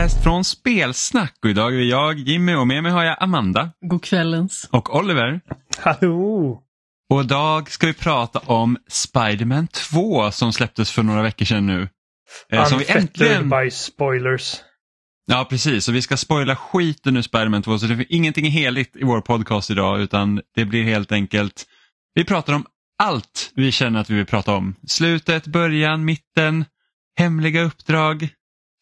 Spoilercast från Spelsnack och idag är jag, Jimmy och med mig har jag Amanda God kvällens. och Oliver. Hallå! Och idag ska vi prata om Spider-Man 2 som släpptes för några veckor sedan nu. Eh, som vi äntligen... by spoilers. Ja precis, och vi ska spoila skiten ur Spider-Man 2 så det är ingenting heligt i vår podcast idag utan det blir helt enkelt, vi pratar om allt vi känner att vi vill prata om. Slutet, början, mitten, hemliga uppdrag,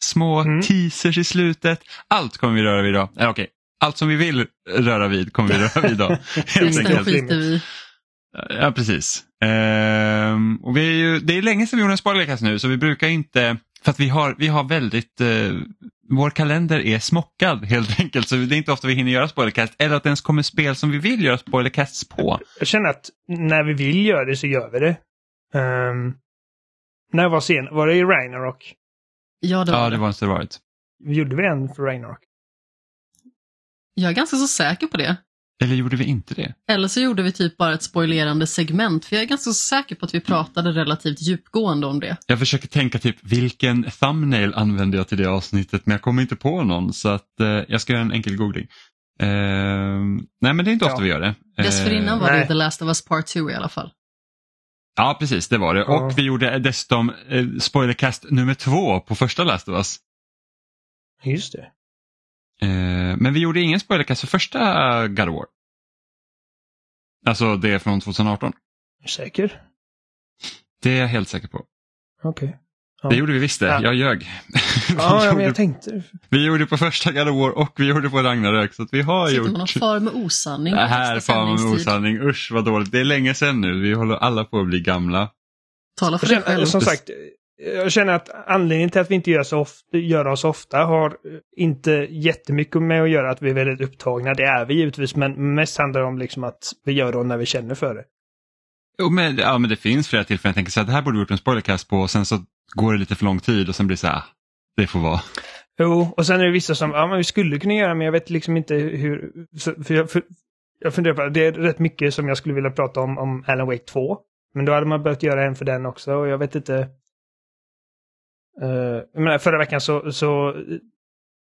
små Mm. teasers i slutet. Allt kommer vi röra vid idag. Äh, okej, allt som vi vill röra vid kommer vi röra vid idag. helt enkelt. vi. Ja, precis. Ehm, och vi är ju, det är länge sedan vi gjorde en spoilercast nu så vi brukar inte, för att vi har, vi har väldigt, eh, vår kalender är smockad helt enkelt så det är inte ofta vi hinner göra spoilercast eller att det ens kommer spel som vi vill göra spoilercasts på. Jag känner att när vi vill göra det så gör vi det. Um, när var sen? Var det i Ragnarok? Ja, det var Ja, det. det var en varit. Gjorde vi en för Ragnarok? Jag är ganska så säker på det. Eller gjorde vi inte det? Eller så gjorde vi typ bara ett spoilerande segment, för jag är ganska så säker på att vi pratade relativt djupgående om det. Jag försöker tänka typ vilken thumbnail använde jag till det avsnittet men jag kommer inte på någon så att eh, jag ska göra en enkel googling. Ehm, nej men det är inte ofta Ja. vi gör det. Dessförinnan Eh, var det nej. The Last of Us Part 2 i alla fall. Ja, precis, det var det. Ja. Och vi gjorde dessutom eh, spoilercast nummer två på första Last of Us. Just det. Eh, men vi gjorde ingen spoilercast för första God of War. Alltså det är från 2018. Säker? Det är jag helt säker på. Okej. Ja. Det gjorde vi visst det, Ja. jag ljög. Ja, ja, men jag tänkte... vi gjorde på första God of War och vi gjorde på Ragnarök så att vi har Sitter man och gjort... far med osanning. Det här första fan med osanning, usch vad dåligt. Det är länge sedan nu, vi håller alla på att bli gamla. Tala för dig själv. som sagt, jag känner att anledningen till att vi inte gör, så ofta, gör oss ofta har inte jättemycket med att göra att vi är väldigt upptagna. Det är vi givetvis, men mest handlar det om liksom att vi gör det när vi känner för det. Jo, men, ja, men det finns flera tillfällen jag tänker så här, det här borde vi gjort en spoilercast på och sen så går det lite för lång tid och sen blir det så här, det får vara. Jo, och sen är det vissa som, ja men vi skulle kunna göra men jag vet liksom inte hur, för jag, för, jag funderar på det, det är rätt mycket som jag skulle vilja prata om, om Alan Wake 2. Men då hade man behövt göra en för den också och jag vet inte. Uh, jag menar, förra veckan så, så,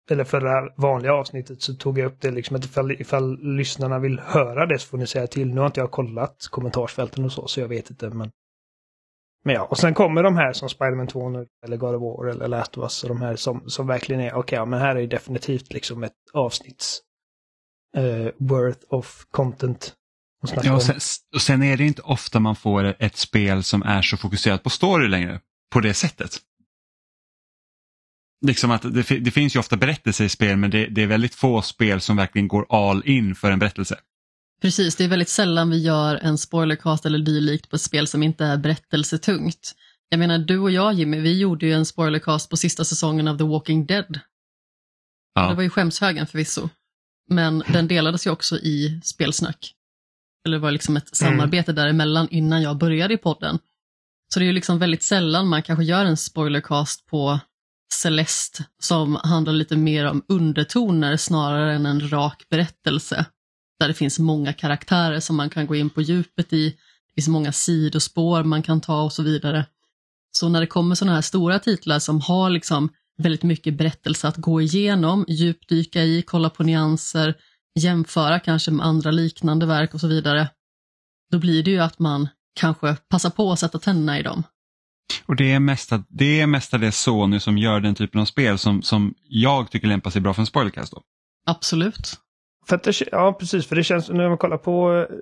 eller förra vanliga avsnittet så tog jag upp det liksom att ifall, ifall lyssnarna vill höra det så får ni säga till. Nu har inte jag kollat kommentarsfälten och så, så jag vet inte. Men, men ja, och sen kommer de här som Spider-Man 2 nu, eller God of War eller Last of Us och de här som, som verkligen är, okej, ja, men här är definitivt liksom ett avsnitts eh, worth of content. Ja, och, sen, och sen är det inte ofta man får ett spel som är så fokuserat på story längre, på det sättet. Liksom att det, det finns ju ofta berättelser i spel men det, det är väldigt få spel som verkligen går all in för en berättelse. Precis, det är väldigt sällan vi gör en spoilercast eller dylikt på ett spel som inte är berättelsetungt. Jag menar, du och jag Jimmy, vi gjorde ju en spoilercast på sista säsongen av The Walking Dead. Ja. Det var ju skämshögen förvisso. Men den delades ju också i spelsnack. Eller det var liksom ett Mm. samarbete däremellan innan jag började i podden. Så det är ju liksom väldigt sällan man kanske gör en spoilercast på Celeste som handlar lite mer om undertoner snarare än en rak berättelse. Där det finns många karaktärer som man kan gå in på djupet i. Det finns många sidospår man kan ta och så vidare. Så när det kommer sådana här stora titlar som har liksom väldigt mycket berättelse att gå igenom, djupdyka i, kolla på nyanser, jämföra kanske med andra liknande verk och så vidare. Då blir det ju att man kanske passar på att sätta tänderna i dem. Och det är, mesta, det är mestadels Sony som gör den typen av spel som, som jag tycker lämpar sig bra för en spoilercast. Då. Absolut. För att det, ja, precis. För det känns, när man kollar på, eh,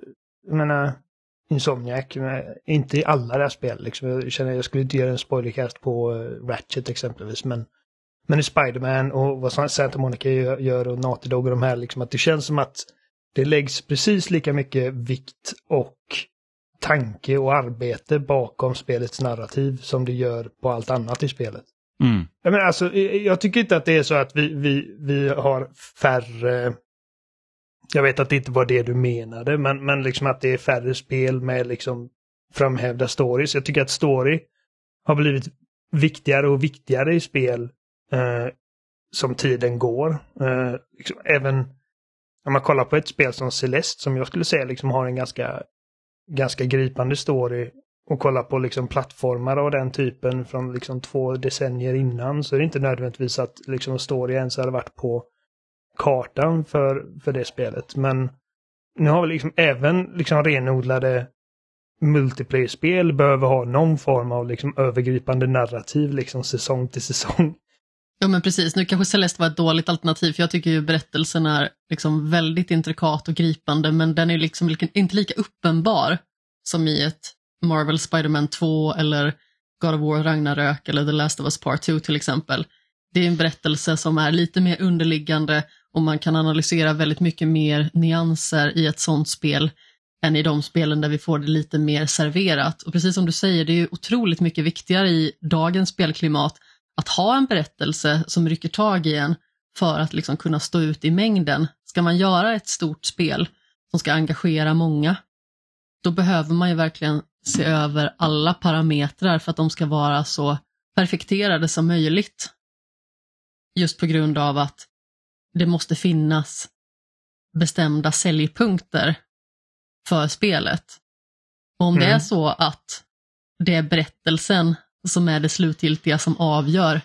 jag menar, Insomniac, men inte i alla deras spel. Liksom. Jag känner jag skulle inte göra en spoilercast på eh, Ratchet exempelvis. Men, men i Spider-Man och vad Santa Monica gör, och Naughty Dog och de här, liksom, att det känns som att det läggs precis lika mycket vikt och tanke och arbete bakom spelets narrativ som det gör på allt annat i spelet. Mm. Jag, menar, alltså, jag tycker inte att det är så att vi, vi, vi har färre... Jag vet att det inte var det du menade, men, men liksom att det är färre spel med liksom framhävda stories. Jag tycker att story har blivit viktigare och viktigare i spel eh, som tiden går. Eh, liksom, även om man kollar på ett spel som Celeste som jag skulle säga liksom har en ganska, ganska gripande story och kollar på liksom plattformar av den typen från liksom två decennier innan så är det inte nödvändigtvis att liksom story ens hade varit på kartan för, för det spelet. Men nu har vi liksom även liksom renodlade multiplayer-spel behöver ha någon form av liksom övergripande narrativ liksom säsong till säsong. Ja men precis, nu kanske Celeste var ett dåligt alternativ för jag tycker ju berättelsen är liksom väldigt intrikat och gripande men den är liksom inte lika uppenbar som i ett Marvel Spiderman 2 eller God of War Ragnarök eller The Last of Us Part 2 till exempel. Det är en berättelse som är lite mer underliggande och man kan analysera väldigt mycket mer nyanser i ett sånt spel än i de spelen där vi får det lite mer serverat. Och precis som du säger, det är ju otroligt mycket viktigare i dagens spelklimat att ha en berättelse som rycker tag i en för att liksom kunna stå ut i mängden. Ska man göra ett stort spel som ska engagera många, då behöver man ju verkligen se över alla parametrar för att de ska vara så perfekterade som möjligt. Just på grund av att det måste finnas bestämda säljpunkter för spelet. Och om mm. det är mm. så att det är berättelsen som är det slutgiltiga som avgör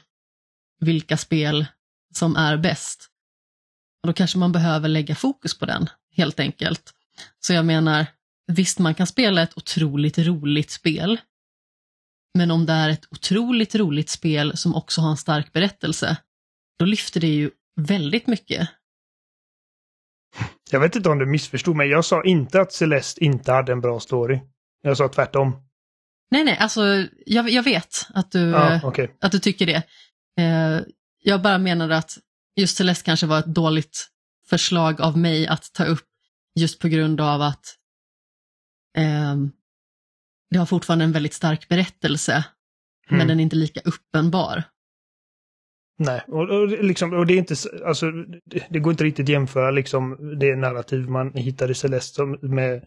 vilka spel som är bäst, då kanske man behöver lägga fokus på den helt enkelt. Så jag menar, visst man kan spela ett otroligt roligt spel, men om det är ett otroligt roligt spel som också har en stark berättelse, då lyfter det ju väldigt mycket. Jag vet inte om du missförstod mig. Jag sa inte att Celeste inte hade en bra story. Jag sa tvärtom. Nej, nej, alltså jag, jag vet att du, ah, okay. att du tycker det. Eh, jag bara menade att just Celeste kanske var ett dåligt förslag av mig att ta upp just på grund av att eh, det har fortfarande en väldigt stark berättelse, mm. men den är inte lika uppenbar. Nej, och, och, liksom, och det är inte, alltså, det, det, går inte riktigt jämföra liksom det narrativ man hittar i Celeste med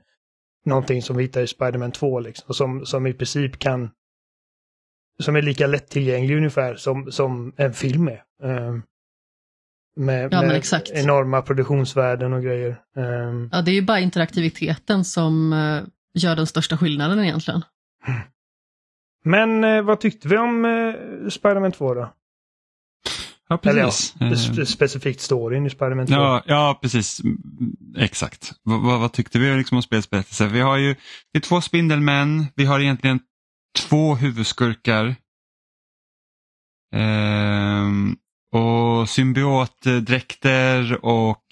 någonting som vi hittar i Spiderman 2 liksom, som, som i princip kan, som är lika lättillgänglig ungefär som, som en film är. Um, med, ja, med enorma produktionsvärden och grejer. Um, ja, det är ju bara interaktiviteten som uh, gör den största skillnaden egentligen. Men uh, vad tyckte vi om uh, Spiderman 2 då? Ja, precis. Eller ja, eh. specifikt storyn i Spiderman 2. Ja, ja, precis. Exakt. V vad tyckte vi liksom om spelets berättelse? Vi har ju det är två Spindelmän, vi har egentligen två huvudskurkar. Ehm, och symbiotdräkter och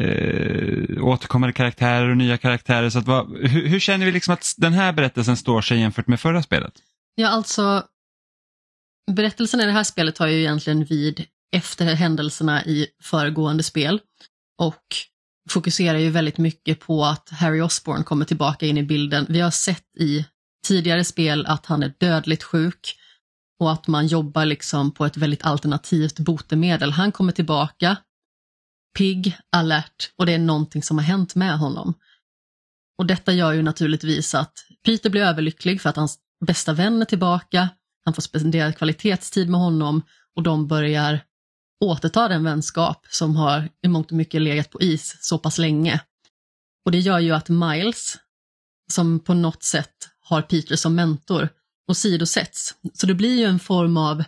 eh, återkommande karaktärer och nya karaktärer. Så att, vad, hur, hur, känner vi liksom att den här berättelsen står sig jämfört med förra spelet? Ja, alltså berättelsen i det här spelet tar ju egentligen vid efter händelserna i föregående spel och fokuserar ju väldigt mycket på att Harry Osborn kommer tillbaka in i bilden. Vi har sett i tidigare spel att han är dödligt sjuk och att man jobbar liksom på ett väldigt alternativt botemedel. Han kommer tillbaka, pigg, alert och det är någonting som har hänt med honom. Och detta gör ju naturligtvis att Peter blir överlycklig för att hans bästa vän är tillbaka han får spendera kvalitetstid med honom och de börjar återta den vänskap som har i mångt och mycket legat på is så pass länge. Och det gör ju att Miles, som på något sätt har Peter som mentor, och sidosätts. Så det blir ju en form av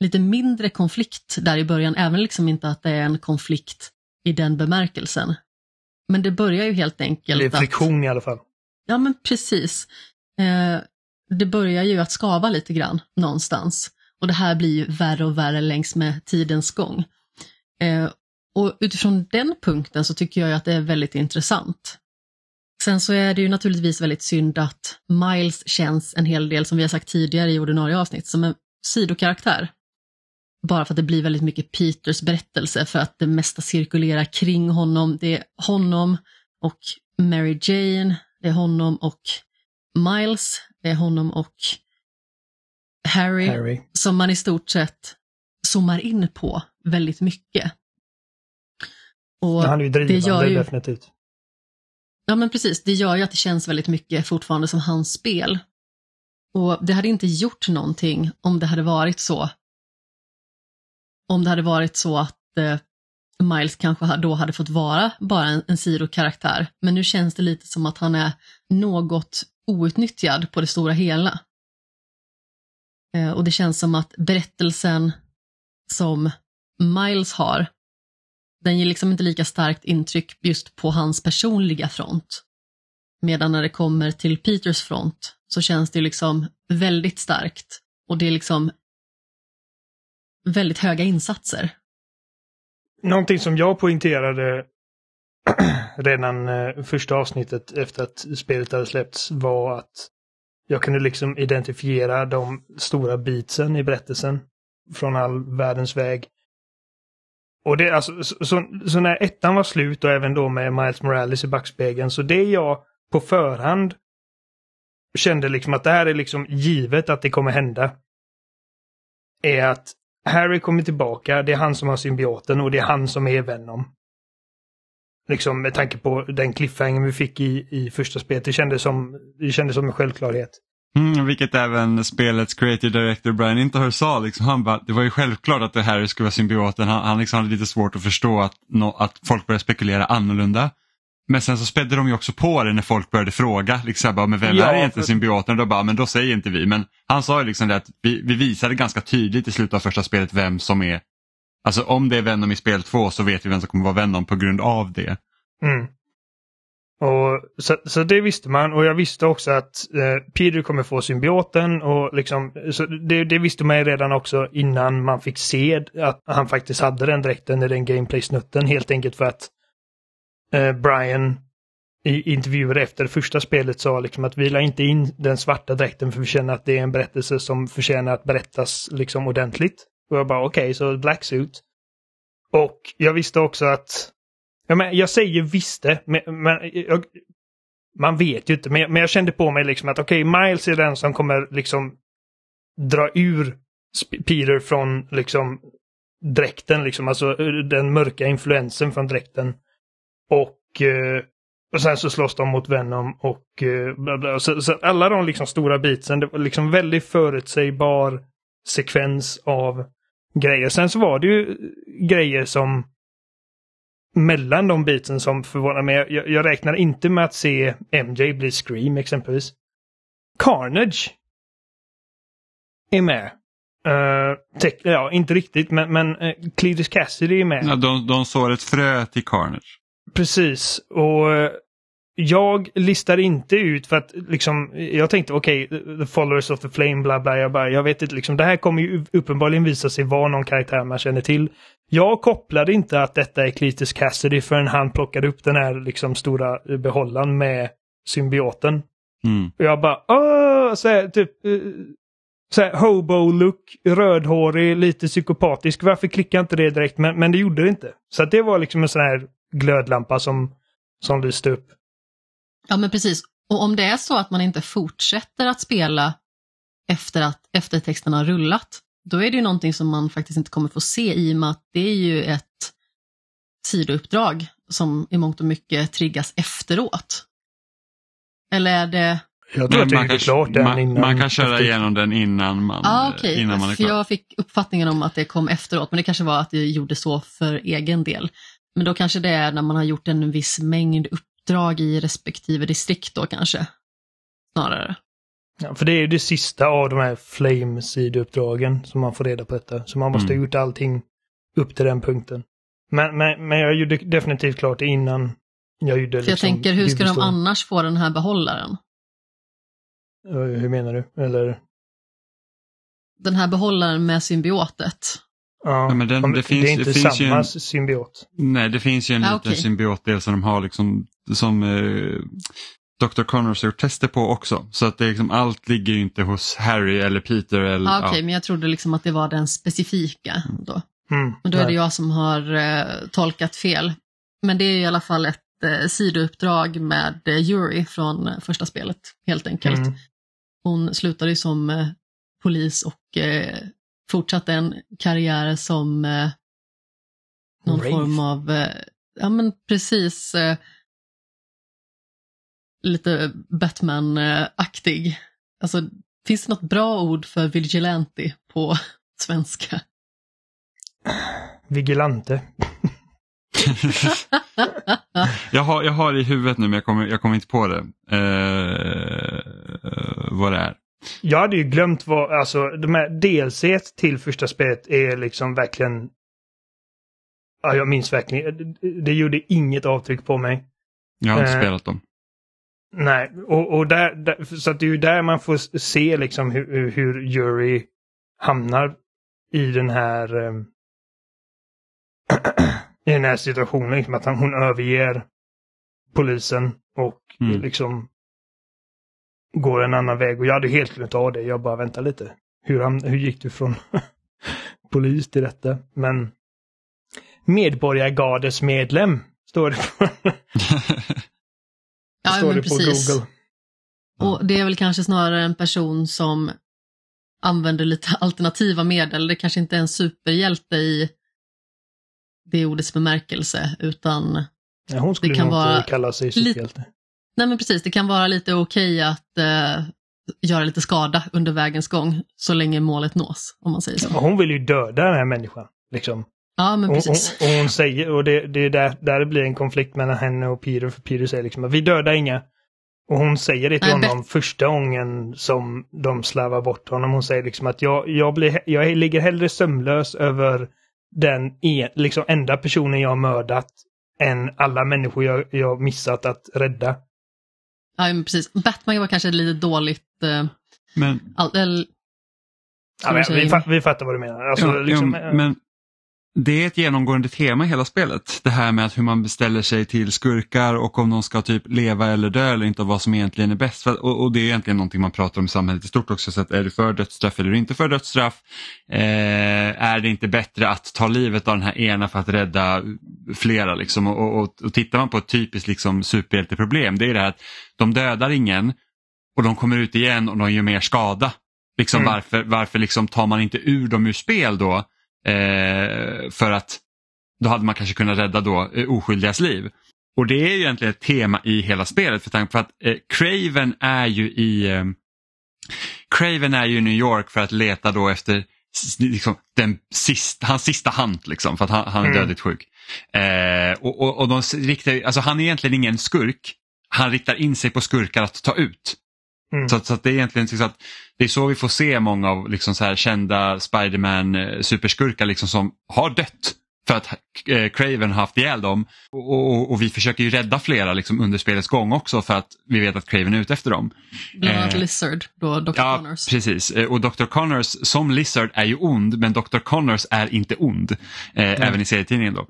lite mindre konflikt där i början, även liksom inte att det är en konflikt i den bemärkelsen. Men det börjar ju helt enkelt Det är friktion att, i alla fall. Ja men precis. Eh, det börjar ju att skava lite grann någonstans. Och det här blir ju värre och värre längs med tidens gång. Eh, och utifrån den punkten så tycker jag att det är väldigt intressant. Sen så är det ju naturligtvis väldigt synd att Miles känns en hel del, som vi har sagt tidigare i ordinarie avsnitt, som en sidokaraktär. Bara för att det blir väldigt mycket Peters berättelse, för att det mesta cirkulerar kring honom. Det är honom och Mary Jane, det är honom och Miles, det är honom och Harry, Harry, som man i stort sett zoomar in på väldigt mycket. Och Han är ju drivande, det gör ju, definitivt. Ja men precis, det gör ju att det känns väldigt mycket fortfarande som hans spel. Och det hade inte gjort någonting om det hade varit så. Om det hade varit så att eh, Miles kanske då hade fått vara bara en, en sidokaraktär. Men nu känns det lite som att han är något outnyttjad på det stora hela. Eh, och det känns som att berättelsen som Miles har, den ger liksom inte lika starkt intryck just på hans personliga front. Medan när det kommer till Peters front så känns det liksom väldigt starkt och det är liksom väldigt höga insatser. Någonting som jag poängterade redan eh, första avsnittet efter att spelet hade släppts var att jag kunde liksom identifiera de stora beatsen i berättelsen från all världens väg. Och det alltså, så, så, så, när ettan var slut och även då med Miles Morales i backspegeln, så det jag på förhand kände liksom att det här är liksom givet att det kommer hända. Är att Harry kommer tillbaka, det är han som har symbioten och det är han som är Venom. Liksom med tanke på den cliffhanger vi fick i, i första spelet. Det kändes som, det kändes som en självklarhet. Mm, vilket även spelets creative director Brian Interher sa. Liksom, han bara, det var ju självklart att det Harry skulle vara symbioten. Han, han liksom hade lite svårt att förstå att, no, att folk började spekulera annorlunda. Men sen så spädde de ju också på det när folk började fråga. Liksom, bara, men vem ja, är egentligen för... symbioten? Och då bara, men då säger inte vi. Men han sa ju liksom det att vi, vi visade ganska tydligt i slutet av första spelet vem som är Alltså om det är Venom i spel 2 så vet vi vem som kommer vara Venom på grund av det. Mm. Och, så, så det visste man och jag visste också att eh, Peter kommer få symbioten och liksom, så det, det, visste man redan också innan man fick se att han faktiskt hade den dräkten i den gameplay-snutten helt enkelt för att Eh, Brian i intervjuer efter första spelet sa liksom att vi la inte in den svarta dräkten för vi känner att det är en berättelse som förtjänar att berättas liksom ordentligt. Och jag bara okej, okay, så black suit. Och jag visste också att, ja, men jag säger visste, men, men jag, man vet ju inte, men jag, men jag kände på mig liksom att okej, okay, Miles är den som kommer liksom dra ur Peter från liksom dräkten, liksom, alltså den mörka influensen från dräkten. Och, eh, och sen så slåss de mot Venom och eh, bla bla. Så, så alla de liksom stora beatsen. det var liksom väldigt förutsägbar sekvens av grejer. Sen så var det ju grejer som mellan de biten som förvånar mig. Jag, jag räknar inte med att se MJ bli Scream exempelvis. Carnage är med. Uh, ja, inte riktigt, men, men uh, Cletus Cassidy är med. Ja, de, de sår ett frö till Carnage. Precis, och uh, jag listar inte ut för att liksom, jag tänkte okej, okay, the followers of the flame, bla bla, jag bara, jag vet inte, liksom, det här kommer ju uppenbarligen visa sig vara någon karaktär man känner till. Jag kopplade inte att detta är Cletus Cassidy förrän han plockade upp den här liksom stora behållaren med symbioten. Mm. Och jag bara, åh, så här, typ, eh, så här, hobo-look, rödhårig, lite psykopatisk. Varför klickade inte det direkt? Men, men det gjorde det inte. Så det var liksom en sån här glödlampa som, som lyste upp. Ja, men precis. Och om det är så att man inte fortsätter att spela efter att eftertexten har rullat, då är det ju någonting som man faktiskt inte kommer få se i och med att det är ju ett sidouppdrag som i mångt och mycket triggas efteråt. Eller är det... Jag tror att det är klart den man, innan. Man kan köra efter... igenom den innan man, ah, okay. innan man är klar. För jag fick uppfattningen om att det kom efteråt, men det kanske var att det gjorde så för egen del. Men då kanske det är när man har gjort en viss mängd upp uppdrag i respektive distrikt då kanske. Snarare. Ja, för det är ju det sista av de här Flame-sidouppdragen som man får reda på detta. Så man måste mm. ha gjort allting upp till den punkten. Men, men, men jag gjorde definitivt klart det innan jag gjorde För liksom, jag tänker, hur ska de annars få den här behållaren? Hur menar du? Eller? Den här behållaren med symbiotet. Ja, men den, det, finns, det är inte det finns samma en, symbiot. Nej, det finns ju en ah, liten okay. symbiotdel som de har liksom, som eh, Dr. Connors har gjort tester på också. Så att det liksom, allt ligger ju inte hos Harry eller Peter. Eller, ah, Okej, okay, ja. men jag trodde liksom att det var den specifika då. Mm, men då är det jag som har eh, tolkat fel. Men det är i alla fall ett eh, sidouppdrag med eh, Yuri från eh, första spelet, helt enkelt. Mm. Hon slutade ju som eh, polis och fortsatte en karriär som eh, någon Rave. form av, eh, ja men precis, eh, lite Batman-aktig. Alltså, finns det något bra ord för vigilante på svenska? Vigilante. jag, har, jag har i huvudet nu men jag kommer, jag kommer inte på det. Eh, vad det är. Jag hade ju glömt vad, alltså de här DLC till första spelet är liksom verkligen... Ja, jag minns verkligen. Det gjorde inget avtryck på mig. Jag har inte Eh, spelat dem. Nej, och, och där, där, så att det är ju där man får se liksom hur, hur- Jury hamnar i den här ehm, i den här situationen. Liksom att hon överger polisen och Mm. liksom går en annan väg. Och jag hade helt glömt av det. Jag bara väntar lite. Hur, han, hur gick du från polis till detta? Men medborgargardets medlem står det på, Ja, står det på precis. Google. Och det är väl kanske snarare en person som använder lite alternativa medel. Det kanske inte är en superhjälte i det ordets bemärkelse, utan Ja, hon skulle Det kan nog vara kalla sig lite- superhjälte. Nej men precis, det kan vara lite okej att eh, göra lite skada under vägens gång, så länge målet nås, om man säger så. Hon vill ju döda den här människan. Liksom. Ja, men precis. och, och hon säger, och det, det är där, där det blir en konflikt mellan henne och Peter, för Peter säger liksom att vi dödar inga. Och hon säger det till Nej, honom första gången som de slarvar bort honom. Hon säger liksom att jag, jag, blir, jag ligger hellre sömnlös över den en, liksom enda personen jag har mördat än alla människor jag, jag missat att rädda. Ja, men precis. Batman var kanske lite dåligt... Eh, Men, all, eller, Ja, men, vi, fa- vi fattar vad du menar. Alltså, ja, liksom, ja, men det är ett genomgående tema i hela spelet. Det här med att hur man beställer sig till skurkar och om de ska typ leva eller dö eller inte och vad som egentligen är bäst. För, och, och det är egentligen någonting man pratar om i samhället i stort också. Så att är du för dödsstraff eller inte för dödsstraff? Eh, är det inte bättre att ta livet av den här ena för att rädda flera? Liksom? Och, och, och, tittar man på ett typiskt liksom, superhjälteproblem, det är det här att de dödar ingen och de kommer ut igen och de gör mer skada. Liksom Mm. Varför, varför liksom tar man inte ur dem ur spel då? Eh, för att då hade man kanske kunnat rädda då eh, oskyldigas liv. Och det är ju egentligen ett tema i hela spelet för tanke på att eh, Craven är ju i eh, Craven är ju i New York för att leta då efter liksom, den sista, hans sista hand liksom, för att han, han är Mm. dödligt sjuk. Eh, och, och, och de riktar, alltså han är egentligen ingen skurk, han riktar in sig på skurkar att ta ut. Mm. Så, att- så att det är egentligen så att det är så vi får se många av liksom så här kända Spiderman eh, superskurkar liksom som har dött för att eh, Craven har haft ihjäl dem. Och, och, och vi försöker ju rädda flera liksom under spelets gång också för att vi vet att Craven är ute efter dem. bland annat Eh, Lizard, då Dr. Ja, Connors. precis. Eh, Och Dr. Connors som Lizard är ju ond men Dr. Connors är inte ond. Eh, Även i serietidningen då.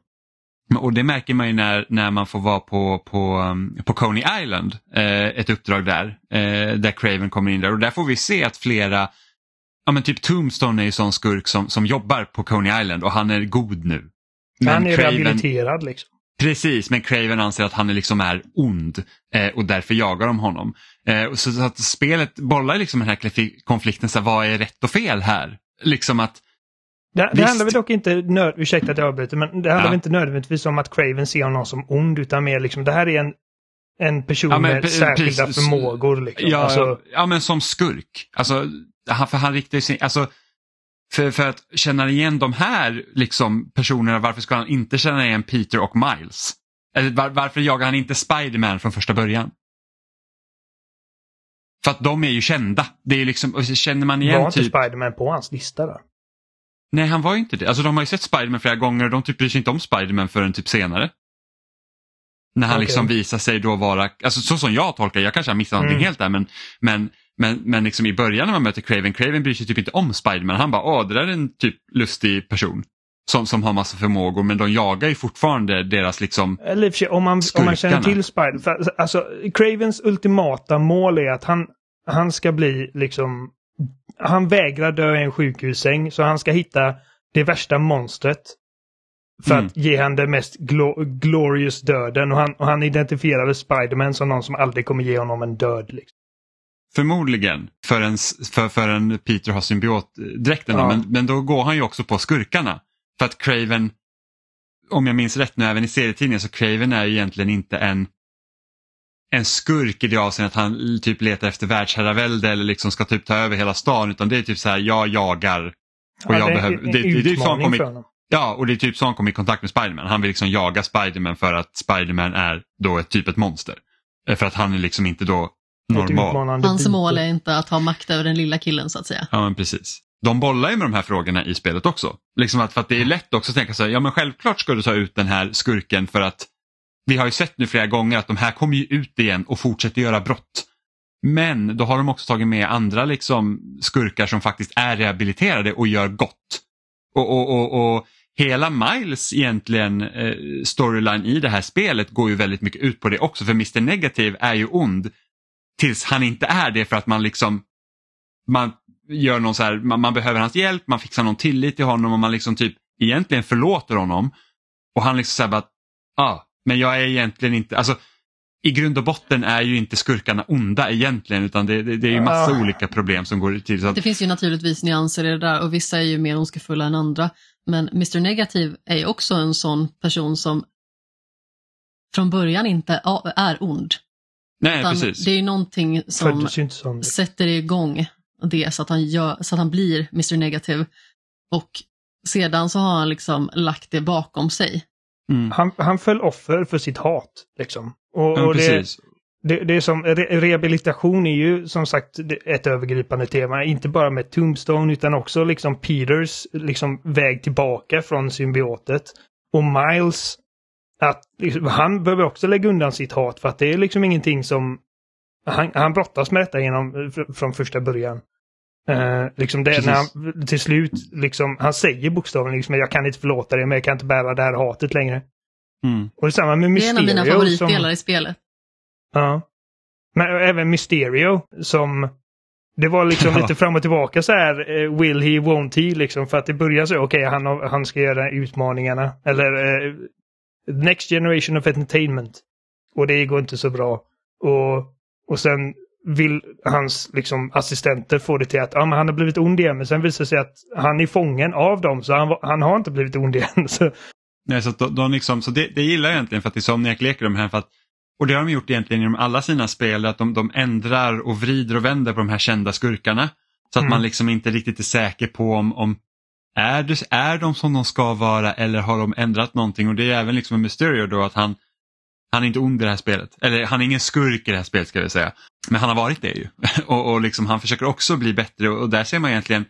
Och det märker man ju när, när man får vara på, på, um, på Coney Island, eh, ett uppdrag där, eh, där Craven kommer in där. Och där får vi se att flera, ja men typ Tombstone är ju sån skurk som, som jobbar på Coney Island och han är god nu. Men han är Craven- rehabiliterad liksom. Precis, men Craven anser att han är liksom är ond eh, och därför jagar de honom. Eh, och så, så att spelet bollar liksom den här konflik- konflikten, så här, vad är rätt och fel här? Liksom att, Det, det handlar väl dock inte, nöd, ursäkta att jag avbryter, men det handlar Ja. inte nödvändigtvis om att Craven ser honom som ond, utan mer liksom, det här är en, en person Ja, med särskilda förmågor. Liksom. ja, alltså, ja men som skurk. Alltså, han, för han riktar sin, alltså, för, för att känna igen de här liksom, personerna, varför ska han inte känna igen Peter och Miles? Eller var, varför jagar han inte Spiderman från första början? För att de är ju kända. Det är liksom, känner man igen var inte typ... Spiderman på hans lista då? Nej, han var ju inte det. Alltså de har ju sett Spiderman flera gånger och de typ bryr sig inte om Spiderman förrän typ senare. När han Okej. liksom visar sig då vara, alltså så som jag tolkar jag kanske har missat någonting Mm. helt där men, men, men, men liksom i början när man möter Craven, Craven bryr sig typ inte om Spiderman. Han bara, åh det där är en typ lustig person. Som, som har massa förmågor men de jagar ju fortfarande deras liksom, Eller för sig, om man, om man känner till Spider... För, alltså, Cravens ultimata mål är att han, han ska bli liksom... Han vägrar dö i en sjukhussäng, så han ska hitta det värsta monstret. För Mm. att ge han den mest glo glorious döden. Och han, och han identifierade Spiderman som någon som aldrig kommer ge honom en död. Liksom. förmodligen, förrän, för, förrän Peter har symbiotdräkten. då. Ja. Men, men då går han ju också på skurkarna. För att Craven, om jag minns rätt nu även i serietidningen, så Craven är egentligen inte en en skurk i det avseendet att han typ letar efter världsherravälde eller liksom ska typ ta över hela stan utan det är typ så här jag jagar och Ja, jag det är behöver, en det, det, det är ju så han för honom. Ja, och det är typ så han kommer i kontakt med Spiderman. Han vill liksom jaga Spiderman för att Spiderman är då ett typ ett monster. Eh, För att han är liksom inte då normal. Hans mål är inte att ha makt över den lilla killen så att säga. Ja, men precis. De bollar ju med de här frågorna i spelet också. Liksom att, för att det är lätt också att tänka så här, ja men självklart ska du ta ut den här skurken för att vi har ju sett nu flera gånger att de här kommer ju ut igen och fortsätter göra brott. Men då har de också tagit med andra liksom skurkar som faktiskt är rehabiliterade och gör gott. Och, och, och, och hela Miles egentligen eh, storyline i det här spelet går ju väldigt mycket ut på det också för Mr Negative är ju ond tills han inte är det för att man liksom man gör någon så här, man, man behöver hans hjälp, man fixar någon tillit till honom och man liksom typ egentligen förlåter honom. Och han liksom säger bara, ah, men jag är egentligen inte, alltså i grund och botten är ju inte skurkarna onda egentligen utan det, det, det är ju massa Ah. olika problem som går till. Så att, Det finns ju naturligtvis nyanser i det där och vissa är ju mer ondskefulla än andra. Men Mr Negativ är ju också en sån person som från början inte är ond. nej, Utan precis. det är ju någonting som sätter igång det så att han, gör, så att han blir Mr Negativ. Och sedan så har han liksom lagt det bakom sig. Mm. Han, han föll offer för sitt hat. Liksom. Och, Ja, och det, precis. det, det är som, re, rehabilitation är ju som sagt ett övergripande tema. Inte bara med Tombstone utan också liksom Peters liksom, väg tillbaka från symbiotet. Och Miles, att liksom, han behöver också lägga undan sitt hat för att det är liksom ingenting som... Han, han brottas med detta genom, fr- från första början. Eh, liksom det Precis. när han till slut, liksom, han säger bokstavligen liksom jag kan inte förlåta dig men jag kan inte bära det här hatet längre. Mm. Och detsamma med Det är Mysterio. en av mina som- favoritdelar i spelet. Ja. Men även Mysterio som... Det var liksom Ja. lite fram och tillbaka så här, eh, will he, won't he, liksom. För att det börjar så, okej, han, har- han ska göra utmaningarna. Eller eh, Next Generation of Entertainment. Och det går inte så bra. Och, och sen vill hans liksom, assistenter få det till att ja, men han har blivit ond igen. Men sen visar det sig att han är fången av dem, så han, han har inte blivit ond igen. Så, Nej, så de, de liksom, så det, det gillar jag egentligen för att Insomniac leker de här för att och det har de gjort egentligen inom alla sina spel, att de, de ändrar och vrider och vänder på de här kända skurkarna. Så att Mm. man liksom inte riktigt är säker på om, om är, det, är de som de ska vara eller har de ändrat någonting och det är även liksom med Mysterio då att han, han är inte ond i det här spelet. Eller han är ingen skurk i det här spelet ska vi säga. Men han har varit det ju. och och liksom, han försöker också bli bättre och, och där ser man egentligen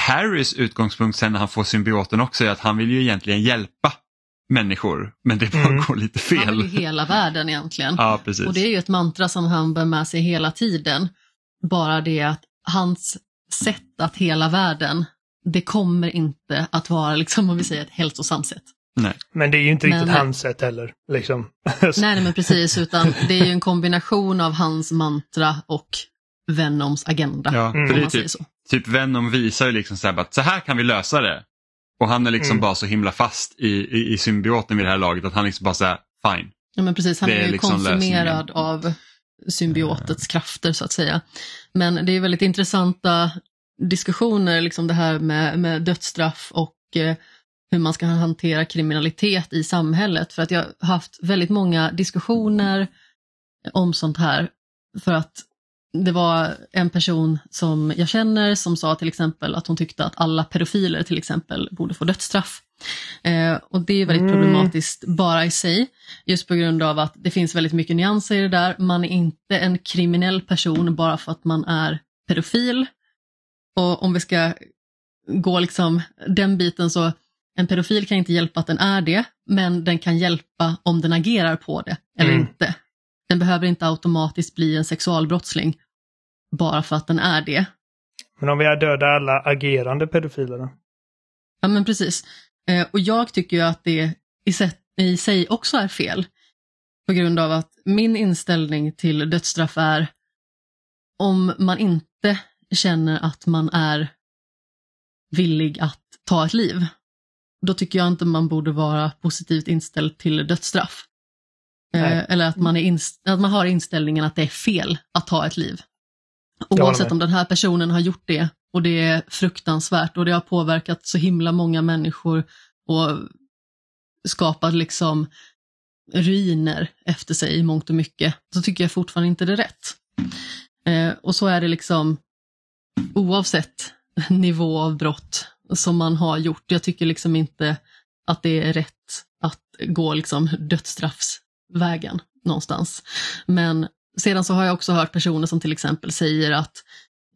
Harrys utgångspunkt sen när han får symbioten också är att han vill ju egentligen hjälpa människor men det bara Mm. går lite Han fel. vill ju hela världen egentligen. Ja, precis. Och det är ju ett mantra som han bär med sig hela tiden. Bara det att hans sätt att hela världen, det kommer inte att vara, liksom, om vi säger ett hälsosamt sätt. Men det är ju inte riktigt Men- hans sätt heller. Liksom. Nej, nej, men precis, utan det är ju en kombination av hans mantra och Venoms agenda. Ja, Mm. för det är man säger typ, så. typ Venom visar ju liksom så här, att så här kan vi lösa det. Och han är liksom Mm. bara så himla fast i, i, i symbioten vid det här laget att han liksom bara säger fine. Ja, men precis, han Det är är ju liksom konsumerad lösningen. av symbiotets krafter så att säga. Men det är väldigt intressanta diskussioner, liksom det här med, med dödsstraff och eh, hur man ska hantera kriminalitet i samhället. För att jag har haft väldigt många diskussioner om sånt här. För att det var en person som jag känner som sa till exempel att hon tyckte att alla pedofiler till exempel borde få dödsstraff. Eh, och det är väldigt Mm. problematiskt bara i sig, just på grund av att det finns väldigt mycket nyanser i det där. Man är inte en kriminell person bara för att man är pedofil. Och om vi ska gå liksom den biten så, en pedofil kan inte hjälpa att den är det, men den kan hjälpa om den agerar på det eller Mm. inte. Den behöver inte automatiskt bli en sexualbrottsling bara för att den är det. Men om vi har dödat alla agerande pedofilerna. Ja men precis. Eh, och jag tycker ju att det i sig också är fel. På grund av att min inställning till dödsstraff är om man inte känner att man är villig att ta ett liv, då tycker jag inte man borde vara positivt inställd till dödsstraff. Eh, eller att man, är att man har inställningen att det är fel att ta ett liv. Oavsett om den här personen har gjort det och det är fruktansvärt och det har påverkat så himla många människor och skapat liksom ruiner efter sig i mångt och mycket, så tycker jag fortfarande inte det är rätt. Eh, och så är det liksom oavsett nivå av brott som man har gjort. Jag tycker liksom inte att det är rätt att gå liksom dödsstraffsvägen någonstans. Men sedan så har jag också hört personer som till exempel säger att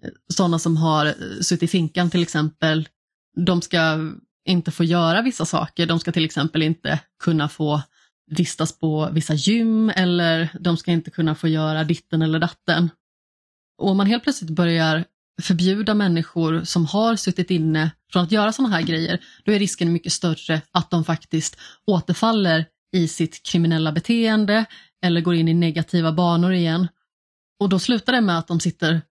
eh, sådana som har eh, suttit i finkan till exempel, de ska inte få göra vissa saker. De ska till exempel inte kunna få vistas på vissa gym eller de ska inte kunna få göra ditten eller datten. Och om man helt plötsligt börjar förbjuda människor som har suttit inne från att göra sådana här grejer, då är risken mycket större att de faktiskt återfaller i sitt kriminella beteende eller går in i negativa banor igen. Och då slutar det med att de sitter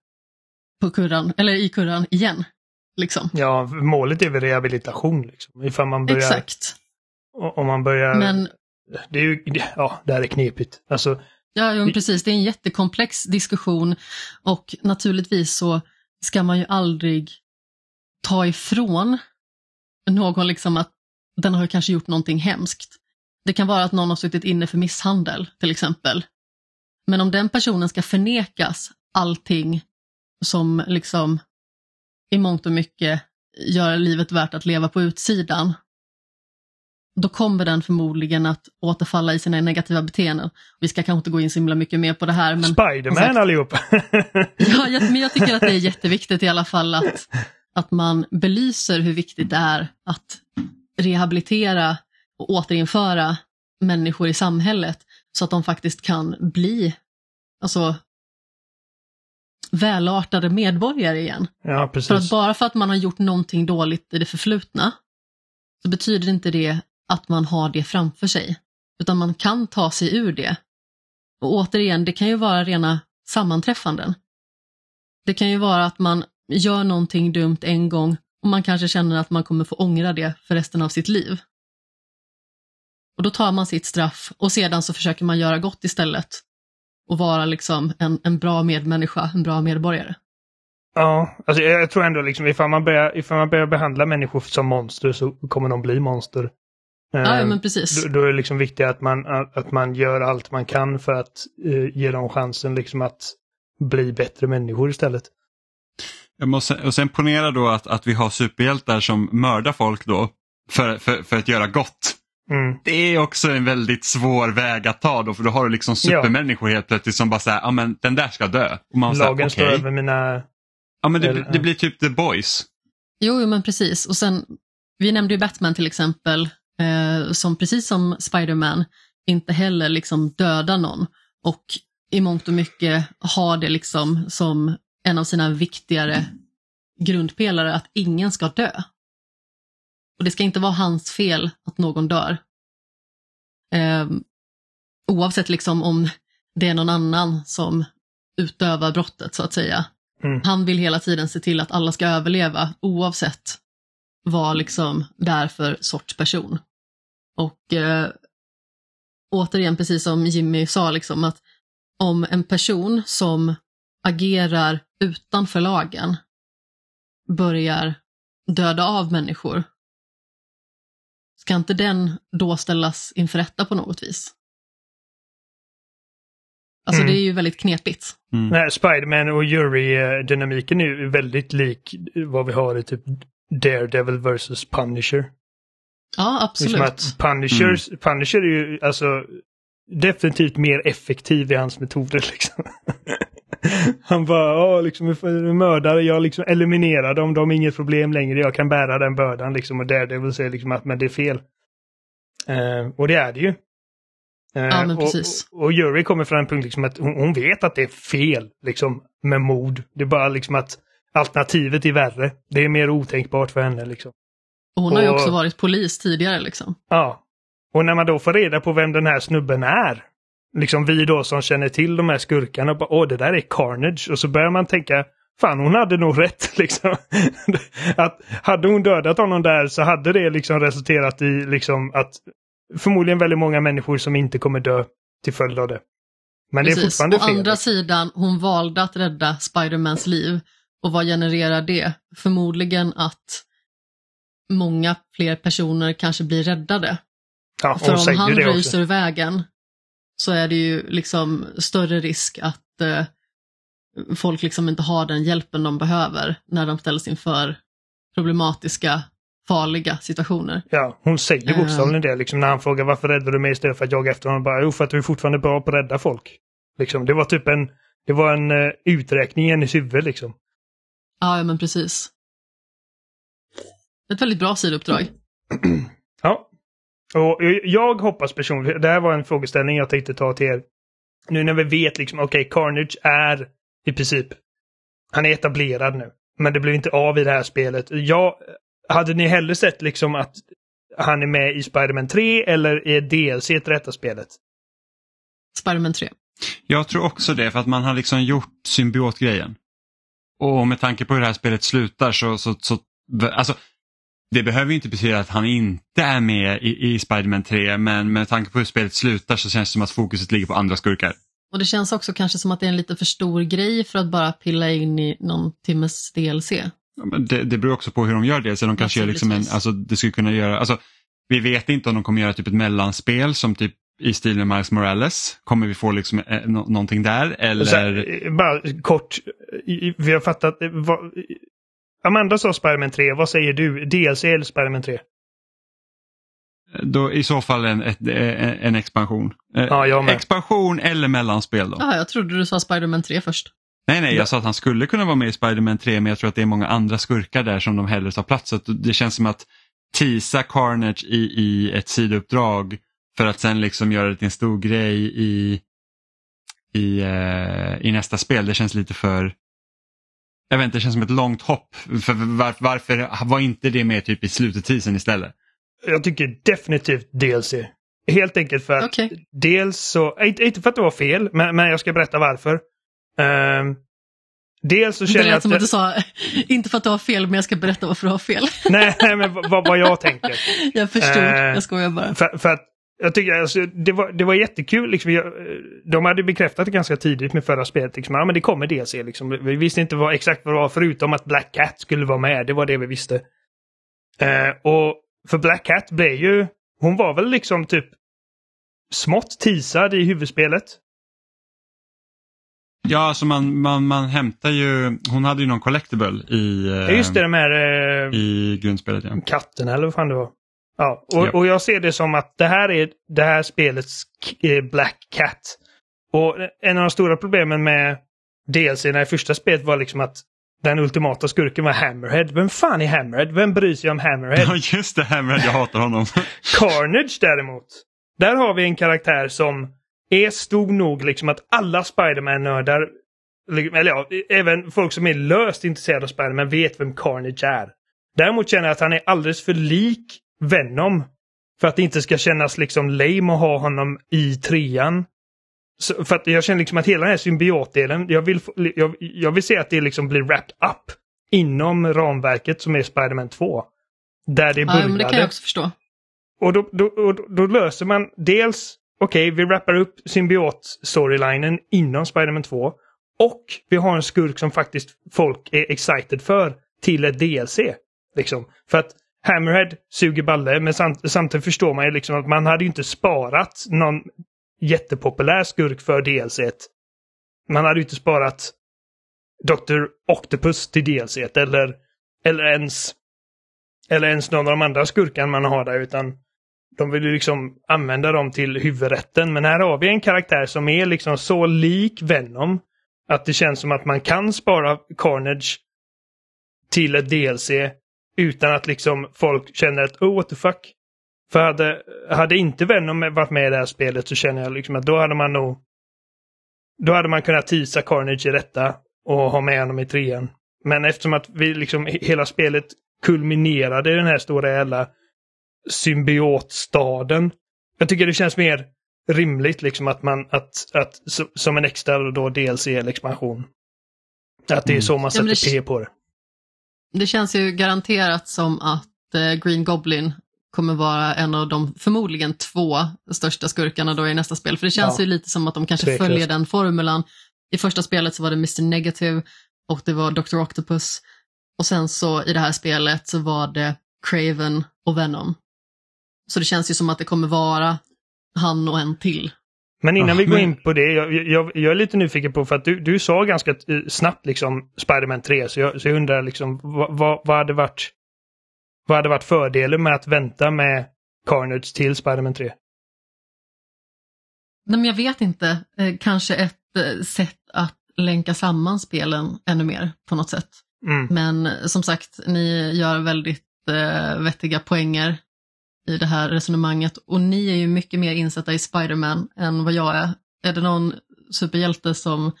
på kurran, eller i kurran igen. Liksom. Ja, målet är väl rehabilitation. Liksom. Ifall man börjar, Exakt. Om man börjar... Men, Det är ju, ja, det här är knepigt. Alltså, ja, precis, det är en jättekomplex diskussion och naturligtvis så ska man ju aldrig ta ifrån någon liksom att den har kanske gjort någonting hemskt. Det kan vara att någon har suttit inne för misshandel till exempel. Men om den personen ska förnekas allting som liksom i mångt och mycket gör livet värt att leva på utsidan, då kommer den förmodligen att återfalla i sina negativa beteenden. Vi ska kanske inte gå in så himla mycket mer på det här. Men, Spiderman allihopa! ja, jag, men jag tycker att det är jätteviktigt i alla fall att, att man belyser hur viktigt det är att rehabilitera och återinföra människor i samhället så att de faktiskt kan bli alltså, välartade medborgare igen. ja, För att bara för att man har gjort någonting dåligt i det förflutna så betyder inte det att man har det framför sig. Utan man kan ta sig ur det. Och återigen, det kan ju vara rena sammanträffanden. Det kan ju vara att man gör någonting dumt en gång och man kanske känner att man kommer få ångra det för resten av sitt liv. Och då tar man sitt straff och sedan så försöker man göra gott istället och vara liksom en, en bra medmänniska, en bra medborgare. Ja, alltså jag, jag tror ändå liksom ifall man, börjar, ifall man börjar behandla människor som monster så kommer de bli monster. Ja, ja Eh, men precis. Då, då är det liksom viktigt att man, att man gör allt man kan för att eh, ge dem chansen liksom att bli bättre människor istället. Jag måste, och sen ponera då att, att vi har superhjältar som mördar folk då för, för, för att göra gott. Mm. Det är också en väldigt svår väg att ta då för då har du liksom supermänniskor helt plötsligt som bara säger ja men den där ska dö. Och man Lagen står okej. över mina... Ja men det, det blir typ The Boys. Jo, jo, men precis. Och sen, vi nämnde ju Batman till exempel, eh, som precis som Spider-Man inte heller liksom dödar någon och i mångt och mycket har det liksom som en av sina viktigare grundpelare att ingen ska dö. Och det ska inte vara hans fel att någon dör. Eh, oavsett liksom om det är någon annan som utövar brottet så att säga. Mm. Han vill hela tiden se till att alla ska överleva oavsett vad liksom det är för sorts person. Och eh, återigen, precis som Jimmy sa, liksom, att om en person som agerar utanför lagen börjar döda av människor, ska inte den då ställas inför rätta på något vis? Alltså Mm. det är ju väldigt knepigt. Mm. Nej, Spiderman och Jury-dynamiken är ju väldigt lik vad vi har i typ Daredevil vs Punisher. Ja, absolut. Liksom att Punishers, Punisher är ju alltså definitivt mer effektiv i hans metoder liksom. Han bara, ja liksom mördare, jag liksom eliminerar dem, de är inget problem längre, jag kan bära den bördan liksom. Och Daredevil säger liksom att men det är fel. Eh, och det är det ju. Eh, Ja, men och, precis. och, och Jury kommer från en punkt liksom att hon, hon vet att det är fel liksom med mord. Det är bara liksom att alternativet är värre. Det är mer otänkbart för henne liksom. Och hon har ju och- också varit polis tidigare liksom. Ja. Och när man då får reda på vem den här snubben är, liksom vi då som känner till de här skurkarna, bara, åh det där är Carnage. Och så börjar man tänka, fan hon hade nog rätt liksom. att hade hon dödat honom där så hade det liksom resulterat i liksom att förmodligen väldigt många människor som inte kommer dö till följd av det. Men det är Precis. fortfarande Å fel. andra liksom. sidan, hon valde att rädda Spidermans liv. Och vad genererar det? Förmodligen att många fler personer kanske blir räddade. Ja, För om han också. ur vägen så är det ju liksom större risk att eh, folk liksom inte har den hjälpen de behöver när de ställs inför problematiska farliga situationer. Ja, hon säger Eh. bokstavligen det liksom när han frågar varför räddar du mig istället för att jaga efter honom. Bara, jo, för att du är fortfarande bra på att rädda folk. Liksom, det var typ en, det var en uh, uträkning i hennes huvud liksom. Ja, ja men precis. Ett väldigt bra sidouppdrag. Ja. Och jag hoppas personligen, det här var en frågeställning jag tänkte ta till er. Nu när vi vet liksom, okej, Carnage är i princip, han är etablerad nu. Men det blev inte av i det här spelet. Jag, hade ni hellre sett liksom att han är med i Spider-Man 3 eller är DLC ett rätta spelet? Spiderman 3. Jag tror också det för att man har liksom gjort symbiotgrejen. Och med tanke på hur det här spelet slutar så, så, så alltså, det behöver ju inte betyda att han inte är med i, i Spiderman 3 men med tanke på hur spelet slutar så känns det som att fokuset ligger på andra skurkar. Och det känns också kanske som att det är en lite för stor grej för att bara pilla in i någon timmes DLC. Ja, men Det, det beror också på hur de gör det. Så de kanske gör liksom en, alltså, det skulle kunna göra, alltså, vi vet inte om de kommer göra typ ett mellanspel som typ i stil med Miles Morales. Kommer vi få liksom eh, nå- någonting där eller? Så här, eh, bara kort, vi har fattat. eh, Vad, Amanda sa Spider-Man 3, vad säger du? DLC eller Spider-Man 3? Då, I så fall en, ett, en, en expansion. Eh, Ja. Expansion eller mellanspel då. Jaha, jag trodde du sa Spiderman 3 först. Nej, nej, jag sa att han skulle kunna vara med i Spider-Man 3 men jag tror att det är många andra skurkar där som de hellre tar plats. Så det känns som att tisa Carnage i, i ett sidouppdrag för att sen liksom göra det till en stor grej i, i, eh, i nästa spel. Det känns lite för jag vet inte, det känns som ett långt hopp. För var, varför var inte det med typ i slutet tisen istället? Jag tycker definitivt DLC. Helt enkelt för att Okej. dels så, inte, inte för att det var fel, men, men jag ska berätta varför. Ehm, dels så Det känner jag lät att... som att du sa, inte för att du har fel, men jag ska berätta varför du har fel. nej, men vad, vad jag tänker. jag förstod, Eh, jag skojar bara. För, för att jag tycker alltså, det, var, det var jättekul. Liksom, jag, de hade bekräftat det ganska tidigt med förra spelet. Liksom, ja, men det kommer DLC. Liksom. Vi visste inte vad, exakt vad det var förutom att Black Cat skulle vara med. Det var det vi visste. Eh, och för Black Cat blev ju... Hon var väl liksom typ smått teasad i huvudspelet. Ja, alltså man, man, man hämtar ju, hon hade ju någon collectible i, eh, Ja, Just det, de här eh, i grundspelet. Ja. katten eller vad fan det var. Ja, och, Ja. och jag ser det som att det här är det här spelets eh, Black Cat. Och en av de stora problemen med DLC i första spelet var liksom att den ultimata skurken var Hammerhead. Vem fan är Hammerhead? Vem bryr sig om Hammerhead? Ja, just det att jag hatar honom. Carnage däremot. Där har vi en karaktär som är stor nog liksom att alla Spiderman-nördar, eller ja, även folk som är löst intresserade av Spiderman vet vem Carnage är. Däremot känner jag att han är alldeles för lik Venom för att det inte ska kännas liksom lame att ha honom i trean. Så, för att jag känner liksom att hela den här symbiotdelen, jag vill, jag, jag vill se att det liksom blir wrapped up inom ramverket som är Spiderman 2. Där det Ja, började. men det kan jag också förstå. Och då, då, och då, löser man dels, okej, vi wrappar upp symbiot-storylinen inom Spider-Man 2. Och vi har en skurk som faktiskt folk är excited för till ett DLC. Liksom. För att Hammerhead suger balle, men samt, samtidigt förstår man ju liksom att man hade ju inte sparat någon jättepopulär skurk för DLC. Man hade ju inte sparat Dr. Octopus till DLC eller, eller ens eller ens någon av de andra skurkarna man har där utan de vill ju liksom använda dem till huvudrätten. Men här har vi en karaktär som är liksom så lik Venom att det känns som att man kan spara Carnage till ett DLC utan att liksom folk känner att oh what the fuck. För hade, hade inte Venom varit med i det här spelet så känner jag liksom att då hade man nog då hade man kunnat teasa Carnage i detta och ha med honom i trean. Men eftersom att vi liksom hela spelet kulminerade i den här stora jävla symbiotstaden. Jag tycker det känns mer rimligt liksom att man, att, att som en extra då DLC eller expansion. Att det är Mm. så man Ja, men sätter det- P på det. Det känns ju garanterat som att eh, Green Goblin kommer vara en av de förmodligen två största skurkarna då i nästa spel. För det känns Ja. ju lite som att de kanske Tveklöst. följer den formulan. I första spelet så var det Mr Negative och det var Dr. Octopus. Och sen så i det här spelet så var det Craven och Venom. Så det känns ju som att det kommer vara han och en till. Men innan Ja, vi går men- in på det, jag, jag, jag är lite nyfiken på för att du, du sa ganska eh, snabbt liksom Spider-Man 3, så jag, så jag undrar liksom vad, vad, vad hade varit vad hade varit fördelen med att vänta med Carnage till Spider-Man 3? Nej, men jag vet inte. Eh, kanske ett eh, sätt att länka samman spelen ännu mer på något sätt. Mm. Men eh, som sagt, ni gör väldigt eh, vettiga poänger i det här resonemanget och ni är ju mycket mer insatta i Spider-Man än vad jag är. Är det någon superhjälte som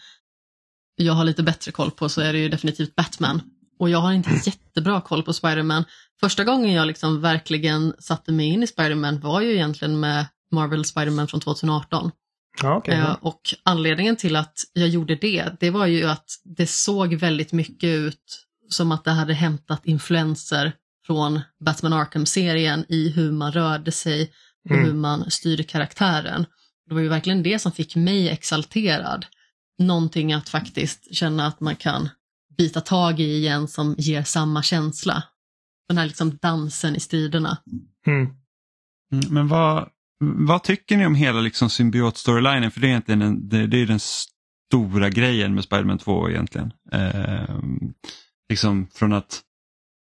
jag har lite bättre koll på så är det ju definitivt Batman. Och jag har inte jättebra koll på Spider-Man. Första gången jag liksom verkligen satte mig in i Spider-Man var ju egentligen med Marvel Spider-Man från 2018. Ja, okej. Eh, och anledningen till att jag gjorde det, det var ju att det såg väldigt mycket ut som att det hade hämtat influenser från Batman Arkham-serien i hur man rörde sig och Mm. hur man styrde karaktären. Det var ju verkligen det som fick mig exalterad. Någonting att faktiskt känna att man kan bita tag i igen som ger samma känsla. Den här liksom dansen i striderna. Mm. Mm, Men vad, vad tycker ni om hela liksom symbiot-storylinen? För det är egentligen en, det, det är den stora grejen med Spider-Man 2 egentligen. Ehm, liksom från att,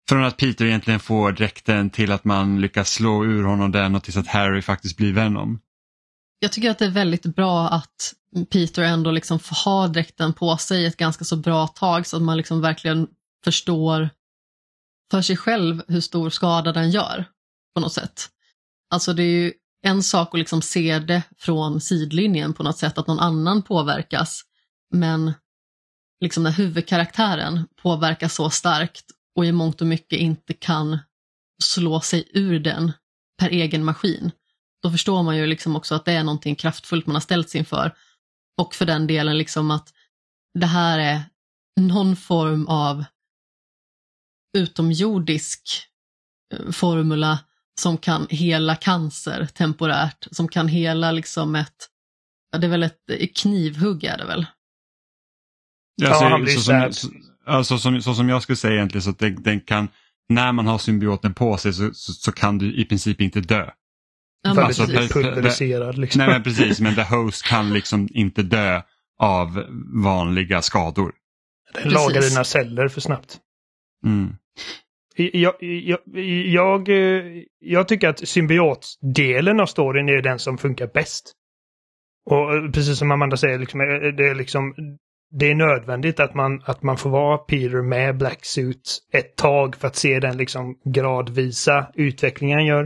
från att Peter egentligen får dräkten till att man lyckas slå ur honom den och tills att Harry faktiskt blir Venom. Jag tycker att det är väldigt bra att Peter ändå liksom får ha dräkten på sig ett ganska så bra tag så att man liksom verkligen förstår för sig själv hur stor skada den gör på något sätt. Alltså det är ju en sak att liksom se det från sidlinjen på något sätt, att någon annan påverkas. Men liksom när huvudkaraktären påverkas så starkt och i mångt och mycket inte kan slå sig ur den per egen maskin, då förstår man ju liksom också att det är någonting kraftfullt man har ställts inför. Och för den delen liksom att det här är någon form av utomjordisk eh, formula som kan hela cancer temporärt, som kan hela liksom ett, ja, det är väl ett ett knivhugg är det väl? Ja, han blir så, som, alltså, som, så som jag skulle säga egentligen så att den, den kan, när man har symbioten på sig så, så, så kan du i princip inte dö. Ja, men Alltså, precis. per- pulveriserad liksom. Nej men precis, men the host kan liksom inte dö av vanliga skador. Den lagar precis. dina celler för snabbt. Mm. Jag, jag, jag, jag tycker att symbiotdelen av storyn är den som funkar bäst. Och precis som Amanda säger, liksom, det är liksom det är nödvändigt att man, att man får vara Peter med Black Suit ett tag för att se den liksom gradvisa utvecklingen han gör.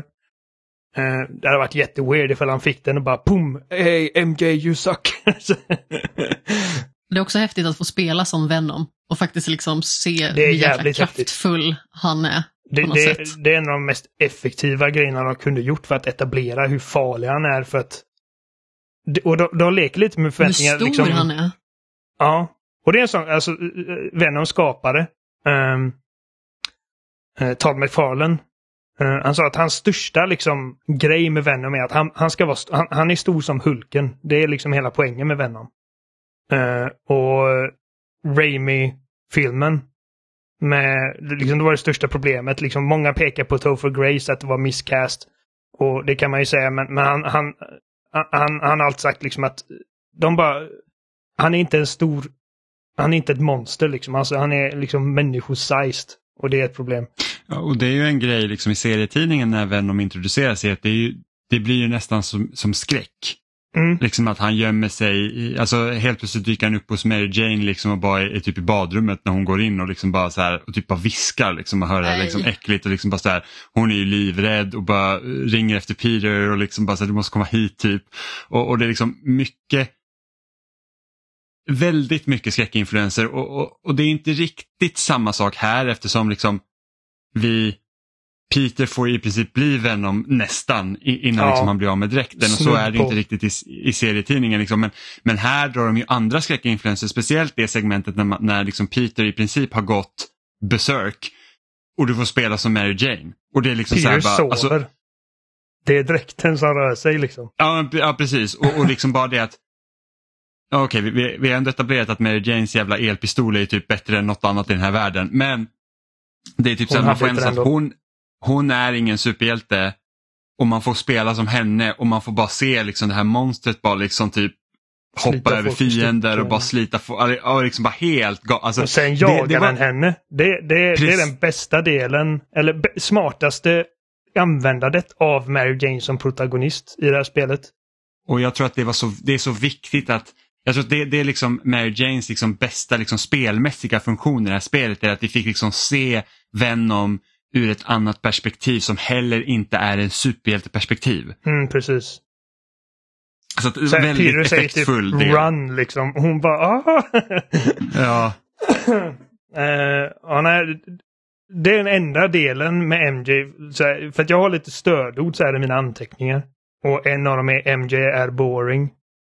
Eh, det hade varit jätteweird ifall han fick den och bara pum, hey MJ you suck. Det är också häftigt att få spela som Venom och faktiskt liksom se hur jäkla jävligt häftigt. kraftfull han är. Det, det, det är en av de mest effektiva grejerna de kunde gjort för att etablera hur farlig han är för att... Och de, de leker lite med Hur förväntningar. stor liksom, han är. Ja. Och det är en sån, alltså eh, eh, Venom skapare. Um, Todd McFarlane. Uh, han sa att hans största liksom grej med Venom är att han, han ska vara, st- han, han är stor som Hulken. Det är liksom hela poängen med Venom. Uh, och Raimi-filmen med, liksom det var det största problemet. Liksom många pekar på Topher Grace att det var miscast. Och det kan man ju säga, men, men han, han, han, han har alltid sagt liksom att de bara, han är inte en stor, han är inte ett monster liksom. Alltså han är liksom människosized. Och det är ett problem. Ja, och det är ju en grej liksom i serietidningen när Venom introduceras att det, är ju, det blir ju nästan som, som skräck. Mm. Liksom att han gömmer sig, i, alltså helt plötsligt dyker han upp hos Mary Jane liksom och bara är, är typ i badrummet när hon går in och liksom bara så här och typ bara viskar liksom och hör det här liksom äckligt och liksom bara så här, hon är ju livrädd och bara ringer efter Peter och liksom bara så här, du måste komma hit typ. Och, och det är liksom mycket väldigt mycket skräckinfluenser och, och, och det är inte riktigt samma sak här eftersom liksom vi Peter får i princip bli Venom nästan innan Ja. liksom han blir av med dräkten och så är det inte riktigt i, i serietidningen. Liksom. Men, men här drar de ju andra skräckinfluenser, speciellt det segmentet när, man, när liksom Peter i princip har gått berserk och du får spela som Mary Jane. Och det är liksom så här Peter bara, sover. alltså, Det är dräkten som rör sig liksom. Ja, ja precis. Och, och liksom bara det att Okej, vi, vi, vi har ändå etablerat att Mary Janes jävla elpistol är typ bättre än något annat i den här världen. Men det är typ så man får att hon, hon är ingen superhjälte och man får spela som henne och man får bara se liksom det här monstret bara liksom typ Slita hoppa över folk i fiender och bara slita. Och liksom bara helt alltså, Och sen det- jagar det var- den henne. Det, det, det är den bästa delen, eller smartaste användandet av Mary Jane som protagonist i det här spelet. Och jag tror att det, var så, det är så viktigt att jag tror att det, det är liksom Mary Janes liksom bästa liksom spelmässiga funktion i det här spelet. Är att vi fick liksom se Venom ur ett annat perspektiv som heller inte är en superhjälteperspektiv. Mm, precis. Så att, här, väldigt Peter säger typ effektfull del. run liksom. Hon bara ah! Ja, Eh, ja, nej, det är den enda delen med MJ. Här, för att jag har lite stödord så här i mina anteckningar. Och en av dem är MJ är boring.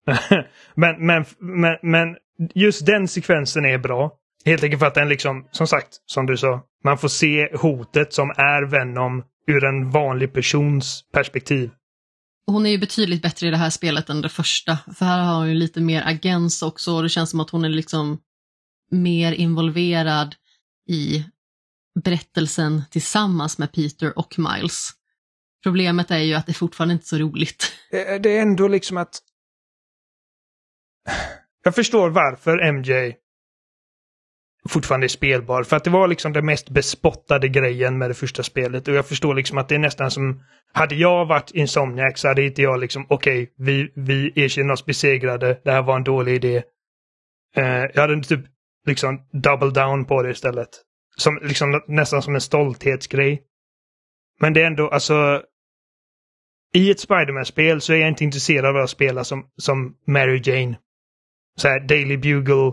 men, men, men, men just den sekvensen är bra. Helt enkelt för att den liksom, som sagt, som du sa, man får se hotet som är Venom ur en vanlig persons perspektiv. Hon är ju betydligt bättre i det här spelet än det första. För här har hon ju lite mer agens också och det känns som att hon är liksom mer involverad i berättelsen tillsammans med Peter och Miles. Problemet är ju att det fortfarande inte är så roligt. Det det är ändå liksom att... Jag förstår varför MJ fortfarande är spelbar. För att det var liksom den mest bespottade grejen med det första spelet. Och jag förstår liksom att det är nästan som... Hade jag varit Insomniac så hade inte jag liksom, okej, vi, vi erkänner oss besegrade. Det här var en dålig idé. Eh, jag hade typ liksom double down på det istället. Som, liksom, nästan som en stolthetsgrej. Men det är ändå, alltså... I ett Spiderman-spel så är jag inte intresserad av att spela som, som Mary Jane. Så här Daily Bugle,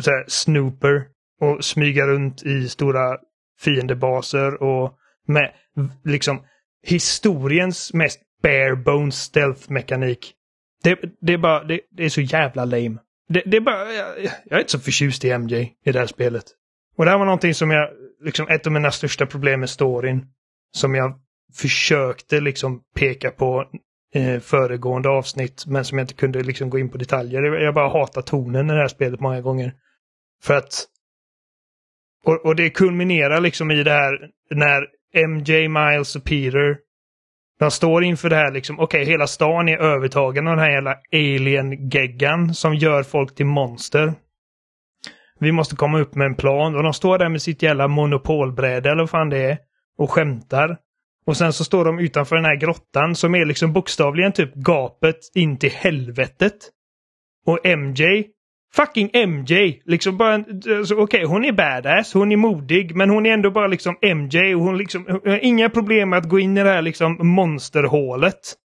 så här Snooper och smyga runt i stora fiendebaser och med liksom historiens mest bare bones stealth-mekanik. Det, det är bara, det, det är så jävla lame. Det, det är bara, jag, jag är inte så förtjust i MJ i det här spelet. Och det här var någonting som jag, liksom ett av mina största problem med storyn. Som jag försökte liksom peka på eh, föregående avsnitt men som jag inte kunde liksom gå in på detaljer. Jag bara hatar tonen i det här spelet många gånger. För att... Och, och det kulminerar liksom i det här när MJ, Miles och Peter de står inför det här liksom, okej hela stan är övertagen av den här jävla alien-geggan som gör folk till monster. Vi måste komma upp med en plan och de står där med sitt jävla monopolbräde eller vad fan det är och skämtar. Och sen så står de utanför den här grottan som är liksom bokstavligen typ gapet in till helvetet. Och MJ, fucking MJ, liksom bara, alltså, okej hon är badass, hon är modig, men hon är ändå bara liksom MJ och hon liksom, hon har inga problem med att gå in i det här liksom monsterhålet.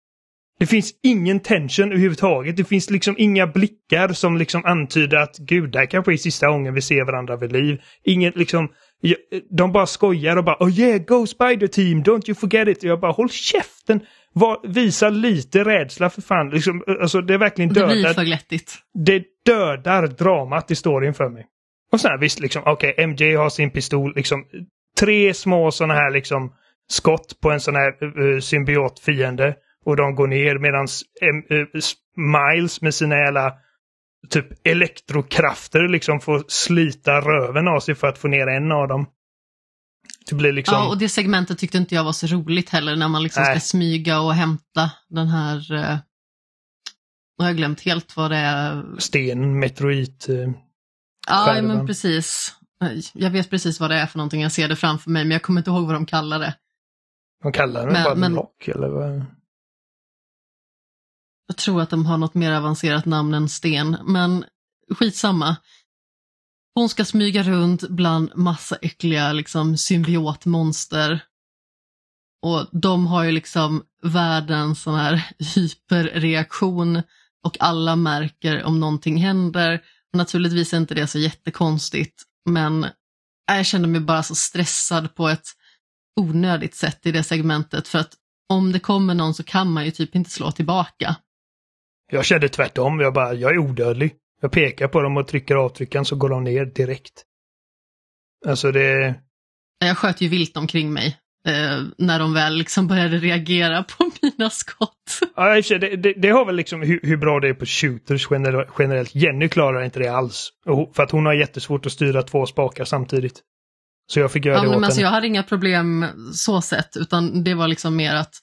Det finns ingen tension överhuvudtaget. Det finns liksom inga blickar som liksom antyder att gud, det här kanske är sista gången vi ser varandra vid liv. Inget liksom, de bara skojar och bara oh yeah, go Spider Team, don't you forget it. Jag bara håll käften! Var, visa lite rädsla för fan. Liksom, alltså det är verkligen Det blir dödar, för glättigt. det dödar dramat i storyn för mig. Och sen visst, liksom, okej, MJ har sin pistol, liksom tre små sådana här liksom skott på en sån här uh, symbiotfiende. Och de går ner medan Miles med sina jävla typ elektrokrafter liksom får slita röven av sig för att få ner en av dem. Det blir liksom... Ja, och det segmentet tyckte inte jag var så roligt heller när man liksom Nej. ska smyga och hämta den här... Eh, jag har glömt helt vad det är. sten, meteorit. eh, Ja, men precis. Jag vet precis vad det är för någonting, jag ser det framför mig, men jag kommer inte ihåg vad de kallar det. De kallar den Men- bara men- block eller vad? Jag tror att de har något mer avancerat namn än sten, men skitsamma. Hon ska smyga runt bland massa äckliga liksom, symbiotmonster. Och de har ju liksom världens sån här hyperreaktion och alla märker om någonting händer. Naturligtvis är inte det så jättekonstigt, men jag känner mig bara så stressad på ett onödigt sätt i det segmentet för att om det kommer någon så kan man ju typ inte slå tillbaka. Jag kände tvärtom. Jag bara, jag är odödlig. Jag pekar på dem och trycker avtryckaren så går de ner direkt. Alltså det... Jag sköt ju vilt omkring mig eh, när de väl liksom började reagera på mina skott. Ja, det, det, det har väl liksom hur, hur bra det är på shooters generellt. Jenny klarar inte det alls. För att hon har jättesvårt att styra två spakar samtidigt. Så jag fick göra Ja, det men åt alltså, henne. jag hade inga problem så sett, utan det var liksom mer att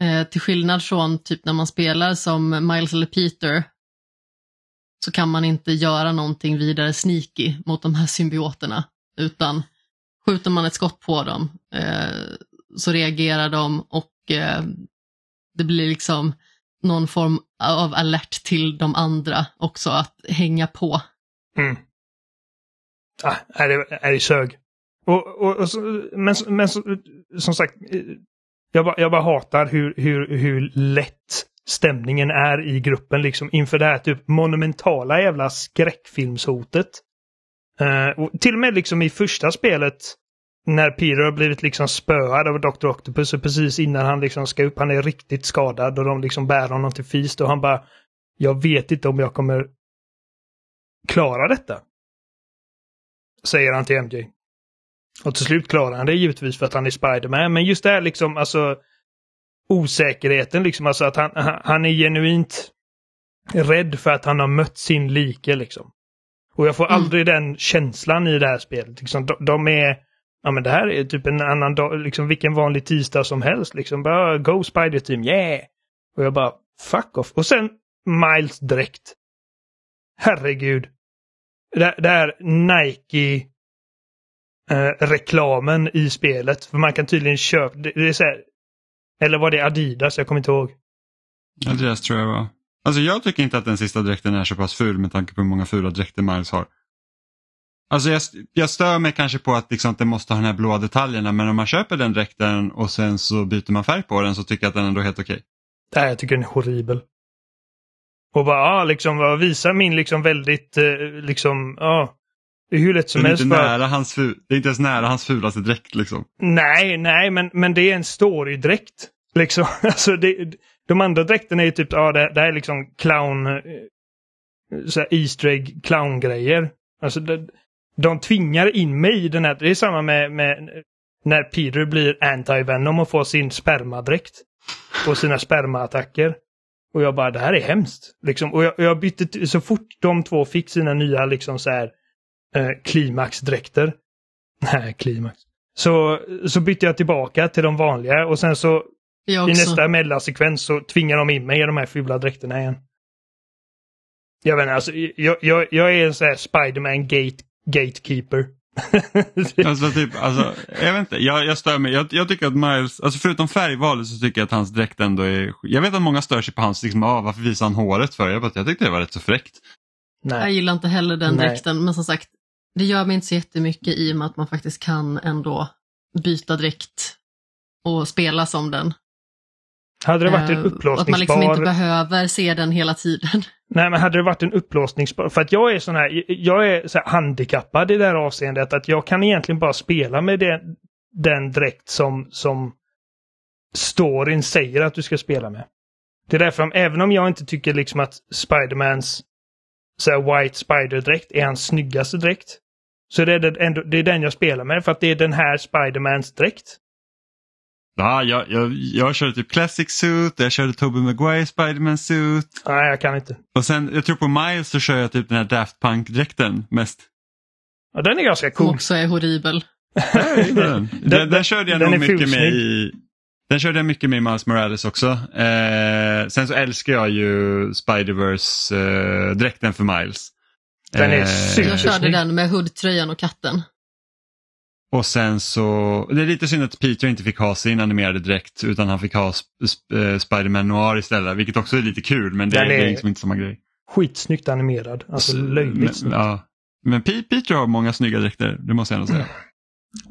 eh, till skillnad från typ när man spelar som Miles eller Peter så kan man inte göra någonting vidare sneaky mot de här symbioterna. Utan skjuter man ett skott på dem eh, så reagerar de och eh, det blir liksom någon form av alert till de andra också att hänga på. Mm. Ah, är det, är det sög. Och, och, och men men som sagt, jag bara, jag bara hatar hur, hur, hur lätt stämningen är i gruppen liksom inför det här typ monumentala jävla skräckfilmshotet. Uh, och till och med liksom i första spelet när Peter har blivit liksom spöad av Dr. Octopus och precis innan han liksom ska upp, han är riktigt skadad och de liksom bär honom till fist och han bara Jag vet inte om jag kommer klara detta. Säger han till MJ. Och till slut klarar han det givetvis för att han är Spiderman. Men just det här liksom, alltså osäkerheten liksom, alltså att han, han är genuint rädd för att han har mött sin like liksom. Och jag får mm. aldrig den känslan i det här spelet. Liksom, de, de, är, ja men det här är typ en annan dag, liksom vilken vanlig tisdag som helst. Liksom bara Go Spider Team, yeah! Och jag bara fuck off. Och sen Miles direkt. Herregud. Det, det är Nike eh, reklamen i spelet. För man kan tydligen köpa, det, det är så här, eller var det Adidas? Jag kommer inte ihåg. Adidas tror jag var. Alltså jag tycker inte att den sista dräkten är så pass ful med tanke på hur många fula dräkter Miles har. Alltså jag, jag stör mig kanske på att liksom, det måste ha de här blåa detaljerna men om man köper den dräkten och sen så byter man färg på den så tycker jag att den ändå är helt okej. Okay. Nej, jag tycker den är horribel. Och bara, ja, liksom visa min liksom väldigt, eh, liksom, ja, det är hur lätt som helst. Inte för... nära hans ful... Det är inte ens nära hans fulaste dräkt liksom. Nej, nej, men, men det är en storydräkt. Liksom. Alltså det, de andra dräkterna är ju typ, ja det, det är liksom clown, eh, så här Easter egg clown-grejer. Alltså det, de tvingar in mig i den här, det är samma med, med när Peter blir anti-venom och får sin spermadräkt. Och sina spermaattacker. Och jag bara, det här är hemskt. Liksom. Och jag, jag bytte, så fort de två fick sina nya liksom så här klimaxdräkter. Nej, klimax. Så, så bytte jag tillbaka till de vanliga och sen så i nästa mellansekvens så tvingar de in mig i de här fula dräkterna igen. Jag vet inte, alltså, jag, jag, jag är en sån här Spiderman gate, gatekeeper. alltså, typ, alltså, jag vet inte, jag, jag stör mig. Jag, jag, tycker att Miles, alltså förutom färgvalet så tycker jag att hans dräkt ändå är... Jag vet att många stör sig på hans, liksom, ah, varför visar han håret för? Jag, bara, jag tyckte det var rätt så fräckt. Nej. Jag gillar inte heller den Nej. dräkten, men som sagt, det gör mig inte så jättemycket i och med att man faktiskt kan ändå byta dräkt och spela som den. Hade det varit en upplåsningsbar... Att man liksom inte behöver se den hela tiden. Nej, men hade det varit en upplåsningsbar... För att jag är sån här, jag är så handikappad i det här avseendet att jag kan egentligen bara spela med den, den dräkt som, som storyn säger att du ska spela med. Det är därför, även om jag inte tycker liksom att Spidermans så här, White Spider-dräkt är hans snyggaste dräkt, så det är, det, ändå, det är den jag spelar med för att det är den här Spidermans dräkt. Ja, jag, jag, jag körde typ Classic Suit, jag körde Tobey Maguire Spiderman Suit. Nej, jag kan inte. Och sen, jag tror på Miles så kör jag typ den här Daft Punk-dräkten mest. Ja, den är ganska cool. Som också är horribel. den. den, den, den körde jag nog mycket med i... Den körde jag mycket med Miles Morales också. Eh, sen så älskar jag ju Spiderverse-dräkten eh, för Miles. Den är eh, Jag körde den med hoodtröjan och katten. Och sen så, det är lite synd att Peter inte fick ha sin animerade dräkt utan han fick ha Sp Sp Spiderman Noir istället, vilket också är lite kul men det, är, det är liksom inte samma grej. Skitsnyggt animerad, alltså löjligt snyggt. Ja. Men Peter har många snygga dräkter, det måste jag ändå säga.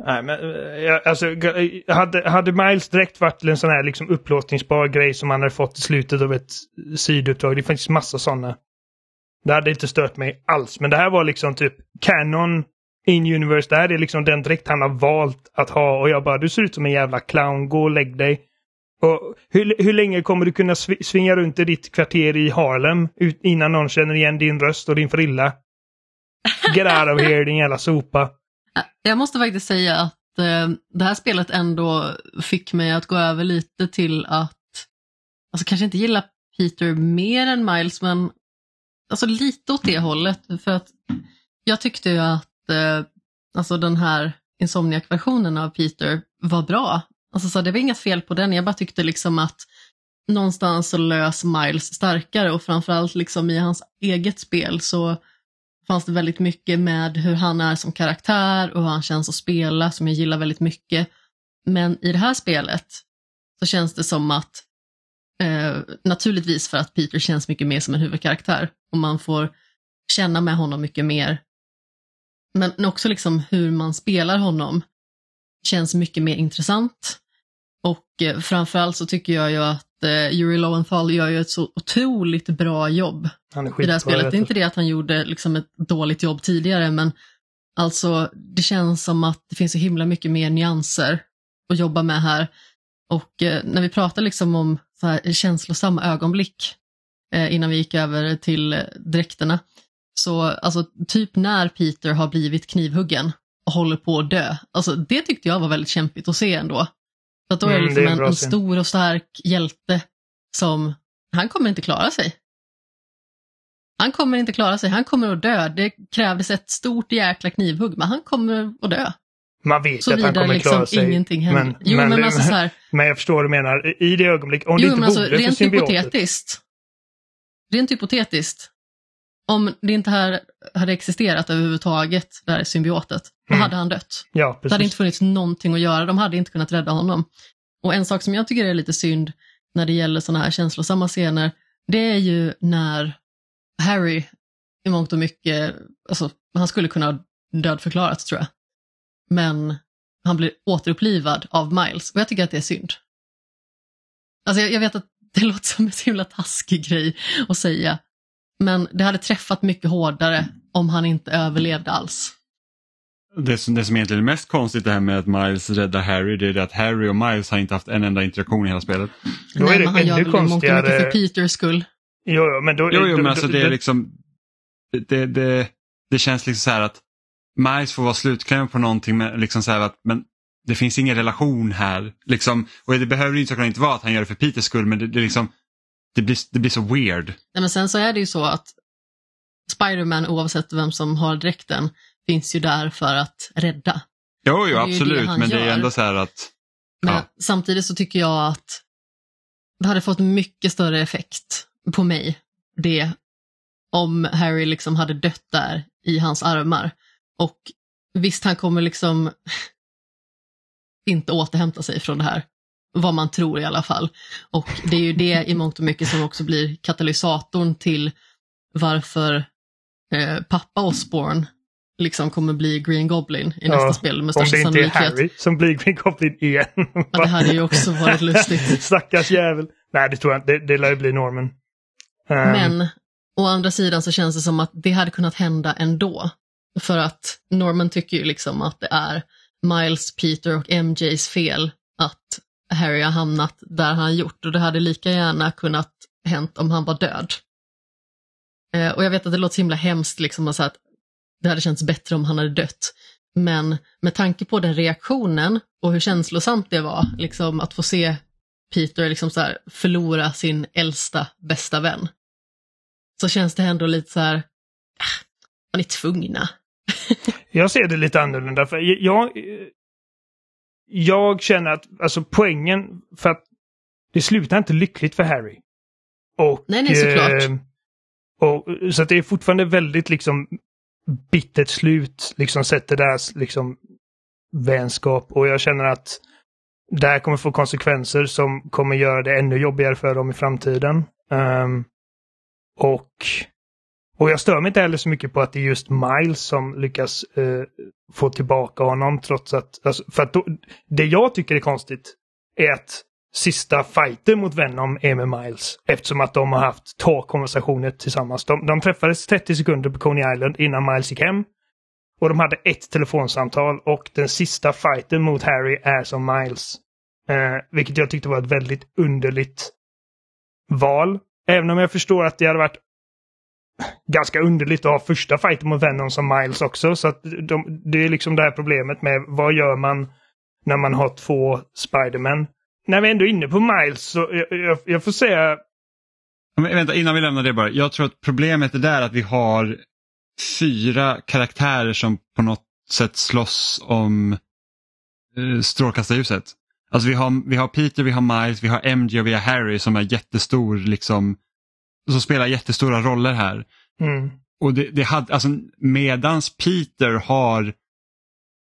Nej, men eh, alltså, eh, hade, hade Miles direkt varit en sån här liksom upplåsningsbar grej som han hade fått i slutet av ett sidouppdrag, det finns massa sådana. Det hade inte stört mig alls, men det här var liksom typ Canon in universe. Det här är liksom den dräkt han har valt att ha och jag bara, du ser ut som en jävla clown, gå och lägg dig. Och hur, hur länge kommer du kunna sv svinga runt i ditt kvarter i Harlem ut, innan någon känner igen din röst och din frilla? Get out of here din jävla sopa. Jag måste faktiskt säga att eh, det här spelet ändå fick mig att gå över lite till att, alltså kanske inte gilla Peter mer än Miles, men alltså lite åt det hållet. För att jag tyckte ju att eh, alltså den här Insomniac-versionen av Peter var bra. Alltså så det var inget fel på den, jag bara tyckte liksom att någonstans så lös Miles starkare och framförallt liksom i hans eget spel så fanns det väldigt mycket med hur han är som karaktär och hur han känns att spela som jag gillar väldigt mycket. Men i det här spelet så känns det som att eh, naturligtvis för att Peter känns mycket mer som en huvudkaraktär och man får känna med honom mycket mer. Men också liksom hur man spelar honom känns mycket mer intressant. Och eh, framförallt så tycker jag ju att eh, Yuri Lowenthal gör ju ett så otroligt bra jobb Han är i det här spelet. Det är inte det att han gjorde liksom ett dåligt jobb tidigare, men alltså det känns som att det finns så himla mycket mer nyanser att jobba med här. Och eh, när vi pratar liksom om så här känslosamma ögonblick eh, innan vi gick över till eh, dräkterna, så alltså typ när Peter har blivit knivhuggen och håller på att dö, alltså det tyckte jag var väldigt kämpigt att se ändå. För att då är det Mm, liksom det är en en, stor och stark hjälte som, han kommer inte klara sig. Han kommer inte klara sig, han kommer att dö. Det krävdes ett stort jäkla knivhugg, men han kommer att dö. Man vet att han kommer liksom klara sig. ingenting händer. Men, jo, men, alltså så här, men jag förstår vad du menar. I det ögonblick, om det jo, inte men alltså, vore för rent symbiotet. hypotetiskt. Rent hypotetiskt. Om det inte här hade existerat överhuvudtaget, det här symbiotet, då Mm. hade han dött. Ja, Det hade precis. inte funnits någonting att göra, de hade inte kunnat rädda honom. Och en sak som jag tycker är lite synd när det gäller sådana här känslosamma scener, det är ju när Harry i mångt och mycket, alltså han skulle kunna ha dödförklarats tror jag. Men han blir återupplivad av Miles och jag tycker att det är synd. Alltså jag, jag vet att det låter som en så himla taskig grej att säga, men det hade träffat mycket hårdare om han inte överlevde alls. Det som, det som egentligen är mest konstigt det här med att Miles räddar Harry, det är det att Harry och Miles har inte haft en enda interaktion i hela spelet. Då är Nej, det men han gör väl det mycket konstigare- för Peters skull. Jo, jo, men då... Jo, jo då- men alltså då- det är då- liksom, det, det, det känns liksom så här att Miles får vara slutklämd på någonting med liksom så här att, men det finns ingen relation här. Liksom, och det behöver ju såklart inte vara att han gör det för Peters skull, men det, det, liksom, det, blir, det blir så weird. Nej, men sen så är det ju så att Spider-Man, oavsett vem som har dräkten, finns ju där för att rädda. Jo, Det jo ju det absolut, han men det är ändå så här att, Men Ja. samtidigt så tycker jag att det hade fått mycket större effekt på mig, det, om Harry liksom hade dött där i hans armar. Och visst, han kommer liksom inte återhämta sig från det här. Vad man tror i alla fall. Och det är ju det i mångt och mycket som också blir katalysatorn till varför eh, pappa Osborn liksom kommer bli Green Goblin i nästa Ja, spel med Om största det inte är sannolikhet. Harry som blir Green Goblin igen. Ja, det hade ju också varit lustigt. Stackars jävel. Nej, det tror jag inte. Det, det lär ju bli normen. Ehm, Men å andra sidan så känns det som att det hade kunnat hända ändå. För att Norman tycker ju liksom att det är Miles, Peter och MJs fel att Harry har hamnat där han gjort och det hade lika gärna kunnat hänt om han var död. Eh, och jag vet att det låter så himla hemskt liksom att säga att det hade känts bättre om han hade dött. Men med tanke på den reaktionen och hur känslosamt det var, liksom att få se Peter liksom så här förlora sin äldsta bästa vän. Så känns det ändå lite så här, ah, man är tvungna. Jag ser det lite annorlunda. För jag, jag känner att alltså poängen för att det slutar inte lyckligt för Harry. Och, Nej, nej, såklart. eh, och, så att det är fortfarande väldigt liksom bittert slut, liksom sätter deras liksom vänskap. Och jag känner att det här kommer få konsekvenser som kommer göra det ännu jobbigare för dem i framtiden. Ehm, och och jag stör mig inte heller så mycket på att det är just Miles som lyckas eh, få tillbaka honom trots att... Alltså, för att då, det jag tycker är konstigt är att sista fighten mot Venom är med Miles. Eftersom att de har haft två konversationer tillsammans. De, de träffades 30 sekunder på Coney Island innan Miles gick hem. Och de hade ett telefonsamtal och den sista fighten mot Harry är som Miles. Eh, vilket jag tyckte var ett väldigt underligt val. Även om jag förstår att det hade varit ganska underligt att ha första fighten mot Venom som Miles också. Så att de, det är liksom det här problemet med vad gör man när man har två Spiderman. När vi ändå är inne på Miles så jag, jag, jag får säga Men, vänta, innan vi lämnar det bara. Jag tror att problemet är där att vi har fyra karaktärer som på något sätt slåss om eh, strålkastarljuset. Alltså vi har, vi har Peter, vi har Miles, vi har MJ och vi har Harry som är jättestor, liksom, som spelar jättestora roller här. Mm. Och det, det hade, alltså medans Peter har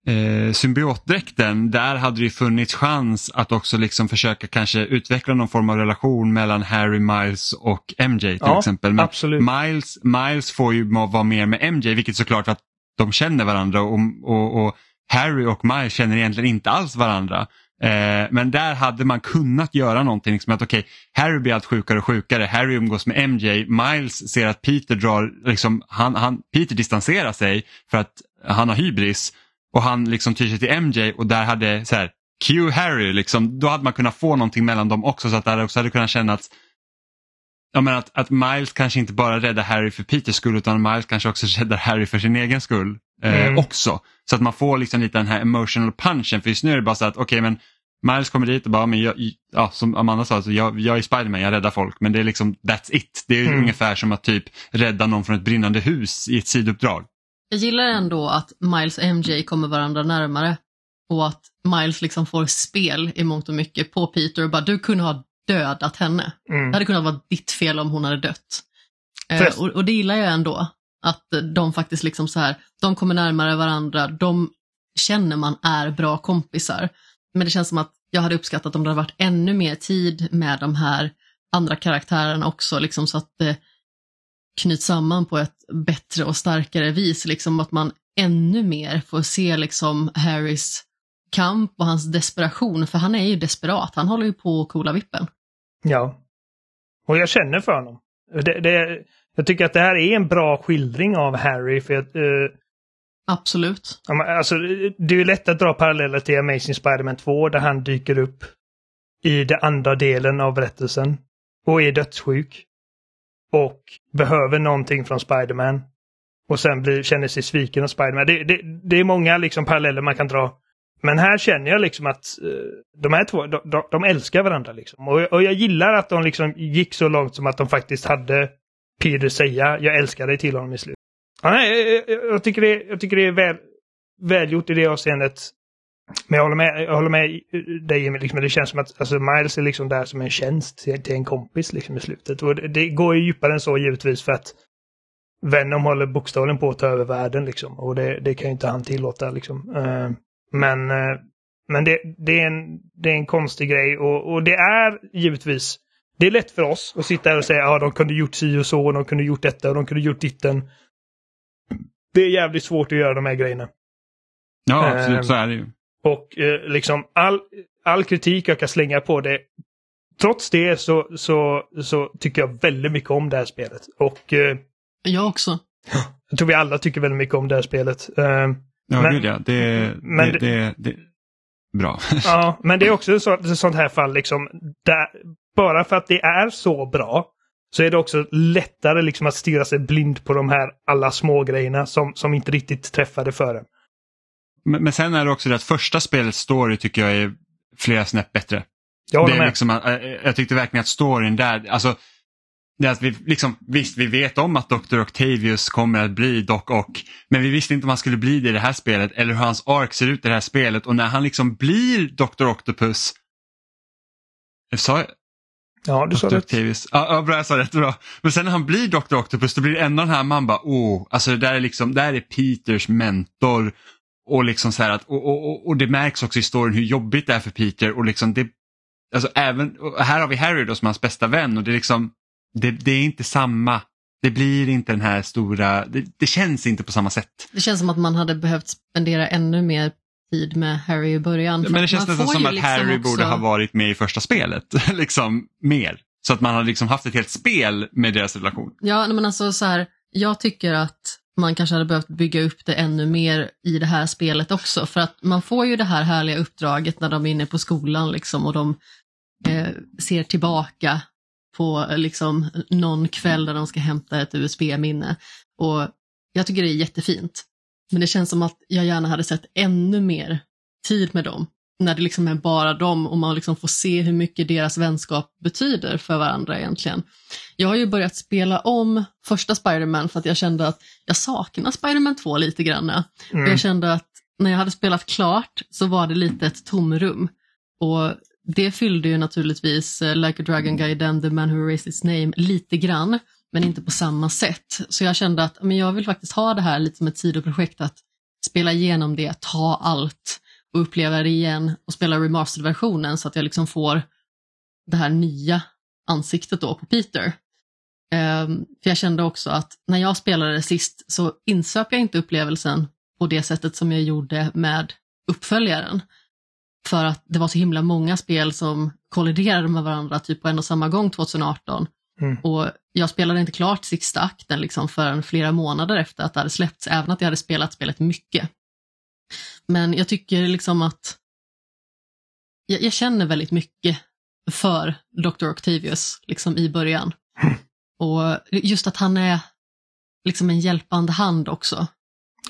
eh, symbiotdräkten, där hade det funnits chans att också liksom försöka kanske utveckla någon form av relation mellan Harry, Miles och MJ till Ja, exempel. Men absolut. Miles, Miles får ju vara mer med MJ, vilket såklart att de känner varandra och, och, och Harry och Miles känner egentligen inte alls varandra. Eh, men där hade man kunnat göra någonting, liksom att okej, Harry blir allt sjukare och sjukare, Harry umgås med MJ, Miles ser att Peter drar, liksom, han, han, Peter distanserar sig för att han har hybris. Och han liksom tyr sig till MJ och där hade så här, Q Harry, liksom, då hade man kunnat få någonting mellan dem också. Så att det också hade kunnat kännas Ja, men att, att Miles kanske inte bara räddar Harry för Peters skull utan Miles kanske också räddar Harry för sin egen skull eh, Mm. också. Så att man får liksom lite den här emotional punchen för just nu är det bara så att okej men Miles kommer dit och bara, men jag, ja, som Amanda sa, alltså, jag, jag är Spiderman, jag räddar folk men det är liksom that's it. Det är Mm. ungefär som att typ rädda någon från ett brinnande hus i ett sidouppdrag. Jag gillar ändå att Miles och MJ kommer varandra närmare och att Miles liksom får spel i mångt och mycket på Peter och bara du kunde ha dödat henne. Mm. Det hade kunnat vara ditt fel om hon hade dött. Eh, och, och det gillar jag ändå. Att de faktiskt liksom så här, de kommer närmare varandra, de känner man är bra kompisar. Men det känns som att jag hade uppskattat om det hade varit ännu mer tid med de här andra karaktärerna också, liksom så att det knyts samman på ett bättre och starkare vis. Liksom att man ännu mer får se liksom Harrys kamp och hans desperation, för han är ju desperat, han håller ju på att coola vippen. Ja. Och jag känner för honom. Det, det, jag tycker att det här är en bra skildring av Harry. För att, eh, Absolut. alltså, det är lätt att dra paralleller till Amazing Spider-Man 2 där han dyker upp i den andra delen av berättelsen och är dödssjuk. Och behöver någonting från Spider-Man. Och sen blir, känner sig sviken av Spider-Man. Det, det, det är många liksom paralleller man kan dra. Men här känner jag liksom att eh, de här två, de, de, de älskar varandra. Liksom. Och, och jag gillar att de liksom gick så långt som att de faktiskt hade Peter säga jag älskar dig till honom i slutet. Ja, nej, jag, jag, tycker det, jag tycker det är väl, välgjort i det avseendet. Men jag håller med, jag håller med dig Emil, liksom, det känns som att alltså, Miles är liksom där som en tjänst till, till en kompis liksom, i slutet. Och det, det går ju djupare än så givetvis för att Venom håller bokstavligen på att ta över världen liksom. Och det, det kan ju inte han tillåta liksom. Uh, men uh, men det, det, är en, det är en konstig grej och, och det är givetvis det är lätt för oss att sitta här och säga ja de kunde gjort si och så och de kunde gjort detta och de kunde gjort ditten. Det är jävligt svårt att göra de här grejerna. Ja, Ehm. absolut, så är det ju. Och eh, liksom all, all kritik jag kan slänga på det. Trots det så, så, så tycker jag väldigt mycket om det här spelet. Och eh, Jag också. jag tror vi alla tycker väldigt mycket om det här spelet. Eh, Ja, men- gud ja. Det, men det, det, det, bra. ja, men det är också så, ett sånt här fall liksom. Där, bara för att det är så bra så är det också lättare liksom att stirra sig blind på de här alla små grejerna som, som inte riktigt träffade för en. Men, men sen är det också det att första spelets story tycker jag är flera snäpp bättre. Jag det är med. liksom, att- eh, jag tyckte verkligen att storyn där, alltså det att vi, liksom, visst, vi vet om att Dr. Octavius kommer att bli Doc Ock, men vi visste inte om han skulle bli det i det här spelet eller hur hans ark ser ut i det här spelet och när han liksom blir Dr. Octopus, sa jag Ja, du sa Dr. rätt. Octavius? Ja, ja, bra, jag sa rätt, bra. Men sen när han blir Dr. Octopus då blir det ändå den här man bara, oh, alltså det där är liksom, där är Peters mentor och liksom så här att, och, och, och, och det märks också i storyn hur jobbigt det är för Peter och liksom det, alltså även, här har vi Harry då som hans bästa vän och det är liksom, det, det är inte samma, det blir inte den här stora, det, det känns inte på samma sätt. Det känns som att man hade behövt spendera ännu mer tid med Harry i början. Men det känns nästan som att liksom Harry också- borde ha varit med i första spelet, liksom mer. Så att man har liksom haft ett helt spel med deras relation. Ja, men alltså så här, jag tycker att man kanske hade behövt bygga upp det ännu mer i det här spelet också. För att man får ju det här härliga uppdraget när de är inne på skolan liksom och de eh, ser tillbaka på liksom någon kväll där de ska hämta ett USB-minne. Och jag tycker det är jättefint. Men det känns som att jag gärna hade sett ännu mer tid med dem. När det liksom är bara dem och man liksom får se hur mycket deras vänskap betyder för varandra egentligen. Jag har ju börjat spela om första Spider-Man för att jag kände att jag saknar Spider-Man 2 lite grann. Och Mm. jag kände att när jag hade spelat klart så var det lite ett tomrum. Och det fyllde ju naturligtvis uh, Like a Dragon Gaiden, The Man Who Raised Its Name lite grann, men inte på samma sätt. Så jag kände att men jag vill faktiskt ha det här lite som ett sidoprojekt, att spela igenom det, ta allt och uppleva det igen och spela remastered-versionen så att jag liksom får det här nya ansiktet då på Peter. Um, för jag kände också att när jag spelade sist så insöp jag inte upplevelsen på det sättet som jag gjorde med uppföljaren. För att det var så himla många spel som kolliderade med varandra typ på en och samma gång 2018. Mm. Och jag spelade inte klart sista akten liksom förrän flera månader efter att det hade släppts, även att jag hade spelat spelet mycket. Men jag tycker liksom att jag, jag känner väldigt mycket för Dr. Octavius liksom i början. Och just att han är liksom en hjälpande hand också.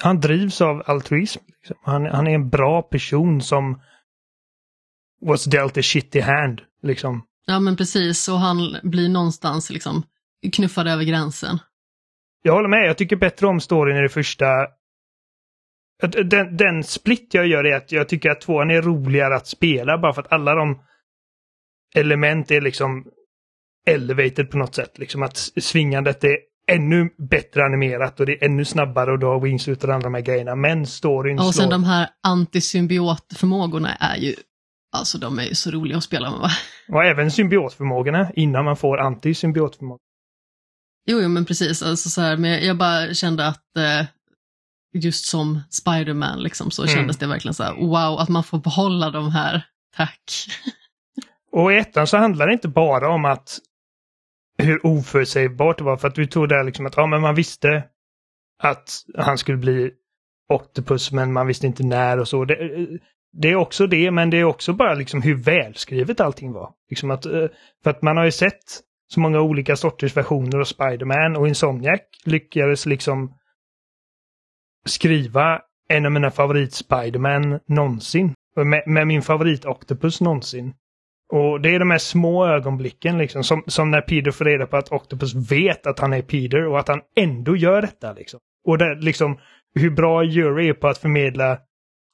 Han drivs av altruism. Liksom. Han, han är en bra person som was dealt a shitty hand. Liksom. Ja men precis, och han blir någonstans liksom knuffad över gränsen. Jag håller med, jag tycker bättre om storyn i det första. Den, den split jag gör är att jag tycker att tvåan är roligare att spela bara för att alla de element är liksom elevated på något sätt. Liksom att svingandet är ännu bättre animerat och det är ännu snabbare och du har wingsuit och andra med grejerna. Men storyn Och sen slår... de här antisymbiotförmågorna är ju, alltså de är ju så roliga att spela med va? Och även symbiotförmågorna innan man får antisymbiotförmågor. Jo, jo, men precis. Alltså, så här, men jag bara kände att eh, just som Spiderman liksom, så mm. kändes det verkligen så här, wow, att man får behålla de här. Tack. Och i ettan så handlar det inte bara om att hur oförutsägbart det var. För att vi tog där liksom att ja, men man visste att han skulle bli Octopus men man visste inte när och så. Det, det, är också det, men det är också bara liksom hur välskrivet allting var. Liksom att, eh, för att man har ju sett så många olika sorters versioner av Spiderman och Insomniac lyckades liksom skriva en av mina favorit Spiderman någonsin. Med, med min favorit Octopus någonsin. Och det är de här små ögonblicken liksom, som, som när Peter får reda på att Octopus vet att han är Peter och att han ändå gör detta. Liksom. Och det, liksom, hur bra Jury är på att förmedla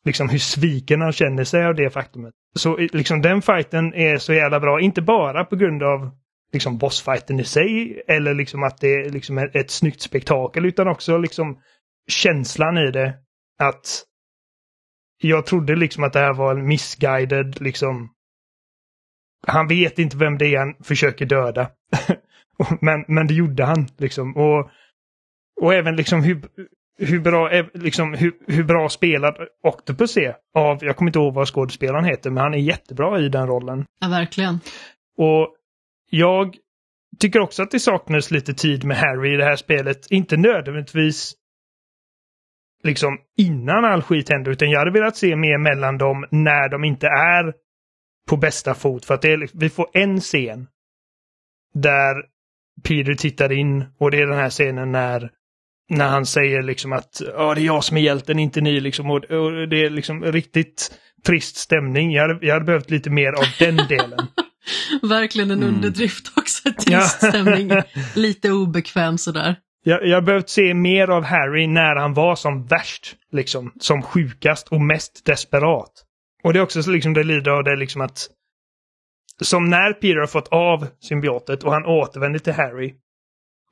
liksom, hur sviken han känner sig av det faktumet. Så liksom, den fighten är så jävla bra, inte bara på grund av liksom, bossfighten i sig eller liksom, att det är liksom, ett, ett snyggt spektakel utan också liksom, känslan i det. Att jag trodde liksom att det här var en missguided liksom han vet inte vem det är han försöker döda. men, men det gjorde han liksom. Och, och även liksom hur, hur bra, liksom, hur, hur bra spelad Octopus är av, jag kommer inte ihåg vad skådespelaren heter, men han är jättebra i den rollen. Ja, verkligen. Och jag tycker också att det saknades lite tid med Harry i det här spelet. Inte nödvändigtvis liksom innan all skit hände, utan jag hade velat se mer mellan dem när de inte är på bästa fot. För att är, vi får en scen där Peter tittar in och det är den här scenen när när han säger liksom att ja, det är jag som är hjälten, inte ni. Liksom, och, och det är liksom riktigt trist stämning. Jag hade, jag hade behövt lite mer av den delen. Verkligen en mm. underdrift också, trist stämning. lite obekväm sådär. Jag, jag behövt se mer av Harry när han var som värst, liksom, som sjukast och mest desperat. Och det är också liksom det lider av det liksom att som när Peter har fått av symbiotet och han återvänder till Harry.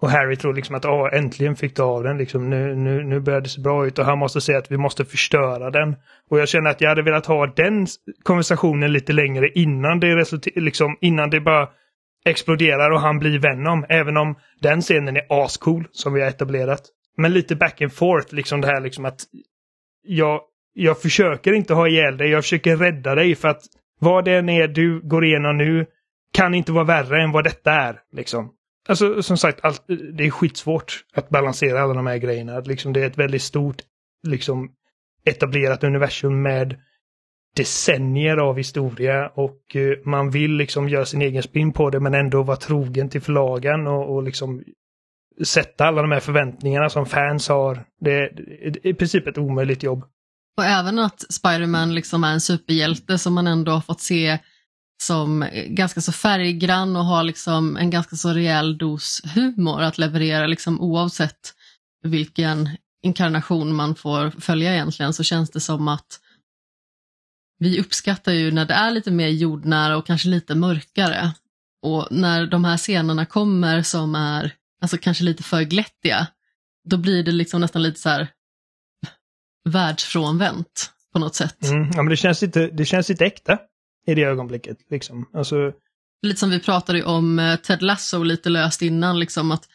Och Harry tror liksom att oh, äntligen fick du av den, liksom, nu, nu, nu börjar det se bra ut och han måste säga att vi måste förstöra den. Och jag känner att jag hade velat ha den konversationen lite längre innan det liksom innan det bara exploderar och han blir Venom. Även om den scenen är ascool som vi har etablerat. Men lite back and forth, liksom det här liksom att jag jag försöker inte ha ihjäl dig, jag försöker rädda dig för att vad det än är du går igenom nu kan inte vara värre än vad detta är. Liksom. Alltså som sagt, allt, det är skitsvårt att balansera alla de här grejerna. Liksom, det är ett väldigt stort liksom, etablerat universum med decennier av historia och eh, man vill liksom göra sin egen spin på det men ändå vara trogen till förlagen och, och liksom sätta alla de här förväntningarna som fans har. Det är i princip ett omöjligt jobb. Och även att Spiderman liksom är en superhjälte som man ändå har fått se som är ganska så färggrann och har liksom en ganska så rejäl dos humor att leverera liksom oavsett vilken inkarnation man får följa egentligen så känns det som att vi uppskattar ju när det är lite mer jordnära och kanske lite mörkare. Och när de här scenerna kommer som är alltså kanske lite för glättiga, då blir det liksom nästan lite så här världsfrånvänt på något sätt. Mm, ja, men det känns, inte, det känns lite äkta i det ögonblicket. Liksom. Alltså, Lite som vi pratade om eh, Ted Lasso lite löst innan, liksom att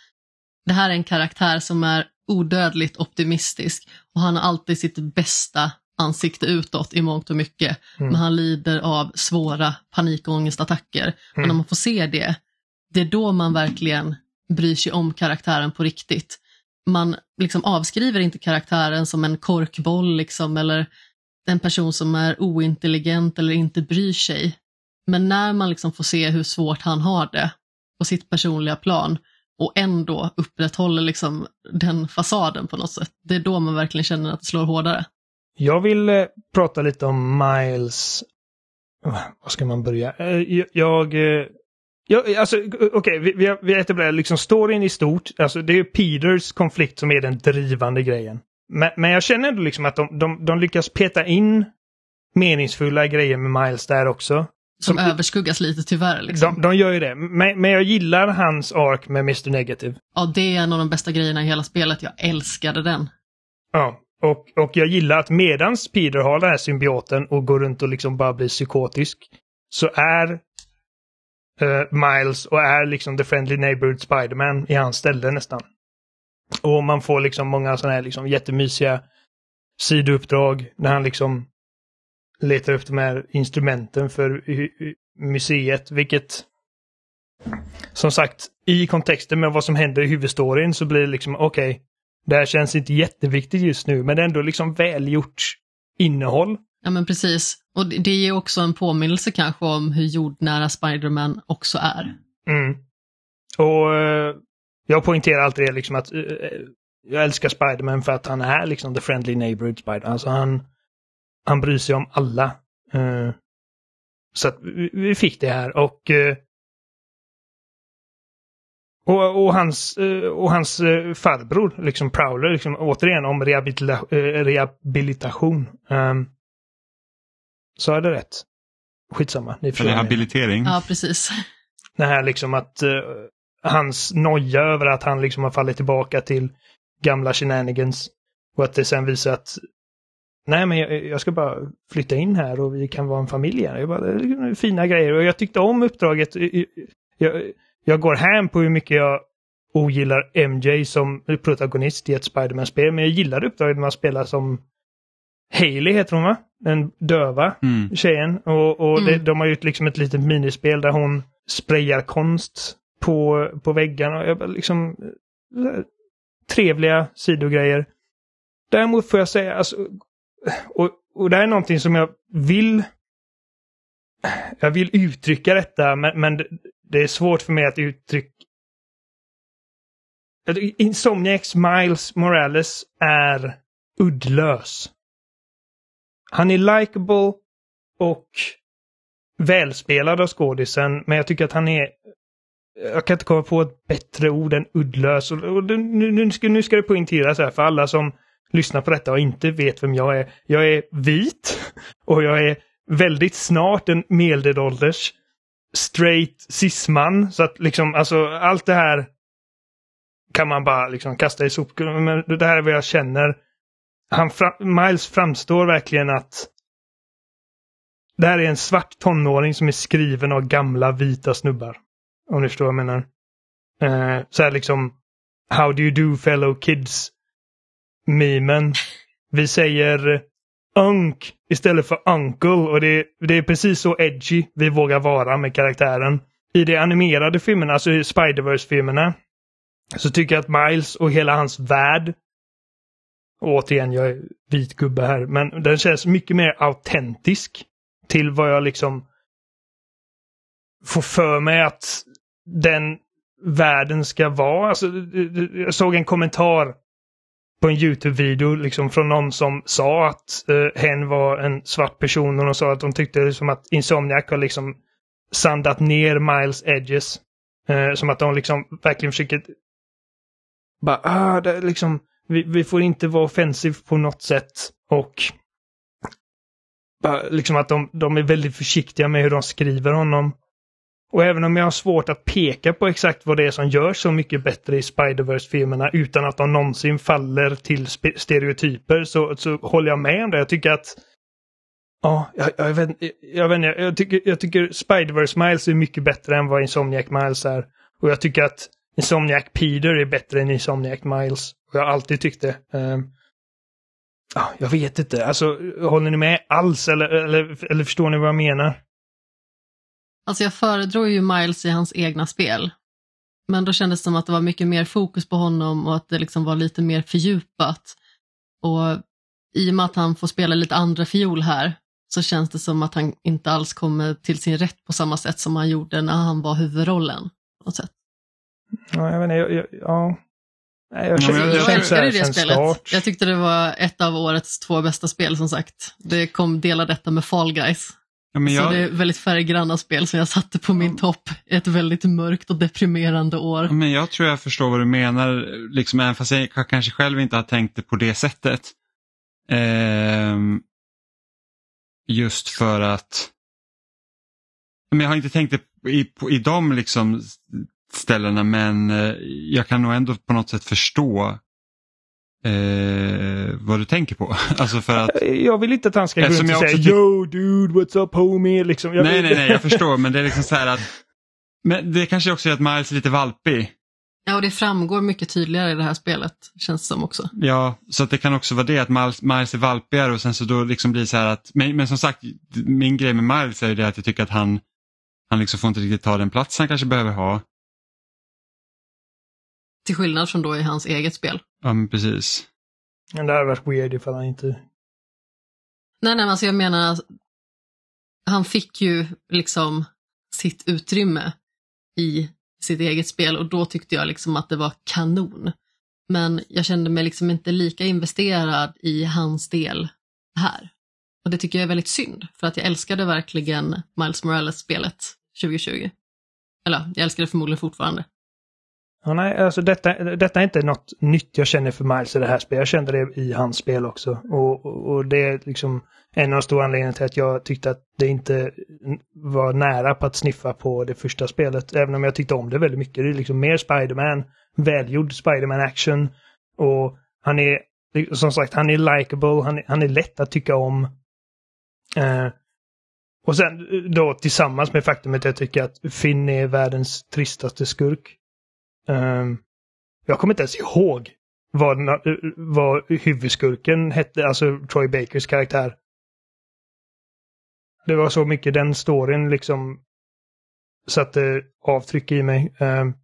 det här är en karaktär som är odödligt optimistisk och han har alltid sitt bästa ansikte utåt i mångt och mycket. Mm. Men han lider av svåra panikångestattacker. Och Mm. när man får se det, det är då man verkligen bryr sig om karaktären på riktigt. Man liksom avskriver inte karaktären som en korkboll liksom, eller en person som är ointelligent eller inte bryr sig. Men när man liksom får se hur svårt han har det på sitt personliga plan och ändå upprätthåller liksom den fasaden på något sätt, det är då man verkligen känner att det slår hårdare. Jag vill eh, prata lite om Miles. Oh, Var ska man börja? Eh, jag... eh, jag, alltså, okej, vi, vi, har- vi har etablerat liksom storyn i stort. Alltså, det är Peters konflikt som är den drivande grejen. Men, men jag känner ändå liksom att de, de, de lyckas peta in meningsfulla grejer med Miles där också. Som Som- överskuggas lite tyvärr. Liksom. De, de gör ju det. Men, men jag gillar hans ark med Mr. Negative. Ja, det är en av de bästa grejerna i hela spelet. Jag älskade den. Ja, och, och jag gillar att medans Peter har den här symbioten och går runt och liksom bara blir psykotisk så är eh, Miles och är liksom the friendly neighborhood Spiderman i hans ställe nästan. Och man får liksom många sådana här liksom jättemysiga sidouppdrag när han liksom letar upp de här instrumenten för museet, vilket som sagt, i kontexten med vad som händer i huvudstoryn så blir det liksom okej, det här känns inte jätteviktigt just nu, men ändå liksom välgjort innehåll. Ja, men precis. Och det- det är också en påminnelse kanske om hur jordnära Spiderman också är. Mm. Och eh, jag poängterar alltid det liksom att eh, jag älskar Spiderman för att han är liksom the friendly neighborhood Spider. Alltså han, han bryr sig om alla. Eh, så att vi, vi fick det här och eh, och, och hans, och hans farbror, liksom Prowler, liksom, återigen om rehabilitera, eh, rehabilitation. Um, Sa jag det rätt? Skitsamma, ni förstår. Rehabilitering. Ja, precis. Det här liksom att hans noja över att han liksom har fallit tillbaka till gamla shenanigans. Och att det sen visar att nej men jag, jag ska bara flytta in här och vi kan vara en familj här. Jag bara, det är fina grejer och jag tyckte om uppdraget. Jag, jag går hem på hur mycket jag ogillar MJ som protagonist i ett Spiderman-spel. Men jag gillar uppdraget när man spelar som Hailey heter hon va? Den döva Mm. tjejen. Och, och det, Mm. de har gjort liksom ett litet minispel där hon sprayar konst på, på väggarna. Och jag liksom, eh, trevliga sidogrejer. Däremot får jag säga, alltså, och, och det här är någonting som jag vill jag vill uttrycka detta, men, men det, det är svårt för mig att uttrycka Insomniacs Miles Morales är uddlös. Han är likable och välspelad av skådisen, men jag tycker att han är... Jag kan inte komma på ett bättre ord än uddlös. Och, och nu, nu, ska, nu ska det poängteras här för alla som lyssnar på detta och inte vet vem jag är. Jag är vit och jag är väldigt snart en medelålders straight cisman. Så att liksom, alltså allt det här kan man bara liksom kasta i sopkunnan. Men det här är vad jag känner. Han fra- Miles framstår verkligen att det här är en svart tonåring som är skriven av gamla vita snubbar. Om ni förstår vad jag menar. Eh, så här liksom How do you do fellow kids? Memen. Vi säger unk istället för uncle och det, det är precis så edgy vi vågar vara med karaktären. I de animerade filmerna, alltså i Spider-Verse-filmerna, så tycker jag att Miles och hela hans värld och återigen, jag är vit gubbe här, men den känns mycket mer autentisk till vad jag liksom får för mig att den världen ska vara. Alltså, jag såg en kommentar på en YouTube-video liksom från någon som sa att eh, hen var en svart person och de sa att de tyckte det som att Insomniac har liksom sandat ner Miles edges. Eh, som att de liksom verkligen försöker bara, ah, det är liksom, vi, vi får inte vara offensiv på något sätt. Och liksom att de, de är väldigt försiktiga med hur de skriver honom. Och även om jag har svårt att peka på exakt vad det är som gör så mycket bättre i Spider-Verse-filmerna utan att de någonsin faller till stereotyper så, så håller jag med om det. Jag tycker att Ja, jag, jag, vet, jag, vet, jag, tycker, jag tycker Spider-Verse Miles är mycket bättre än vad Insomniac Miles är. Och jag tycker att Insomniac Peter är bättre än Insomniac Miles. Och jag har alltid tyckt det. Um, ja, jag vet inte, alltså håller ni med alls eller, eller, eller förstår ni vad jag menar? Alltså jag föredrog ju Miles i hans egna spel. Men då kändes det som att det var mycket mer fokus på honom och att det liksom var lite mer fördjupat. Och i och med att han får spela lite andra fiol här så känns det som att han inte alls kommer till sin rätt på samma sätt som han gjorde när han var huvudrollen. På något sätt. Ja, jag vet inte, jag, jag, ja. Nej, jag, känner, jag, jag, jag älskade det spelet. Start. Jag tyckte det var ett av årets två bästa spel som sagt. Det kom dela detta med Fall Guys. Ja, jag... Så det är väldigt färggranna spel som jag satte på min topp. Ett väldigt mörkt och deprimerande år. Men jag tror jag förstår vad du menar, liksom, även fast jag kanske själv inte har tänkt det på det sättet. Ehm, just för att men jag har inte tänkt det i, på, i de liksom ställena men eh, jag kan nog ändå på något sätt förstå eh, vad du tänker på. alltså för att, jag vill inte att han ska gå runt och säga. Yo dude, what's up homie? Liksom, nej, nej, nej, jag förstår men det är liksom så här att men det kanske också är att Miles är lite valpig. Ja, och det framgår mycket tydligare i det här spelet, känns det som också. Ja, så att det kan också vara det att Miles, Miles är valpigare och sen så då liksom blir det så här att, men, men som sagt, min grej med Miles är ju det att jag tycker att han, han liksom får inte riktigt ta den plats han kanske behöver ha. Till skillnad från då i hans eget spel. Ja, men precis. Men det hade varit weird ifall han inte... Nej, nej, alltså jag menar, han fick ju liksom sitt utrymme i sitt eget spel och då tyckte jag liksom att det var kanon. Men jag kände mig liksom inte lika investerad i hans del här. Och det tycker jag är väldigt synd, för att jag älskade verkligen Miles Morales-spelet 2020. Eller, jag älskar det förmodligen fortfarande. Ja, nej, alltså detta, detta är inte något nytt jag känner för Miles i det här spelet. Jag kände det i hans spel också. Och, och, och det är liksom en av de stora anledningarna till att jag tyckte att det inte var nära på att sniffa på det första spelet. Även om jag tyckte om det väldigt mycket. Det är liksom mer Spiderman, välgjord Spiderman action. Och han är, som sagt, han är likable, han är, han är lätt att tycka om. Eh, och sen då tillsammans med faktumet att jag tycker att Finn är världens tristaste skurk. Um, jag kommer inte ens ihåg vad, vad huvudskurken hette, alltså Troy Bakers karaktär. Det var så mycket den storyn liksom satte avtryck i mig. Um,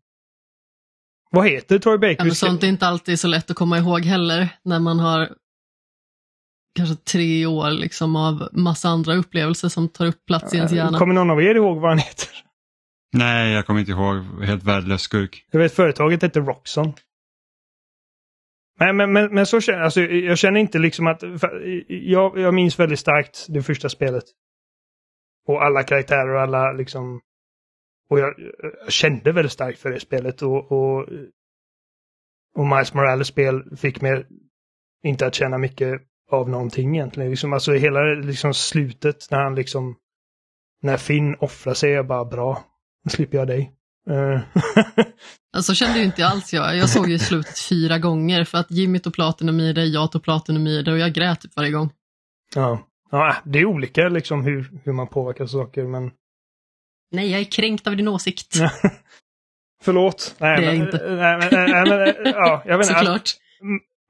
vad heter Troy Bakers? Ja, men sånt är inte alltid så lätt att komma ihåg heller när man har kanske tre år liksom av massa andra upplevelser som tar upp plats i ens hjärna. Kommer någon av er ihåg vad han heter? Nej, jag kommer inte ihåg. Helt värdelös skurk. Jag vet företaget hette Roxon. Nej, men, men, men så känner alltså, jag känner inte liksom att... Jag, jag minns väldigt starkt det första spelet. Och alla karaktärer och alla liksom... Och jag, jag kände väldigt starkt för det spelet och, och, och Miles Morales spel fick mig inte att känna mycket av någonting egentligen. Liksom, alltså hela liksom slutet när han liksom... När Finn offrar sig är bara bra. Nu slipper jag dig. Uh. alltså kände ju inte alls jag. Jag såg ju slutet fyra gånger för att Jimmy tog Platinum i det, jag tog Platinum i det och jag grät typ varje gång. Ja, ja det är olika liksom hur, hur man påverkar saker men... Nej, jag är kränkt av din åsikt. Förlåt. Nej, det är jag inte. Nej, men, nej, men, ja, jag vet inte. Såklart.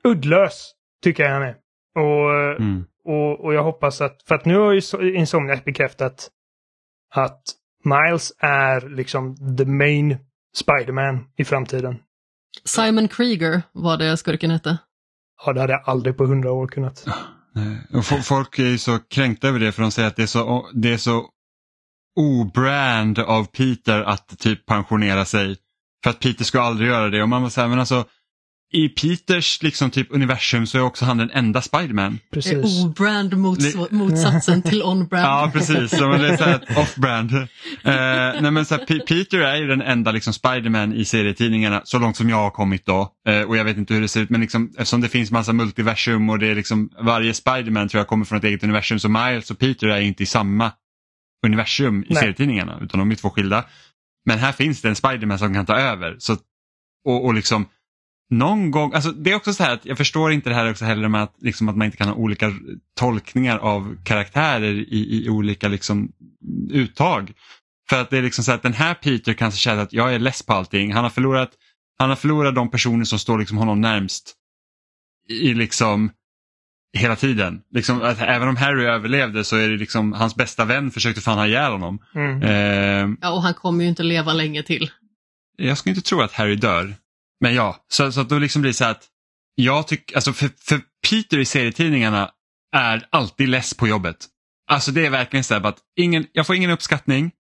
Uddlös tycker jag han är. Och, mm. och, och jag hoppas att, för att nu har ju Insomniac bekräftat att Miles är liksom the main Spiderman i framtiden. Simon Krieger var det skurken hette. Ja, det hade jag aldrig på hundra år kunnat. Folk är ju så kränkta över det för de säger att det är så, det är så obrand av Peter att typ pensionera sig. För att Peter skulle aldrig göra det. Och man var så här, men alltså i Peters liksom typ universum så är också han den enda Spiderman. Det är Precis. O-brand mots- motsatsen till on-brand. Ja, precis. Så det är så här off-brand. Eh, nej, men så här, P- Peter är ju den enda liksom, Spiderman i serietidningarna, så långt som jag har kommit då. Eh, och jag vet inte hur det ser ut, men liksom, eftersom det finns massa multiversum och det är liksom, varje Spiderman tror jag kommer från ett eget universum, så Miles och Peter är inte i samma universum i Nej. serietidningarna, utan de är två skilda. Men här finns det en Spiderman som kan ta över. Så, och, och liksom någon gång, alltså det är också så här att jag förstår inte det här också heller med att, liksom, att man inte kan ha olika tolkningar av karaktärer i, i olika liksom, uttag. För att det är liksom så här att den här Peter kan känna att jag är less på allting. Han har förlorat, han har förlorat de personer som står liksom honom närmst i liksom hela tiden. Liksom, att även om Harry överlevde så är det liksom hans bästa vän försökte fan ha ihjäl honom. Mm. Eh, Ja, och han kommer ju inte leva länge till. jag skulle inte tro att Harry dör. Men ja, så, så att då liksom blir det så här att jag tycker, alltså för, för Peter i serietidningarna är alltid less på jobbet. Alltså det är verkligen så här att ingen, jag får ingen uppskattning.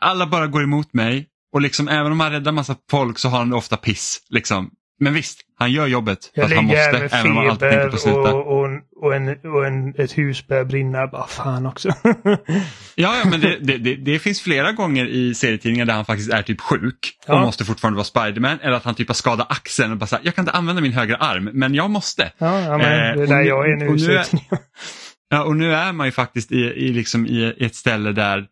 Alla bara går emot mig och liksom även om han räddar massa folk så har han ofta piss. Liksom. Men visst, han gör jobbet Jag att han måste, här med även om tänker på att sluta. och, och, och, en, och en, ett hus börjar brinna. Bara fan också. Ja, ja men det, det, det, finns flera gånger i serietidningar där han faktiskt är typ sjuk och Ja. måste fortfarande vara Spiderman eller att han typ har skadat axeln och bara säger jag kan inte använda min högra arm men jag måste. ja, ja, men Eh, det är och där nu- jag är nu. och nu så är- Ja, och nu är man ju faktiskt i, i, liksom i ett ställe där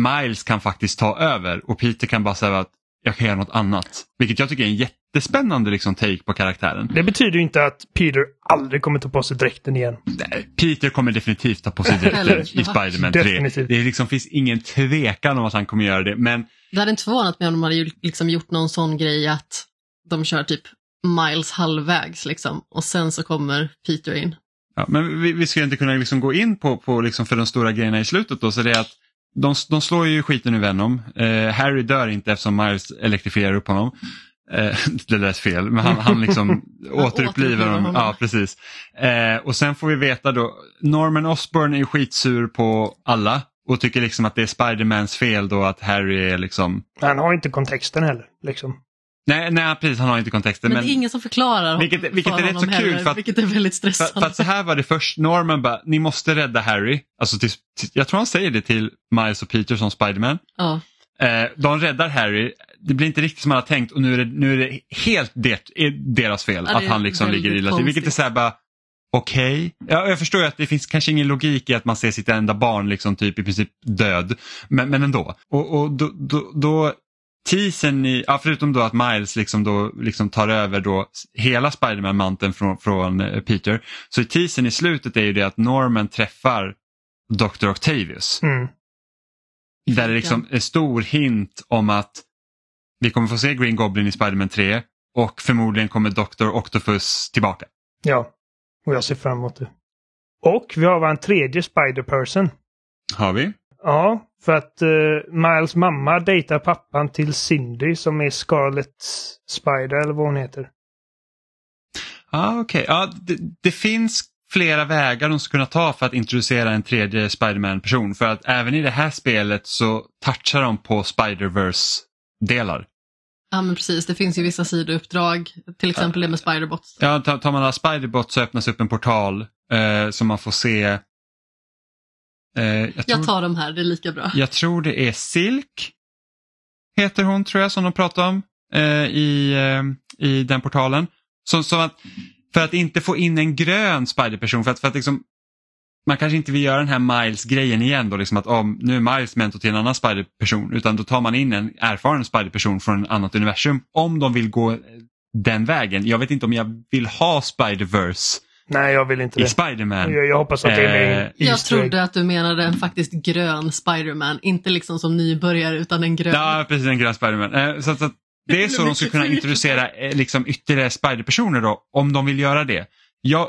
Miles kan faktiskt ta över och Peter kan bara säga att jag kan göra något annat. Vilket jag tycker är en jättespännande liksom, take på karaktären. Det betyder ju inte att Peter aldrig kommer ta på sig dräkten igen. Nej, Peter kommer definitivt ta på sig dräkten i Spider-Man 3. Definitivt. Det liksom, finns ingen tvekan om att han kommer göra det. Men Det hade inte förvånat mig om de hade ju liksom gjort någon sån grej att de kör typ miles halvvägs liksom och sen så kommer Peter in. Ja, men vi, vi ska inte kunna liksom gå in på, på liksom för de stora grejerna i slutet då. Så det är att de, de slår ju skiten ur Venom. Eh, Harry dör inte eftersom Miles elektrifierar upp honom. Eh, det lät fel, men han, han liksom återupplivar honom. Ja, precis. Eh, och sen får vi veta då, Norman Osborn är ju skitsur på alla och tycker liksom att det är Spidermans fel då att Harry är liksom Han har inte kontexten heller. Liksom. Nej, nej precis, han har inte kontexten. Men, Men, det är ingen som förklarar Vilket- för vilket är rätt honom så kul, heller, för att- vilket är väldigt för, stressande. för att så här var det först, Norman bara, ni måste rädda Harry. Alltså till, till, jag tror han säger det till Miles och Peter som Spiderman. ja. Eh, de räddar Harry, det blir inte riktigt som han har tänkt och nu är det, nu är det helt det, deras fel Ja, att han liksom ligger illa till. Vilket är så här bara, okej. Ja, jag förstår ju att det finns kanske ingen logik i att man ser sitt enda barn liksom typ i princip död. Men, men ändå. Och, och då, då, då teasern i, ja, förutom då att Miles liksom då liksom tar över då hela Spiderman-manteln från, från eh, Peter. Så i teasern i slutet är ju det att Norman träffar Dr. Octavius. Mm. Där det liksom är stor hint om att vi kommer få se Green Goblin i Spider-Man 3 och förmodligen kommer Dr. Octopus tillbaka. Ja, och jag ser fram emot det. Och vi har en tredje Spider-Person. Har vi? Ja, för att eh, Miles mamma dejtar pappan till Cindy som är Scarlet Spider eller vad hon heter. Ja, okej. Ja, det, det finns flera vägar de ska kunna ta för att introducera en tredje Spider-Man-person. För att även i det här spelet så touchar de på Spider-Verse-delar. ja, men precis. Det finns ju vissa sidouppdrag, till exempel det med Spiderbots. Ja, tar, man alla Spider-Bot så öppnas upp en portal eh, som man får se. Eh, jag, tror, Jag tar de här, det är lika bra. jag tror det är Silk, heter hon tror jag som de pratar om eh, i, eh, i den portalen. Så, så att, för att inte få in en grön Spider-person, för att, för att liksom, man kanske inte vill göra den här Miles-grejen igen då, liksom att om, nu är Miles mentor till en annan Spider-person, utan då tar man in en erfaren Spider-person från ett annat universum om de vill gå den vägen. Jag vet inte om jag vill ha Spider-Verse Nej, jag vill inte i det. Spider-Man. Jag, jag hoppas att det är med Eh, Jag trodde att du menade en faktiskt grön Spiderman, inte liksom som nybörjare utan en grön. Ja, precis, en grön Spiderman. Eh, så, att- så, att det är så de ska lite kunna introducera eh, liksom, ytterligare Spider-personer då, om de vill göra det. Jag,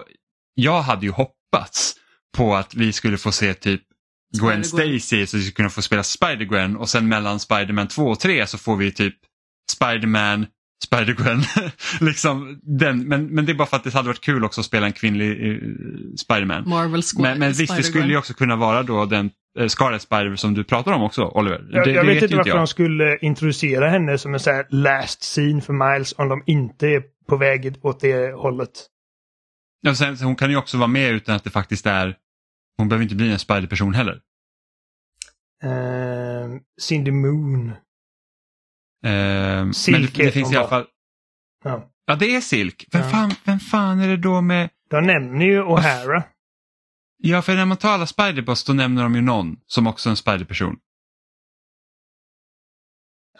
jag hade ju hoppats på att vi skulle få se typ Gwen. Stacy så vi skulle kunna få spela Spider-Gwen och sen mellan Spider-Man 2 och 3 så får vi typ Spider-Man, Spider-Gwen. liksom den. Men, men det är bara för att det hade varit kul också att spela en kvinnlig eh, Spider-Man. Marvel Squad. Men, men visst, det skulle ju också kunna vara då den eh, Scarlet Spider som du pratar om också, Oliver. Jag, det, jag det vet inte varför de skulle introducera henne som en så här last scene för Miles om de inte är på väg åt det hållet. Ja, sen, hon kan ju också vara med utan att det faktiskt är, hon behöver inte bli en spiderperson heller. Uh, Cindy Moon. Uh, men det, det finns i alla fall, Ja. ja det är Silk. Vem, Ja. fan, vem fan är det då med, De nämner ju O'Hara. ja för när man talar Spiderboss då nämner de ju någon som också är en spiderperson.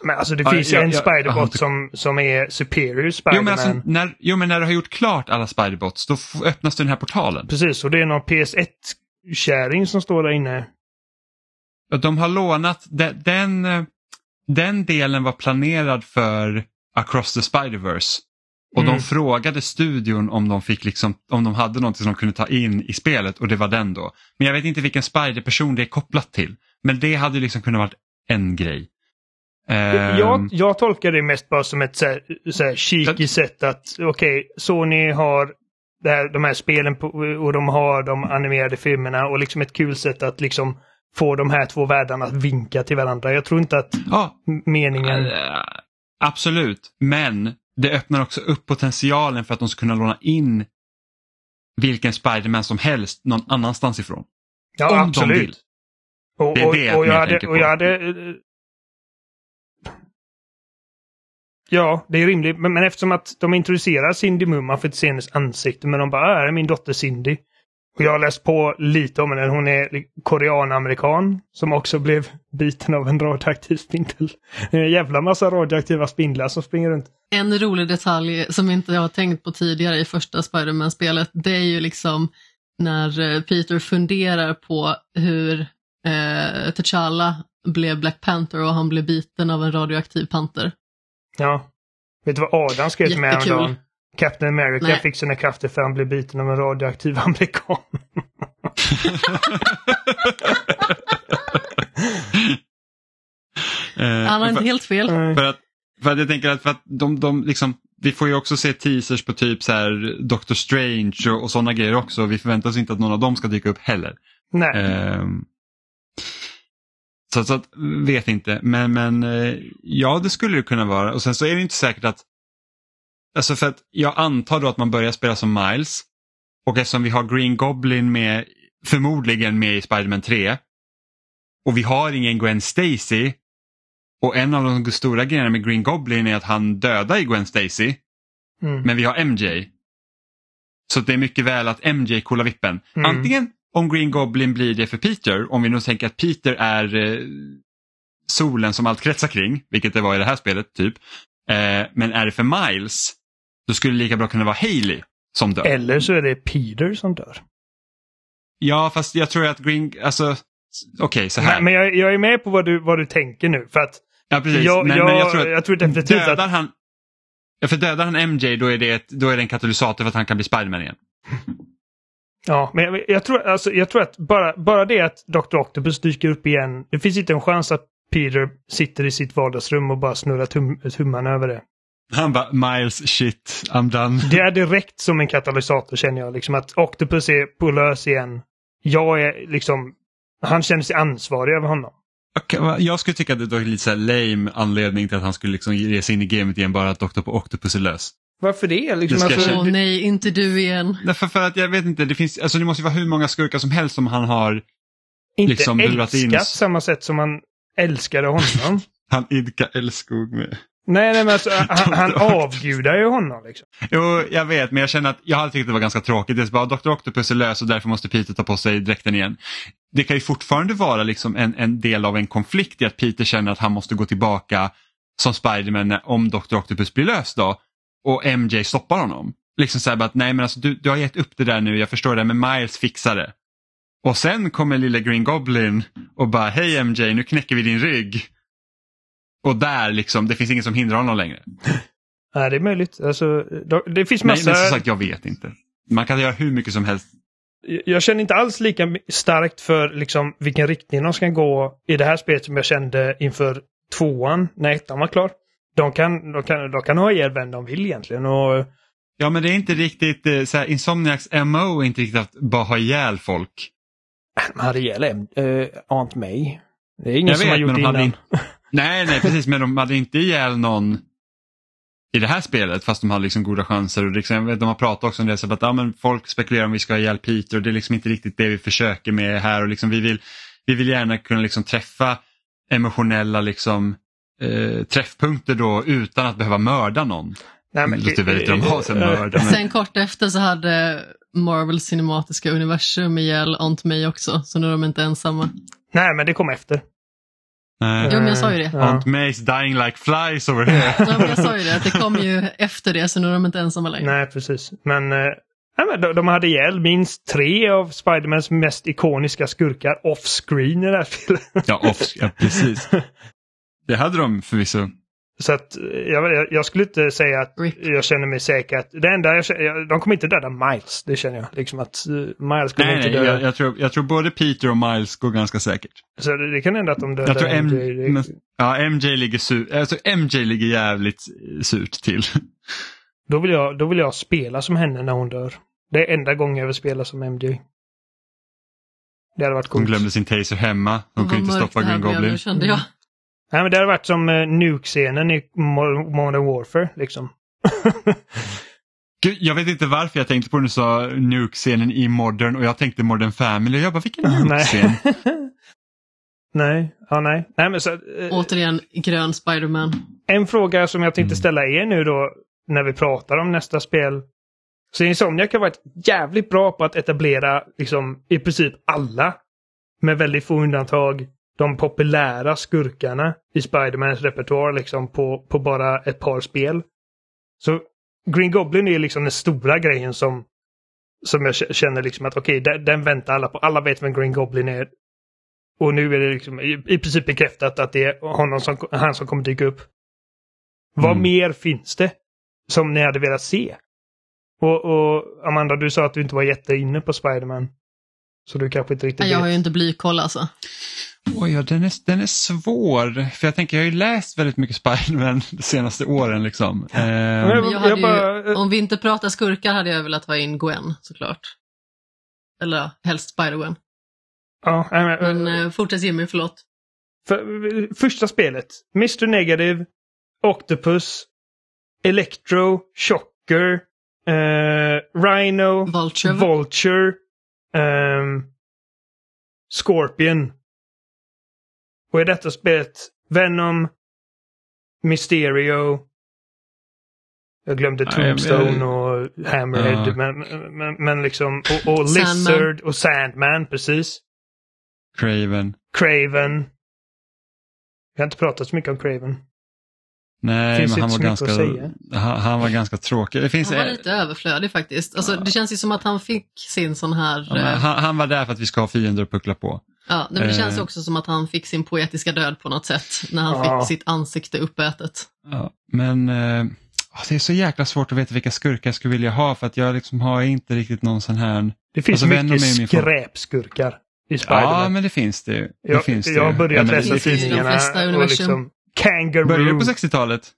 Men alltså det Ja, finns ju en Spiderbot inte- som, som är Superior Jo Spiderman. men, alltså, när, jo men när du har gjort klart alla Spiderbots då öppnas den här portalen. Precis, och det är någon PS1-kärring som står där inne. Och De har lånat, de, den, eh, den delen var planerad för Across the Spider-Verse. Och Mm. de frågade studion om de, fick liksom, om de hade något som de kunde ta in i spelet och det var den då. Men jag vet inte vilken Spider-person det är kopplat till. Men det hade liksom kunnat varit en grej. Ehm, Jag, jag tolkar det mest bara som ett så här, så här cheeky sätt att okej, Sony har här, de här spelen på, och de har de animerade filmerna och liksom ett kul sätt att liksom få de här två världarna att vinka till varandra. Jag tror inte att Ja, meningen... Absolut, men det öppnar också upp potentialen för att de ska kunna låna in vilken Spiderman som helst någon annanstans ifrån. Ja, om de absolut. vill. Och, Det är och, det jag och, mer jag hade, tänker och på. jag hade... eh, Ja, det är rimligt. Men, men eftersom att de introducerar Cindy man får inte se hennes ansikte, men de bara, "Ah, här är min dotter Cindy. Och jag har läst på lite om henne. Hon är korean-amerikan som också blev biten av en radioaktiv spindel. Det är en jävla massa radioaktiva spindlar som springer runt. En rolig detalj som inte jag har tänkt på tidigare i första Spiderman-spelet, det är ju liksom när eh, Peter funderar på hur eh, T'Challa blev Black Panther och han blev biten av en radioaktiv panter. Ja. Vet du vad Adam skrev till mig häromdagen? Captain America Nej. fick sina krafter för han blev biten av en radioaktiv amerikan. Eh, Han har inte helt fel. För, att, för att jag tänker att, för att de, de liksom, vi får ju också se teasers på typ så här Doctor Strange och, och sådana grejer också. Vi förväntar oss inte att någon av dem ska dyka upp heller. Nej. Ehm, så, så att, vet inte, men, men eh, ja det skulle det kunna vara. Och sen så är det inte säkert att, alltså för att jag antar då att man börjar spela som Miles. Och eftersom vi har Green Goblin med, förmodligen med i Spider-Man 3. Och vi har ingen Gwen Stacy. Och en av de stora grejerna med Green Goblin är att han dödar i Gwen Stacy. Mm. Men vi har MJ. Så det är mycket väl att MJ kollar vippen. Mm. Antingen om Green Goblin blir det för Peter, om vi nu tänker att Peter är eh, solen som allt kretsar kring, vilket det var i det här spelet typ. Eh, men är det för Miles, då skulle det lika bra kunna vara Hailey som dör. Eller så är det Peter som dör. Ja, fast jag tror att Green, alltså, okej så här. Men, men jag, jag är med på vad du, vad du tänker nu. För att ja, precis. jag, men, jag, men jag, jag tror att tror definitivt dödar att... han, ja, för dödar han MJ då är, det ett, då är det en katalysator för att han kan bli Spiderman igen. Ja, men jag, jag, tror, alltså, jag tror att bara, bara det att Dr. Octopus dyker upp igen. Det finns inte en chans att Peter sitter i sitt vardagsrum och bara snurrar tum, tummarna över det. Han bara, Miles shit, I'm done. Det är direkt som en katalysator känner jag. Liksom att Octopus är på lös igen. Jag är liksom... Han känner sig ansvarig över honom. Va? Jag skulle tycka att det var lite så här lame anledning till att han skulle liksom ge sig in i gamet igen bara att Dr. Octopus är lös. Varför det? Liksom, Det alltså, Åh nej, inte du igen. Därför för att jag vet inte, det finns, alltså det måste ju vara hur många skurkar som helst som han har, inte liksom burat in- älskat samma sätt som man älskade honom. han idkar älskog med. Nej, nej, men alltså, han, han avgudar ju honom. Liksom. Jo, jag vet, men jag känner att jag hade tyckt det var ganska tråkigt. Det är bara Dr. Octopus är lös och därför måste Peter ta på sig dräkten igen. Det kan ju fortfarande vara liksom en, en del av en konflikt i att Peter känner att han måste gå tillbaka som Spiderman om Dr. Octopus blir lös då och MJ stoppar honom. Liksom så här att nej men alltså du, du har gett upp det där nu, jag förstår det, men Miles fixar det. Och sen kommer lilla Green Goblin och bara hej MJ, nu knäcker vi din rygg. Och där liksom, det finns ingen som hindrar honom längre. Nej, det är möjligt. Alltså, det finns massa... men som sagt, jag vet inte. Man kan göra hur mycket som helst. Jag känner inte alls lika starkt för liksom, vilken riktning de ska gå i det här spelet som jag kände inför tvåan när ettan var klar. De kan, de kan, de kan ha ihjäl vem de vill egentligen. Och, Ja, men det är inte riktigt, eh, så här, Insomniacs MO är inte riktigt att bara ha ihjäl folk. de hade ihjäl äh, Aunt May. Det är ingen Jag som vet, har gjort men det innan. inte- Nej, nej, precis, men de hade inte ihjäl någon i det här spelet fast de har liksom goda chanser. Och liksom, jag vet, de har pratat också om det, så att ja, men folk spekulerar om vi ska ha ihjäl Peter och det är liksom inte riktigt det vi försöker med här. Och liksom, vi, vill, vi vill gärna kunna liksom träffa emotionella liksom, eh, träffpunkter då utan att behöva mörda någon. Nej, det låter väldigt dramatiskt att mörda. Men... Sen kort efter så hade Marvel cinematiska universum ihjäl Aunt May också, så nu är de inte ensamma. Nej, men det kom efter. Nej. Jo, men jag sa ju det. Aunt May's dying like flies over here. Ja, men jag sa ju det, att det kom ju efter det, så nu är de inte ensamma längre. Nej, precis. Men, eh, nej, men de, de hade ihjäl minst tre av Spidermans mest ikoniska skurkar off-screen i det här spelet. ja, off, ja, precis. Det hade de förvisso. Så att jag, jag- skulle inte säga att Rip. jag känner mig säker att det enda jag känner, de kommer inte döda Miles. Det känner jag. Liksom att eh, Miles kommer Nej, inte nej, döda. jag, jag, tror, jag tror både Peter och Miles går ganska säkert. Så det, det kan hända att de dödar Jag tror M, MJ. Det- men, ja, MJ ligger sur, alltså MJ ligger jävligt surt till. Då, vill jag, då vill jag spela som henne när hon dör. Det är enda gången jag vill spela som MJ. Det hade varit Hon coolt. glömde sin taser hemma. Hon kunde inte stoppa Green blev Goblin. Nu kände jag. Nej, men det hade varit som uh, Nuke-scenen i Mo- Modern Warfare, liksom. Gud, jag vet inte varför jag tänkte på när du sa Nuke-scenen i Modern och jag tänkte Modern Family. Jag bara, vilken Nuke-scen? nej, ja nej. Nej, men så, eh, Återigen, grön Spiderman. En fråga som jag Mm. tänkte ställa er nu då, när vi pratar om nästa spel. Så Insomniac har varit jävligt bra på att etablera liksom i princip alla, med väldigt få undantag, de populära skurkarna i Spidermans repertoar liksom på, på bara ett par spel. Så Green Goblin är liksom den stora grejen som, som jag känner liksom att okej, den, den väntar alla på. Alla vet vem Green Goblin är. Och nu är det liksom i, i princip bekräftat att det är honom som, han som kommer dyka upp. Vad Mm. mer finns det som ni hade velat se? Och, och Amanda, du sa att du inte var jätteinne på Spiderman. Så du kanske inte riktigt Jag har vet. ju inte blykoll alltså. Oj, ja, den, är, den är svår. För jag tänker, jag har ju läst väldigt mycket Spiderman de senaste åren. Liksom. Men jag- Men jag hade bara- ju, om vi inte pratar skurkar hade jag velat ha in Gwen såklart. Eller ja, helst Spider-Gwen. Ja, men, Men eh, fortsätt Jimmy, förlåt. för, första spelet. Mr Negative, Octopus, Electro, Shocker, eh, Rhino, Vulture. Vulture, ehm, Scorpion. Och i detta spelet Venom, Mysterio. Jag glömde Nej, Tombstone men- och Hammerhead. Ja. Men, men, men liksom, och, och Sandman. Lizard och Sandman, precis. Craven. Craven. Vi har inte pratat så mycket om Craven. Nej, men han var, ganska, han, han var ganska tråkig. Det finns, Han var en- lite överflödig faktiskt. Alltså, Det känns ju som att han fick sin sån här... ja, eh, han, han var där för att vi ska ha fiender att puckla på. Ja, men det känns Eh. också som att han fick sin poetiska död på något sätt när han Ja. fick sitt ansikte uppätet. Ja, men eh, det är så jäkla svårt att veta vilka skurkar jag skulle vilja ha för att jag liksom har inte riktigt någon sån här... Det finns Alltså, mycket skräpskurkar i Spiderman. Ja, men det finns det. det, jag, finns jag har börjat Ja, läsa det finns- tidningarna. de flesta och universum. liksom, Kangaroo. Började du på 60-talet?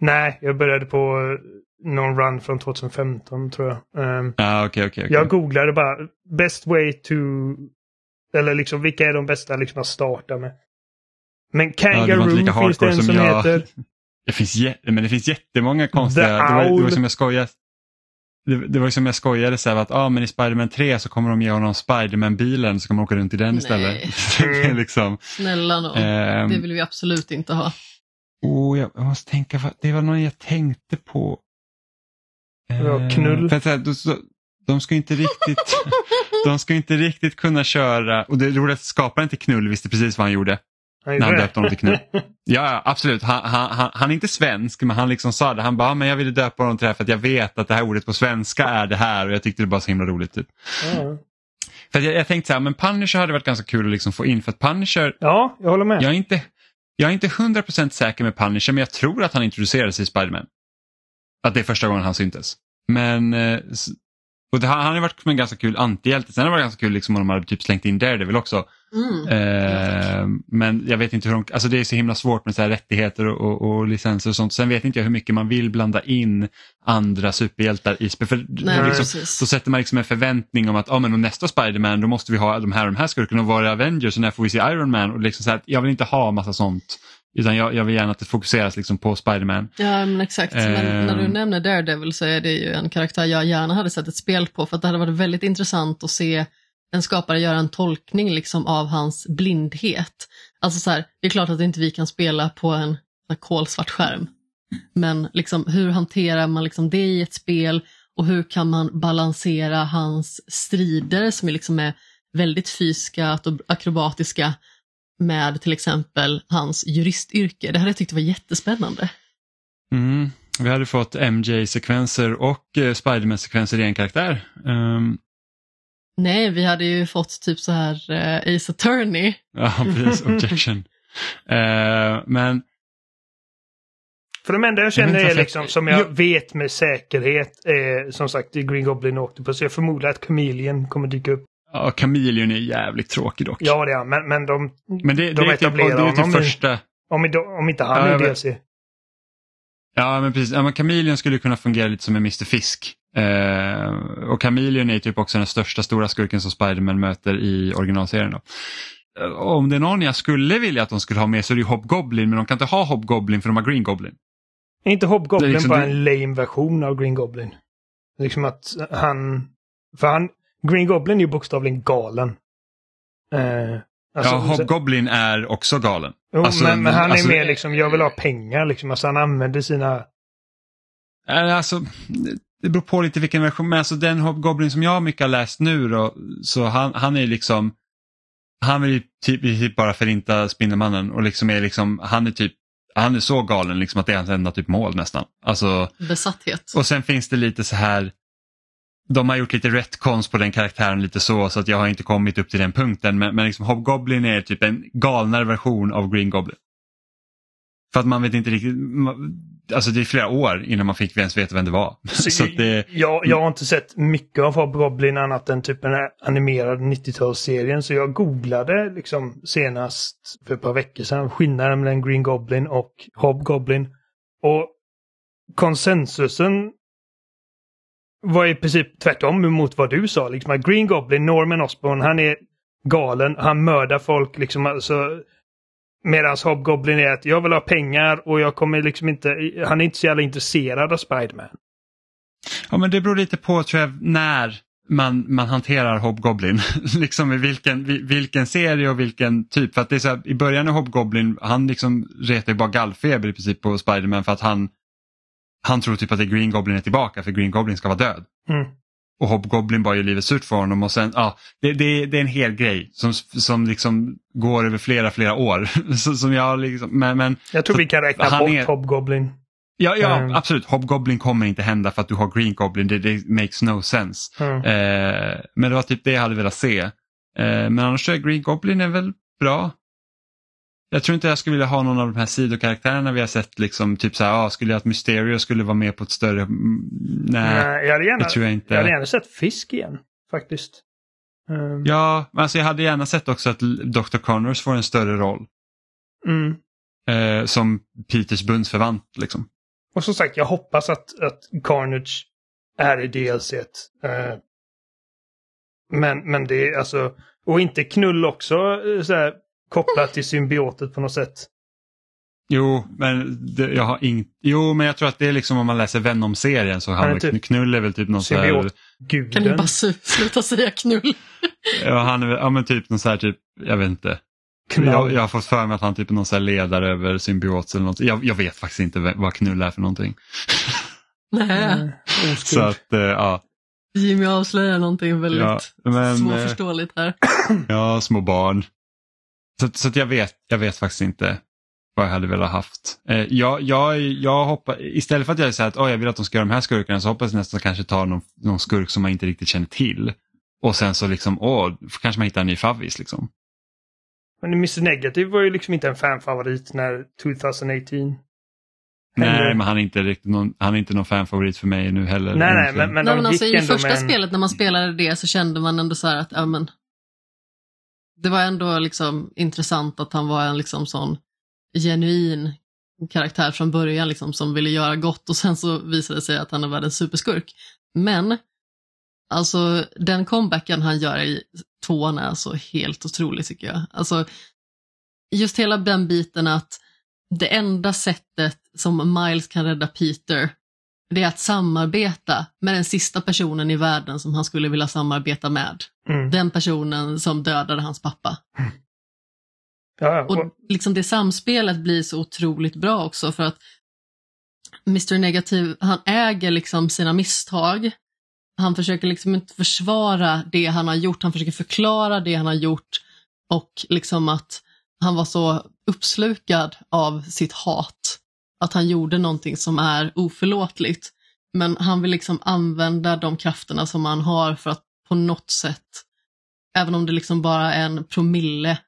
Nej, jag började på eh, någon run från 2015 tror jag. Ehm, Ja, okej, okej. okej. Jag googlade bara best way to... Eller liksom vilka är de bästa liksom att starta med. Men Kangaroo lika finns det en som som jag. heter. Det finns, men det finns jättemånga konstiga... The Det var, det var som jag skojade. Det, det var ju som jag skojade så här att ah, men i Spiderman 3 så kommer de ge honom Spiderman-bilen så kommer de åka runt i den Nej. istället. det är liksom, Snälla nån. ehm, Det vill vi absolut inte ha. oh, jag, jag måste tänka, det var någon jag tänkte på. Ja, Eh, knull. För att, så här, de, de ska inte riktigt de ska inte riktigt kunna köra, och det är roligt att skaparen till Knull visste precis vad han gjorde. Han När han döpte honom till Knull. Ja, absolut. Han, han, han, är inte svensk, men han liksom sa det. Han bara, "Ja, men jag ville döpa honom till det här för att jag vet att det här ordet på svenska är det här och jag tyckte det var så himla roligt. Typ. Ja. För jag, jag tänkte så här, men Punisher hade varit ganska kul att liksom få in för att Punisher, ja, jag håller med. jag är inte, jag är inte 100% säker med Punisher, men jag tror att han introducerades i Spiderman. Att det är första gången han syntes. Men, eh, och det, han har varit som en ganska kul antihjälte. Sen har det varit ganska kul liksom om de hade typ slängt in Daredevil också. Mm. Eh, men jag vet inte hur de, alltså det är så himla svårt med så rättigheter och, och, och licenser och sånt. Sen vet inte jag hur mycket man vill blanda in andra superhjältar i spel. För Nej, då, liksom, då sätter man liksom en förväntning om att ah, men och nästa Spiderman då måste vi ha de här och de här skurkarna och vara Avengers och när får vi se Iron Man. Och liksom så här, jag vill inte ha massa sånt Utan jag, jag vill gärna att det fokuseras liksom på Spiderman. Ja, men exakt. Men när du Ehm. nämner Daredevil så är det ju en karaktär jag gärna hade sett ett spel på för att det hade varit väldigt intressant att se en skapare göra en tolkning liksom av hans blindhet. Alltså så här, det är klart att inte vi kan spela på en kolsvart skärm. Men liksom, hur hanterar man liksom det i ett spel och hur kan man balansera hans strider som är, liksom är väldigt fysiska och akrobatiska med till exempel hans juristyrke. Det hade jag tyckt var jättespännande. Mm. Vi hade fått MJ-sekvenser och eh, Spiderman-sekvenser i en karaktär. Ehm, Nej, vi hade ju fått typ så här eh, Ace Attorney. ja, precis. Objection. Eh, men För de enda jag känner inte är liksom, som jag Jo. vet med säkerhet, är som sagt det är Green Goblin och Octopus. Jag förmodar att Chameleon kommer dyka upp. Ja, Chameleon är jävligt tråkig dock. Ja, det är han, men, men de, men det, de det är typ, etablerar det är typ första... om, inte- om inte han Ja, är. DLC. Ja, men precis. Ja, men Chameleon skulle kunna fungera lite som en Mr Fisk. Eh, och Chameleon är typ också den största stora skurken som Spiderman möter i originalserien. Då. Eh, Om det är någon jag skulle vilja att de skulle ha med så är det ju Hobgoblin, men de kan inte ha Hobgoblin för de har Green Goblin. Är inte Hobgoblin liksom bara det- en lame version av Green Goblin? Liksom att han... För han... Green Goblin är ju bokstavligen galen. Eh, alltså, ja, Hobgoblin är också galen. jo, alltså, men, men han alltså- är mer liksom, jag vill ha pengar liksom. Alltså han använder sina... Eh, Alltså, det beror på lite vilken version, men alltså den Hobgoblin som jag mycket har läst nu då, så han, han är liksom, han vill ju typ, typ bara förinta Spindelmannen och liksom är liksom, han är typ, han är så galen liksom att det är hans enda typ mål nästan. Alltså, Besatthet. och sen finns det lite så här, de har gjort lite retcons på den karaktären lite så, så att jag har inte kommit upp till den punkten, men, men liksom Hobgoblin är typ en galnare version av Green Goblin. För att man vet inte riktigt, man- alltså det är flera år innan man fick ens veta vem det var. Så att det, jag, jag har inte sett mycket av Hobgoblin annat än typ den här animerade 90-talsserien. Så jag googlade liksom senast för ett par veckor sedan skillnaden mellan Green Goblin och Hobgoblin. Och konsensusen var i princip tvärtom mot vad du sa. Liksom att Green Goblin, Norman Osborn, han är galen. Han mördar folk liksom. Alltså, Medan Hobgoblin är att jag vill ha pengar och jag kommer liksom inte, han är inte så jävla intresserad av Spiderman. Ja men det beror lite på tror jag när man, man hanterar Hobgoblin. liksom i vilken, vilken serie och vilken typ. För att det är så här, I början är Hobgoblin, han liksom retar ju bara gallfeber i princip på Spiderman för att han, han tror typ att det är Green Goblin är tillbaka för Green Goblin ska vara död. Mm. Och Hobgoblin bara gör livet surt för honom och sen, ja, det, det, det är en hel grej som, som liksom går över flera, flera år. Så, som jag liksom, men, men Jag tror Så vi kan räkna han bort är- Hobgoblin. ja, ja Mm. absolut, Hobgoblin kommer inte hända för att du har Green Goblin, det, det makes no sense. Mm. Eh, men det var typ det jag hade velat se. Eh, men annars är Green Goblin är väl bra. Jag tror inte jag skulle vilja ha någon av de här sidokaraktärerna vi har sett. Liksom, typ så här, ah, skulle jag att Mysterio skulle vara med på ett större... mm, Nej, Nej, jag hade gärna, det tror jag inte. jag hade gärna sett Fisk igen. Faktiskt. Um, Ja, men alltså jag hade gärna sett också att Dr. Connors får en större roll. mm. Eh, som Peters bundsförvant. Liksom. Och som sagt, jag hoppas att, att Carnage är i DLC. Uh, men, men det är alltså... Och inte knull också eh, så här, kopplat till symbiotet på något sätt. Jo, men det, jag har ing... jo, men jag tror att det är liksom om man läser Venom-serien så Han är han typ knull är väl typ någon så här, Symbiot. Kan ni bara sluta säga knull? ja, han är väl, ja men typ någon så här typ, jag vet inte. Jag, jag har fått för mig att han typ är någon så här ledare över symbiot eller något. Jag, jag vet faktiskt inte vad knull är för någonting. Nej, Mm, Så att, eh, ja. Jimmy avslöjar någonting väldigt Ja, men, eh, svårförståeligt här. Ja, små barn. Så, så att jag, vet, jag vet faktiskt inte vad jag hade velat haft. Eh, jag, jag, jag hoppas, istället för att jag säger att oh, jag vill att de ska göra de här skurkarna så hoppas jag nästan kanske ta någon, någon skurk som man inte riktigt känner till. Och sen så liksom, åh, kanske man hittar en ny favvis liksom. Men Mr Negative var ju liksom inte en fanfavorit när 2018. Nej, Eller- men han är inte riktigt någon, han är inte någon fanfavorit för mig nu heller. Nej, nej, men, men Nej, men alltså, gick I första en... spelet när man spelade det så kände man ändå så här att ja, men, det var ändå liksom intressant att han var en liksom sån genuin karaktär från början liksom, som ville göra gott och sen så visade det sig att han är världens superskurk. Men alltså den comebacken han gör i tvåan är så helt otrolig tycker jag. Alltså, just hela den biten att det enda sättet som Miles kan rädda Peter det är att samarbeta med den sista personen i världen som han skulle vilja samarbeta med. Mm. Den personen som dödade hans pappa. Ja, ja. Och liksom det samspelet blir så otroligt bra också för att Mr Negativ, han äger liksom sina misstag. Han försöker liksom inte försvara det han har gjort, han försöker förklara det han har gjort och liksom att han var så uppslukad av sitt hat att han gjorde någonting som är oförlåtligt. Men han vill liksom använda de krafterna som han har för att på något sätt, även om det liksom bara är en promille,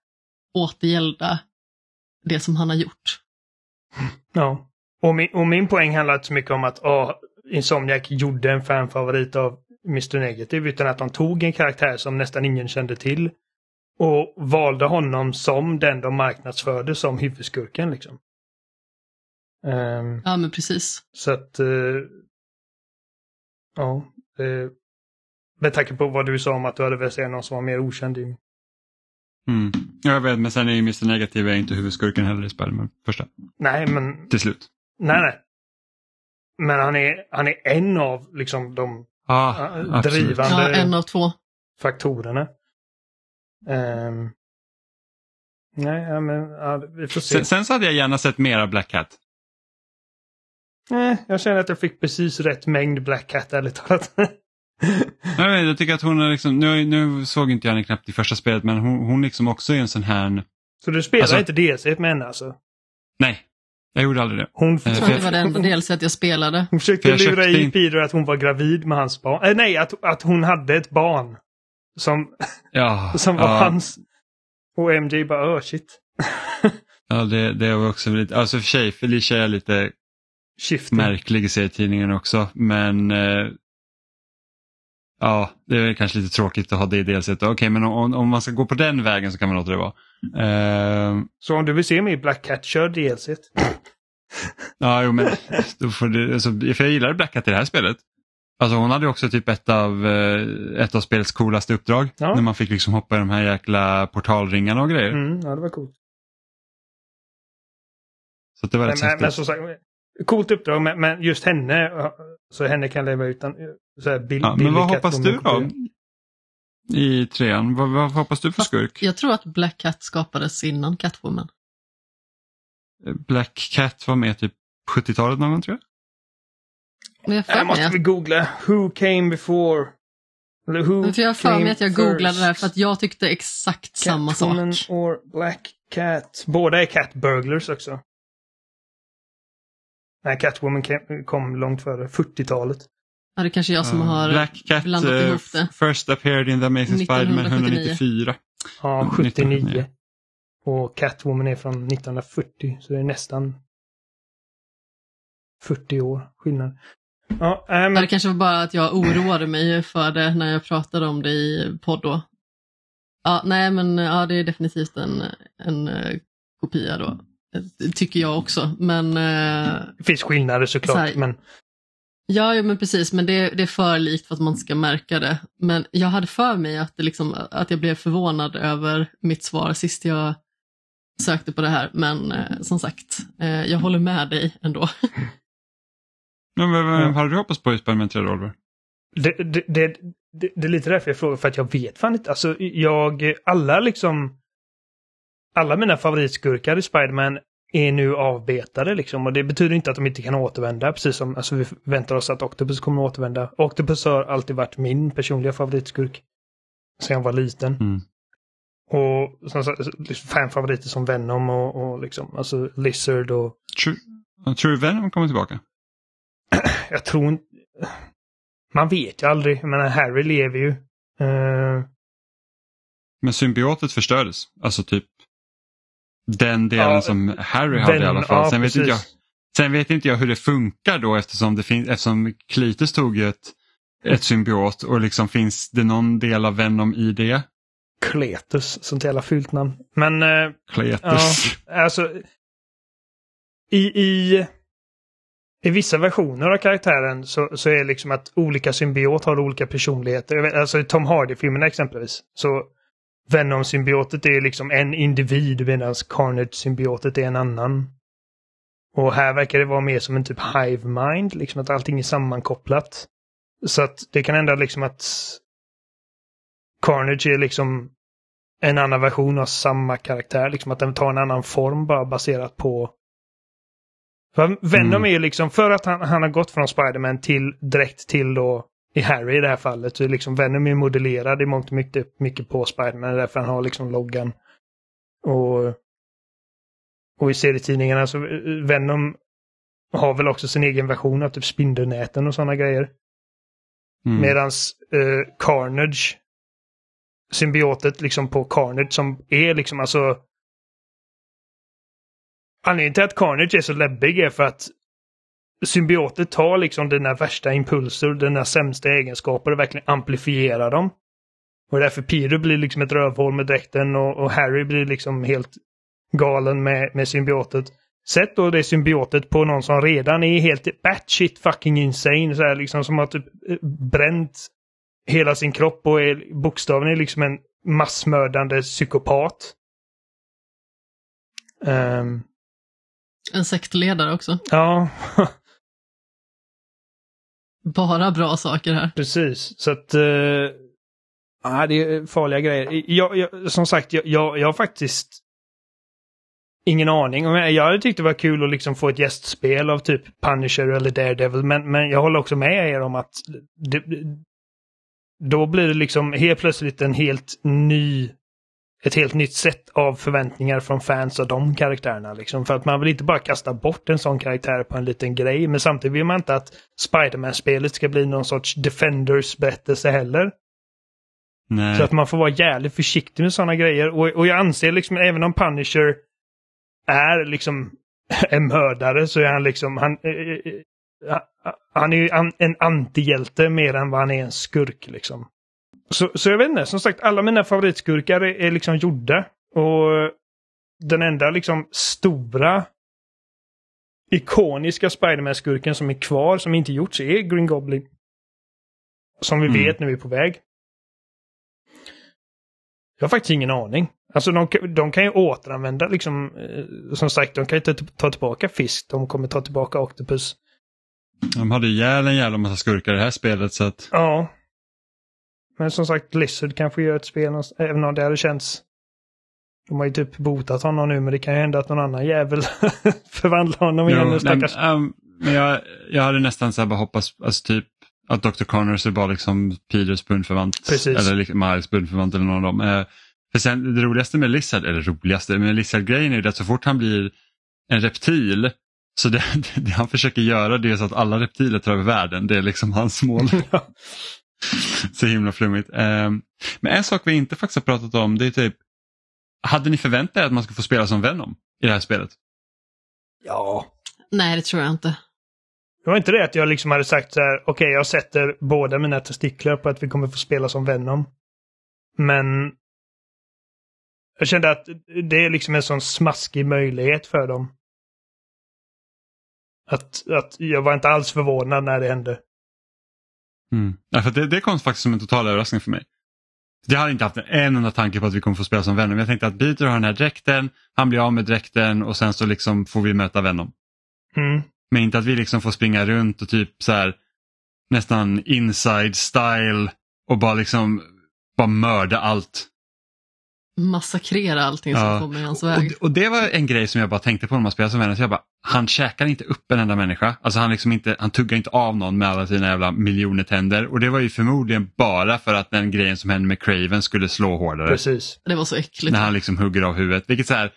återgälda det som han har gjort. Ja. Och min, och min poäng handlar inte så mycket om att åh, Insomniac gjorde en fanfavorit av Mr Negative utan att de tog en karaktär som nästan ingen kände till och valde honom som den de marknadsförde som huvudskurken. Liksom. Ehm, Ja, men precis. så att... eh, ja. Uh, med tanke på vad du sa om att du hade velat se någon som var mer okänd i... Mm. Jag vet, men sen är ju Mr Negative är inte huvudskurken heller i Spiderman första. Nej, men... Till slut. Nej, nej. Men han är, han är en av liksom de Ah, Ja, absolut. drivande- Ja, en av två. faktorerna. Ehm, nej, ja, men ja, vi får se. Sen, sen så hade jag gärna sett mera Black Cat. Nej, jag känner att jag fick precis rätt mängd Black Cat ärligt talat. Jag, vet, jag tycker att hon är liksom, nu, nu såg inte jag henne knappt i första spelet men hon, hon liksom också är en sån här, Så du spelar Alltså- inte DLC med henne alltså? nej, jag gjorde aldrig det. Hon, Eh, Jag jag- det var det enda delset jag spelade. hon försökte lura i in- Peter att hon var gravid med hans barn. Eh, nej, att, att hon hade ett barn. Som, Ja, som var ja, hans. Och MJ bara, oh shit. Ja, det, det var också lite, alltså för sig, Felicia är lite Shifty. märklig i serietidningen också, men eh, ja, det är kanske lite tråkigt att ha det i delset. Okej, men om, om man ska gå på den vägen så kan man låta det vara. Eh, Så om du vill se mig i Black Cat, kör DLC. ja, jo, men då får du, alltså, för jag gillade Black Cat i det här spelet. Alltså hon hade också typ ett av, eh, ett av spelets coolaste uppdrag. Ja. När man fick liksom hoppa i de här jäkla portalringarna och grejer. Mm, ja, det var coolt. Så det var Men, rätt men, men som sagt, coolt uppdrag, men, men just henne, så henne kan leva utan så här bild, Ja, men vad hoppas du då? I trean, vad, vad hoppas du för skurk? Jag tror att Black Cat skapades innan Catwoman. Black Cat var med typ 70-talet någon gång tror jag. Men jag Här mig måste att, vi googla. Who came before? Eller who men för jag har för mig att jag googlade det här first? för att jag tyckte exakt samma Catwoman sak. or Black Cat. Båda är Cat Burglars också. Nej, Catwoman kom långt före. 40-talet. Ja, det är kanske jag som Uh, har Black Cat blandat eh, ihop det. first appeared in the Amazing Spider-Man 1979. 194. Ja, 79. 79. Och Catwoman är från 1940, så det är nästan 40 år skillnad. Ja, äh, men det kanske var bara att jag oroade mig för det när jag pratade om det i podd då. Ja, nej men ja, det är definitivt en, en eh, kopia då. Tycker jag också, men eh, det finns skillnader såklart. Så här- men Ja, ja men precis, men det, det är för likt för att man ska märka det. Men jag hade för mig att, det liksom, att jag blev förvånad över mitt svar sist jag sökte på det här. Men eh, som sagt, eh, jag håller med dig ändå. Men, vad, vad Ja. hade du hoppats på i Spider-Man 3 Revolver? det, det, det, det, det är lite därför jag frågar, för att jag vet fan inte. Alltså, jag, alla liksom, alla mina favoritskurkar i Spiderman är nu avbetade liksom. Och det betyder inte att de inte kan återvända, precis som alltså, vi väntar oss att Octopus kommer att återvända. Octopus har alltid varit min personliga favoritskurk. Sen jag var liten. Mm. Och som sagt, liksom fanfavoriter som Venom och, och liksom, alltså Lizard och True, True Venom kommer tillbaka. jag tror inte... Man vet ju aldrig. Jag menar, Harry lever ju. Eh, Men symbiotet förstördes. Alltså typ den delen Ja, som Harry hade i Ven- alla fall. ja, sen, vet inte jag, sen vet inte jag hur det funkar då eftersom, det finns, eftersom Cletus tog ju ett, ett symbiot och liksom finns det någon del av Venom i det? Kletus, sånt jävla fult namn. Men eh, Cletus. ja, alltså... I, i, I vissa versioner av karaktären så, så är det liksom att olika symbiot har olika personligheter. Alltså i Tom Hardy-filmerna exempelvis. Så Venom-symbiotet är liksom en individ medan Carnage-symbiotet är en annan Och här verkar det vara mer som en typ hive mind, liksom att allting är sammankopplat. Så att det kan hända liksom att Carnage är liksom en annan version av samma karaktär, liksom att den tar en annan form bara baserat på för Venom Mm. är liksom, för att han, han har gått från Spiderman till direkt till då i Harry i det här fallet, så liksom Venom är modellerad i mångt och mycket, mycket på Spiderman, därför han har liksom loggan. Och, och i serietidningarna så Venom har väl också sin egen version av typ Spindelnäten och sådana grejer. Mm. Medans eh, Carnage, symbiotet liksom på Carnage som är liksom alltså... Anledningen till att Carnage är så läbbig är för att symbiotet tar liksom dina värsta impulser, dina sämsta egenskaper och verkligen amplifierar dem. Och därför Peter blir liksom ett rövhål med dräkten och, och Harry blir liksom helt galen med, med symbiotet. Sätt då det symbiotet på någon som redan är helt batshit fucking insane. Så här, liksom som har typ eh, bränt hela sin kropp och är bokstavligen liksom en massmördande psykopat. Ehm, En sektledare också. ja, Bara bra saker här. precis. Så att... Eh, uh, nej, det är farliga grejer. Jag, jag, som sagt, jag, jag, jag har faktiskt ingen aning. Jag jag hade tyckt det var kul att liksom få ett gästspel av typ Punisher eller Daredevil, men, men jag håller också med er om att det, då blir det liksom helt plötsligt en helt ny ett helt nytt sätt av förväntningar från fans av de karaktärerna. Liksom. För att man vill inte bara kasta bort en sån karaktär på en liten grej, men samtidigt vill man inte att Spiderman-spelet ska bli någon sorts Defenders-berättelse heller. Nej. Så att man får vara jävligt försiktig med sådana grejer. Och, och jag anser liksom, även om Punisher är liksom en mördare så är han liksom, han, eh, eh, han är ju an, en antihjälte mer än vad han är en skurk liksom. Så, så jag vet inte, som sagt alla mina favoritskurkar är, är liksom gjorda. Och den enda liksom stora ikoniska Spiderman-skurken som är kvar, som inte gjorts, är Green Goblin. Som vi Mm. vet nu är på väg. Jag har faktiskt ingen aning. Alltså de, kan- de kan ju återanvända liksom, eh, som sagt, de kan ju inte ta tillbaka fisk, de kommer ta tillbaka Octopus. De hade ihjäl en jävla massa skurkar i det här spelet så att... Ja. Men som sagt, Blizzard kanske gör ett spel, även om det hade känts... De har ju typ botat honom nu, men det kan ju hända att någon annan jävel förvandlar honom igen. Nu, nej, stackars. ehm, men jag, jag hade nästan så här bara hoppats, alltså typ att Dr. Connors är bara liksom Peters bundsförvant. Precis. Eller liksom Miles bundsförvant eller någon av dem. Eh, för sen det roligaste med Lizard, eller roligaste, med Lizard-grejen är ju att så fort han blir en reptil så det, det han försöker göra det är så att alla reptiler tar över världen. Det är liksom hans mål. så himla flummigt. Ehm, men en sak vi inte faktiskt har pratat om det är typ, hade ni förväntat er att man skulle få spela som Venom i det här spelet? Ja. Nej, det tror jag inte. Det var inte det att jag liksom hade sagt så här, okej jag sätter båda mina testiklar på att vi kommer få spela som Venom. Men jag kände att det är liksom en sån smaskig möjlighet för dem. Att, att jag var inte alls förvånad när det hände. Mm. Ja, för det, det kom faktiskt som en total överraskning för mig. Jag hade inte haft en enda tanke på att vi kommer få spela som Venom. Jag tänkte att Peter har den här dräkten, han blir av med dräkten och sen så liksom får vi möta Venom. Mm. Men inte att vi liksom får springa runt och typ så här nästan inside style och bara liksom bara mörda allt. Massakrera allting som Ja. kommer i hans Och, väg. och det var en grej som jag bara tänkte på när man spelar som. Så jag bara, han käkar inte upp en enda människa. Alltså han, liksom inte, han tuggar inte av någon med alla sina jävla miljoner tänder. Och det var ju förmodligen bara för att den grejen som hände med Craven skulle slå hårdare. Precis. Det var så äckligt. När han liksom hugger av huvudet. Vilket så här,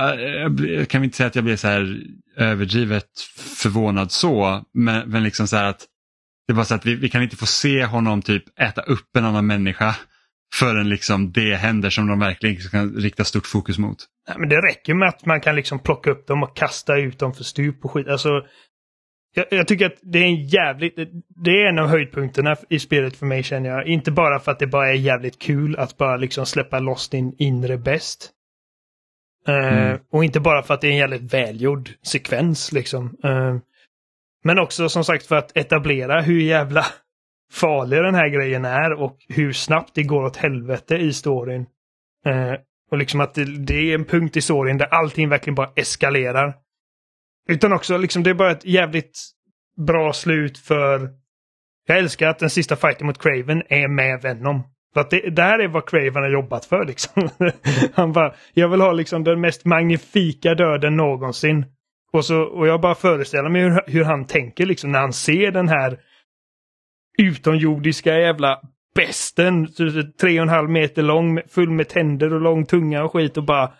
Äh, jag kan inte säga att jag blev så här överdrivet förvånad så, men, men liksom så här att det var så att vi, vi kan inte få se honom typ äta upp en annan människa förrän liksom det händer som de verkligen kan rikta stort fokus mot. Nej, men det räcker med att man kan liksom plocka upp dem och kasta ut dem för stup och skit. Alltså, jag, jag tycker att det är en jävligt... Det är en av höjdpunkterna i spelet för mig känner jag. Inte bara för att det bara är jävligt kul att bara liksom släppa loss din inre bäst. Eh, Mm. Och inte bara för att det är en jävligt välgjord sekvens liksom. Eh, men också som sagt för att etablera hur jävla farlig den här grejen är och hur snabbt det går åt helvete i storyn. Eh, Och liksom att det, det är en punkt i storyn där allting verkligen bara eskalerar. Utan också liksom det är bara ett jävligt bra slut för... Jag älskar att den sista fighten mot Craven är med Venom. För att det, det här är vad Craven har jobbat för liksom. Han bara, jag vill ha liksom den mest magnifika döden någonsin. Och, så, och jag bara föreställer mig hur, hur han tänker liksom när han ser den här utomjordiska jävla besten, tre och en halv meter lång, full med tänder och lång tunga och skit och bara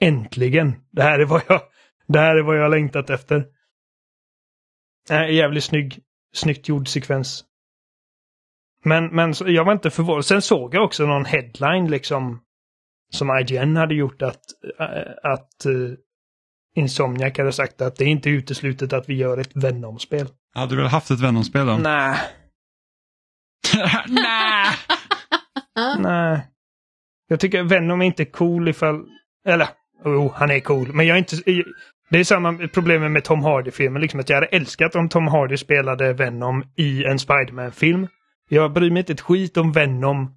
äntligen, det här är vad jag, det här är vad jag har längtat efter. Äh, jävligt snygg, snyggt gjord sekvens. Men, men jag var inte förvånad. Sen såg jag också någon headline liksom som IGN hade gjort att, äh, att uh, Insomniac hade sagt att det är inte uteslutet att vi gör ett Venom-spel. Hade du väl haft ett Venom-spel då? Nej. Nej! Nej. Jag tycker Venom är inte cool ifall... Eller, jo, oh, han är cool. Men jag är inte... Det är samma problem med Tom Hardy-filmen. Liksom att jag hade älskat om Tom Hardy spelade Venom i en Spiderman-film. Jag bryr mig inte ett skit om Venom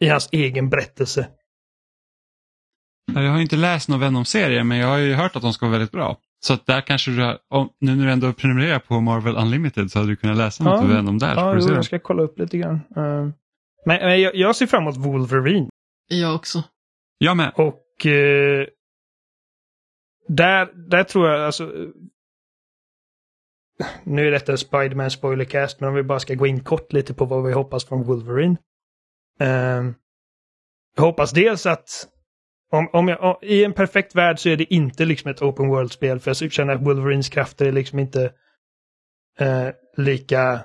i hans egen berättelse. Jag har inte läst någon Venom-serie men jag har ju hört att de ska vara väldigt bra. Så att där kanske du, om, nu när du ändå prenumererar på Marvel Unlimited så hade du kunnat läsa något ja, Venom där. Ja, jo, jag ska kolla upp lite grann. Uh, men, men jag, jag, ser fram emot Wolverine. Jag också. Jag med. Och uh, där, där tror jag alltså nu är detta en Spiderman spoilercast, men om vi bara ska gå in kort lite på vad vi hoppas från Wolverine. Um, jag hoppas dels att om, om jag, I en perfekt värld så är det inte liksom ett open world-spel, för jag känner att Wolverines krafter är liksom inte eh, lika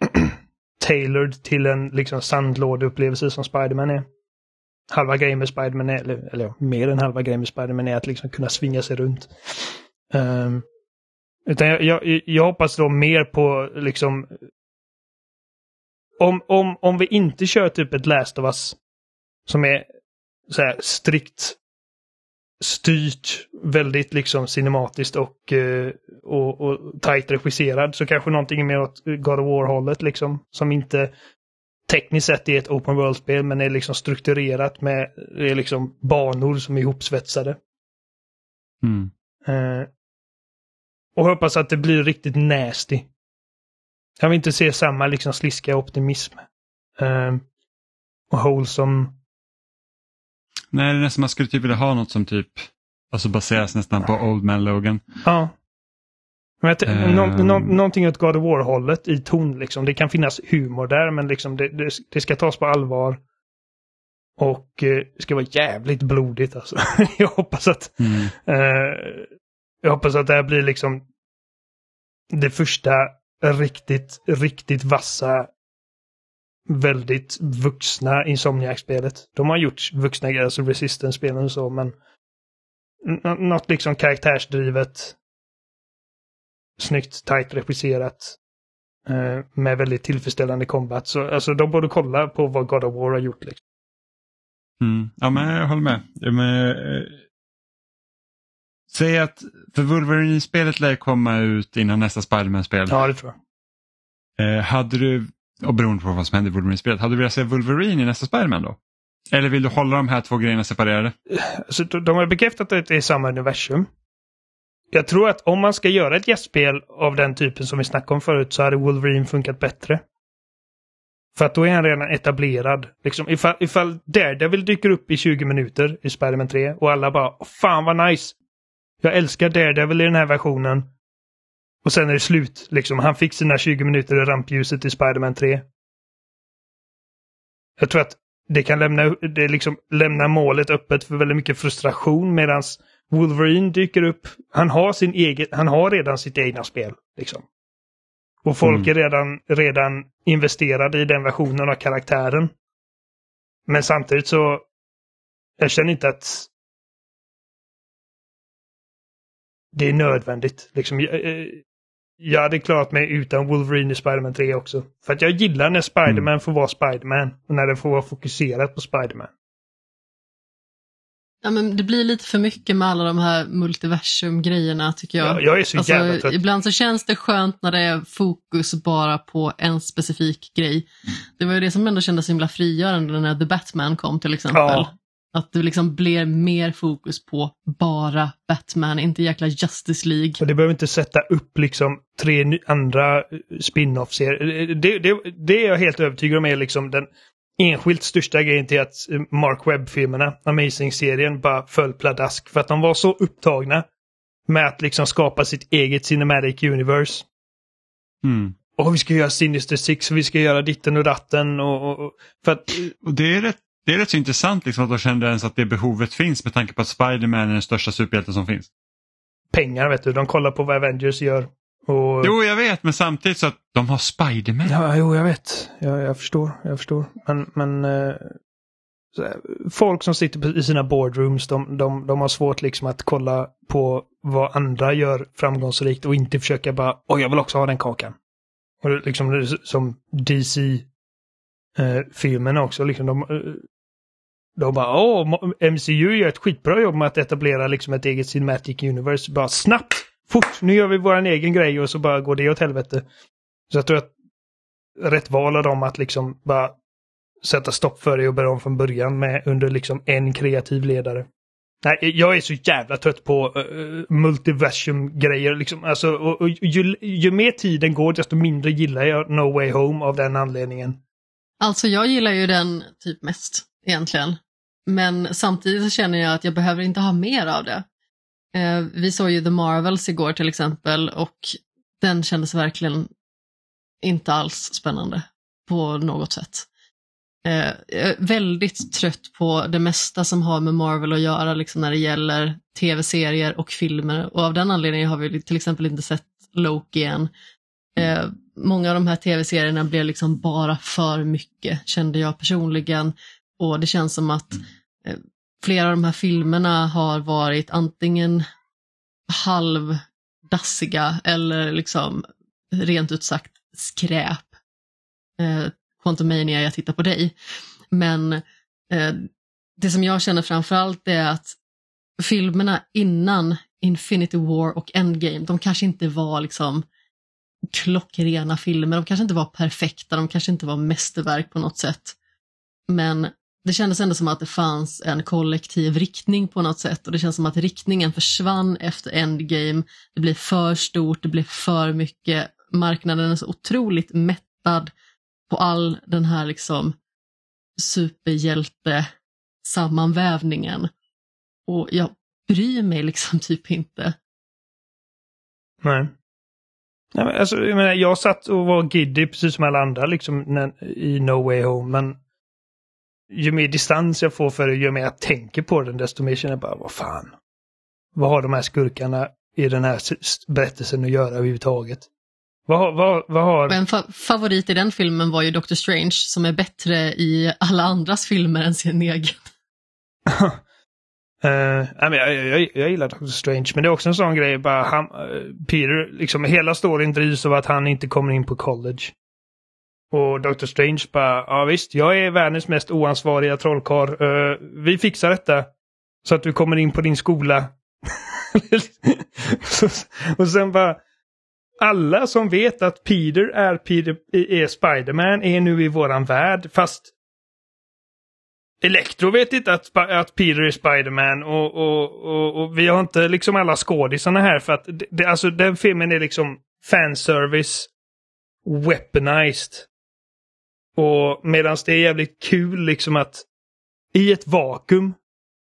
tailored till en liksom sandlådeupplevelse som Spiderman är. Halva grejen med Spiderman är, eller, eller mer än halva grejen med Spiderman är att liksom kunna svinga sig runt. Um, utan jag, jag, jag hoppas då mer på liksom... Om, om, om vi inte kör typ ett Last of Us som är så här strikt styrt, väldigt liksom cinematiskt och, eh, och, och tajt regisserad så kanske någonting mer åt God of War-hållet liksom. Som inte tekniskt sett är ett open world-spel men är liksom strukturerat med är liksom banor som är ihopsvetsade. Mm. Eh, och hoppas att det blir riktigt nasty. Jag vill inte se samma liksom sliska optimism. Um, och wholesome. Nej, det är nästan man skulle typ vilja ha något som typ alltså baseras nästan på Old Man Logan. Ja. Men att, um... nå, nå, någonting åt God of War-hållet i ton liksom. Det kan finnas humor där men liksom det, det, det ska tas på allvar. Och eh, det ska vara jävligt blodigt alltså. jag hoppas att mm. eh, jag hoppas att det här blir liksom det första riktigt, riktigt vassa, väldigt vuxna Insomniac-spelet. De har gjort vuxna grejer, alltså Resistance-spelen och så, men något liksom karaktärsdrivet, snyggt, tight regisserat, eh, med väldigt tillfredsställande combat. Så alltså de borde kolla på vad God of War har gjort. Liksom. Mm. Ja, men jag håller med. Ja, men, eh, Säg att, för Wolverine-spelet lär komma ut innan nästa Spiderman-spel. Ja, det tror jag. Eh, hade du, och beroende på vad som händer i Wolverine-spelet, hade du velat se Wolverine i nästa Spiderman då? Eller vill du hålla de här två grejerna separerade? Alltså, de har bekräftat att det är samma universum. Jag tror att om man ska göra ett gästspel av den typen som vi snackade om förut så hade Wolverine funkat bättre. För att då är han redan etablerad. Liksom, ifall, ifall Daredevil dyker upp i 20 minuter i Spiderman 3 och alla bara Fan vad nice! Jag älskar Daredevil i den här versionen. Och sen är det slut. Liksom. Han fick sina 20 minuter i rampljuset i Spiderman 3. Jag tror att det kan lämna, det liksom lämna målet öppet för väldigt mycket frustration medan Wolverine dyker upp. Han har, sin egen, han har redan sitt egna spel. Liksom. Och folk mm. är redan, redan investerade i den versionen av karaktären. Men samtidigt så jag känner inte att det är nödvändigt. Liksom, jag, hade klarat mig utan Wolverine i Spiderman 3 också. För att jag gillar när Spiderman mm. får vara Spiderman och när det får vara fokuserat på Spiderman. Ja, men det blir lite för mycket med alla de här multiversum-grejerna tycker jag. Ja, jag är så alltså, jävla trött. Ibland så känns det skönt när det är fokus bara på en specifik grej. Det var ju det som ändå kändes så himla frigörande när The Batman kom till exempel. Ja. Att det liksom blir mer fokus på bara Batman, inte jäkla Justice League. Och det behöver inte sätta upp liksom tre andra eh, spin-off-serier. Det, det, det är jag helt övertygad om är liksom den enskilt största grejen till att eh, Mark Webb-filmerna, Amazing-serien, bara föll pladask. För att de var så upptagna med att liksom skapa sitt eget Cinematic Universe. Mm. Och vi ska göra Sinister Six och vi ska göra ditten och datten och... och, och för att... Och det är rätt, det är rätt så intressant liksom att de kände ens att det behovet finns med tanke på att Spider-Man är den största superhjälten som finns. pengar vet du. De kollar på vad Avengers gör. Och... Jo, jag vet, men samtidigt så att de har Spider-Man. Ja, jo, jag vet. Jag, jag förstår. Jag förstår. Men, men eh, här, folk som sitter i sina boardrooms, de, de, de har svårt liksom att kolla på vad andra gör framgångsrikt och inte försöka bara, oj, jag vill också ha den kakan. Och liksom som DC-filmerna också, liksom de, eh, de bara, åh, MCU gör ett skitbra jobb med att etablera liksom ett eget Cinematic Universe. Bara snabbt, fort, nu gör vi vår egen grej och så bara går det åt helvete. Så jag tror att rätt val av dem att liksom bara sätta stopp för det och börja om från början med under liksom en kreativ ledare. Nej, jag är så jävla trött på eh, eh, uh, multiversum-grejer. Liksom. Alltså, och, och, ju, ju mer tiden går, desto mindre gillar jag No Way Home av den anledningen. Alltså jag gillar ju den typ mest egentligen. Men samtidigt så känner jag att jag behöver inte ha mer av det. Eh, vi såg ju The Marvels igår till exempel och den kändes verkligen inte alls spännande på något sätt. Eh, jag är väldigt trött på det mesta som har med Marvel att göra liksom när det gäller tv-serier och filmer och av den anledningen har vi till exempel inte sett Loki än. Eh, många av de här tv-serierna blev liksom bara för mycket, kände jag personligen. Och det känns som att flera av de här filmerna har varit antingen halvdassiga eller liksom rent ut sagt skräp. Eh, Quantumania, jag tittar på dig. Men eh, det som jag känner framförallt är att filmerna innan Infinity War och Endgame, de kanske inte var liksom klockrena filmer, de kanske inte var perfekta, de kanske inte var mästerverk på något sätt. Men det kändes ändå som att det fanns en kollektiv riktning på något sätt och det känns som att riktningen försvann efter Endgame. Det blev för stort, det blev för mycket, marknaden är så otroligt mättad på all den här liksom superhjälte sammanvävningen. Och jag bryr mig liksom typ inte. Nej. Nej men alltså, jag, menar, jag satt och var giddy precis som alla andra liksom, när, i No Way Home. Men ju mer distans jag får för det, ju mer jag tänker på den, desto mer känner jag bara, vad fan. Vad har de här skurkarna i den här berättelsen att göra överhuvudtaget? Vad, vad, vad har... En fa- favorit i den filmen var ju Doctor Strange som är bättre i alla andras filmer än sin egen. Eh, nej, men jag, jag, jag gillar Doctor Strange, men det är också en sån grej. Bara han, eh, Peter, liksom hela storyn drivs av att han inte kommer in på college. Och Doctor Strange bara, ja visst, jag är världens mest oansvariga trollkarl. Uh, vi fixar detta. Så att du kommer in på din skola. Och sen bara, alla som vet att Peter är, Peter, är Spiderman är nu i våran värld, fast Electro vet inte att, att Peter är Spiderman och, och, och, och vi har inte liksom alla skådisarna här för att det, det, alltså den filmen är liksom fanservice weaponized. Och medan det är jävligt kul liksom att i ett vakuum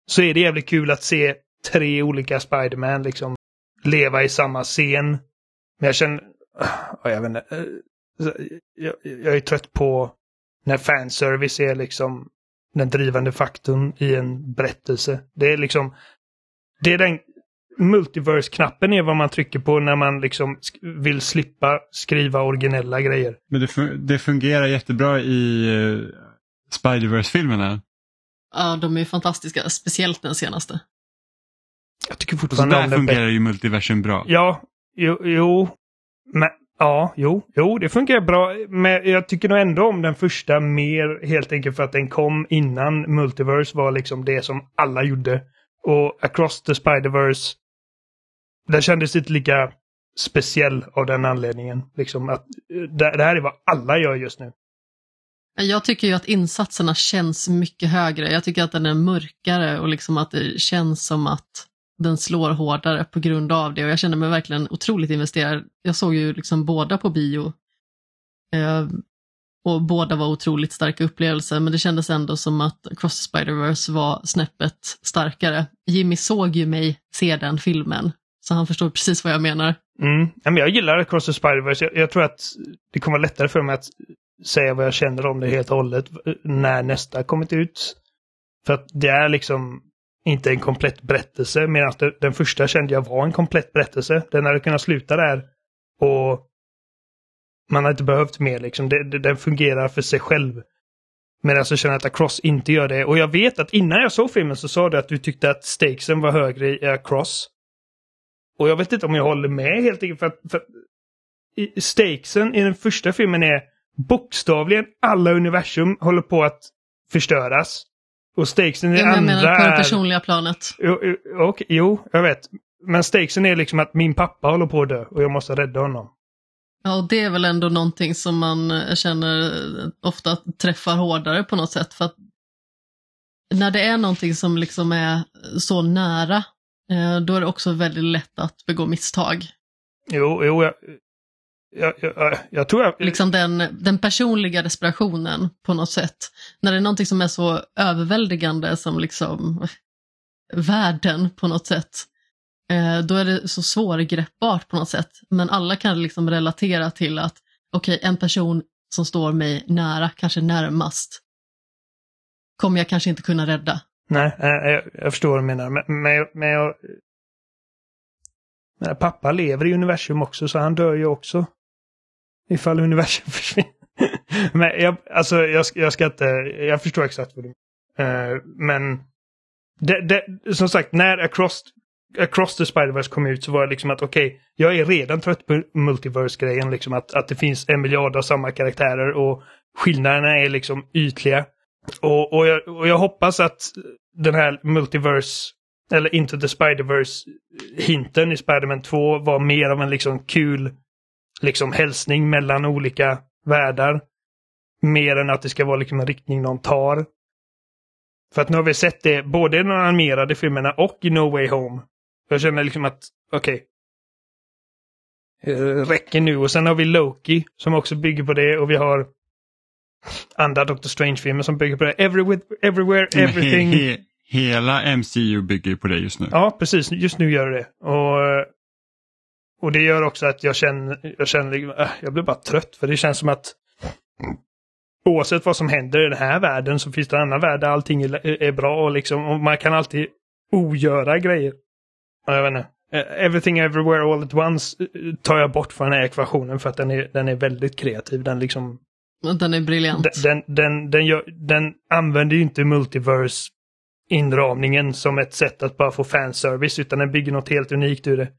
så är det jävligt kul att se tre olika Spiderman liksom leva i samma scen. Men jag känner, ah, jag vet inte, eh, jag, jag är trött på när fanservice är liksom den drivande faktorn i en berättelse. Det är liksom, det är den multiverse-knappen är vad man trycker på när man liksom sk- vill slippa skriva originella grejer. Men det, fun- det fungerar jättebra i uh, Spider-Verse-filmerna. Ja, de är fantastiska, speciellt den senaste. Jag tycker Och så fortfarande där om den fungerar ju multiversum bra. Ja, jo, jo. Men, ja, jo, jo, det funkar bra. Men jag tycker nog ändå om den första mer helt enkelt för att den kom innan Multiverse var liksom det som alla gjorde. Och Across the Spider-Verse, den kändes inte lika speciell av den anledningen. Liksom att det, det här är vad alla gör just nu. Jag tycker ju att insatserna känns mycket högre. Jag tycker att den är mörkare och liksom att det känns som att den slår hårdare på grund av det och jag känner mig verkligen otroligt investerad. Jag såg ju liksom båda på bio eh, och båda var otroligt starka upplevelser men det kändes ändå som att Cross Spider-Verse var snäppet starkare. Jimmy såg ju mig se den filmen så han förstår precis vad jag menar. Mm. Jag gillar Cross the Spider-Verse. Jag, jag tror att det kommer vara lättare för mig att säga vad jag känner om det helt och hållet eh, när nästa kommit ut. För att det är liksom inte en komplett berättelse medan den första kände jag var en komplett berättelse. Den hade kunnat sluta där och man har inte behövt mer liksom. Den fungerar för sig själv. Medan jag känner att Across inte gör det. Och jag vet att innan jag såg filmen så sa du att du tyckte att stakesen var högre i Across. Och jag vet inte om jag håller med helt enkelt. För att, för stakesen i den första filmen är bokstavligen alla universum håller på att förstöras. Och stakesen i jag andra menar på det personliga planet. Jo, okay, jo, jag vet. Men stakesen är liksom att min pappa håller på att dö och jag måste rädda honom. Ja, och det är väl ändå någonting som man eh, känner eh, ofta träffar hårdare på något sätt. För att när det är någonting som liksom är så nära, då är det också väldigt lätt att begå misstag. Jo, jo jag, jag, jag, jag tror jag... Liksom den, den personliga desperationen på något sätt. När det är någonting som är så överväldigande som liksom världen på något sätt. Eh, då är det så svårgreppbart på något sätt. Men alla kan liksom relatera till att okej, okay, en person som står mig nära, kanske närmast, kommer jag kanske inte kunna rädda. Nej, eh, eh, jag, jag förstår vad du menar. Men, men, men jag, men pappa lever i universum också, så han dör ju också. Ifall universum försvinner. men jag, alltså, jag, jag ska inte, jag förstår exakt vad du menar. Uh, men det, det, som sagt, när Across Across the Spider-Verse kom ut så var det liksom att okej, okay, jag är redan trött på multiverse-grejen, liksom att, att det finns en miljard av samma karaktärer och skillnaderna är liksom ytliga. Och, och, jag, och jag hoppas att den här multiverse, eller Into the Spider-Verse-hinten i Spider-Man 2 var mer av en liksom kul liksom hälsning mellan olika världar. Mer än att det ska vara liksom en riktning någon tar. För att nu har vi sett det både i de animerade filmerna och i No Way Home. Jag känner liksom att, okej. Okay, räcker nu. Och sen har vi Loki som också bygger på det och vi har andra Doctor Strange-filmer som bygger på det. Every, everywhere, everything. He, he, hela MCU bygger på det just nu. Ja, precis. Just nu gör det och, och det gör också att jag känner, jag känner, äh, jag blir bara trött för det känns som att oavsett vad som händer i den här världen så finns det en annan värld där allting är, är bra och liksom och man kan alltid ogöra grejer. Jag vet inte. Everything Everywhere All At Once eh, tar jag bort från den här ekvationen för att den är, den är väldigt kreativ. Den liksom... Den är briljant. Den, den, den, gör, den använder ju inte multiverse inramningen som ett sätt att bara få fanservice utan den bygger något helt unikt ur det.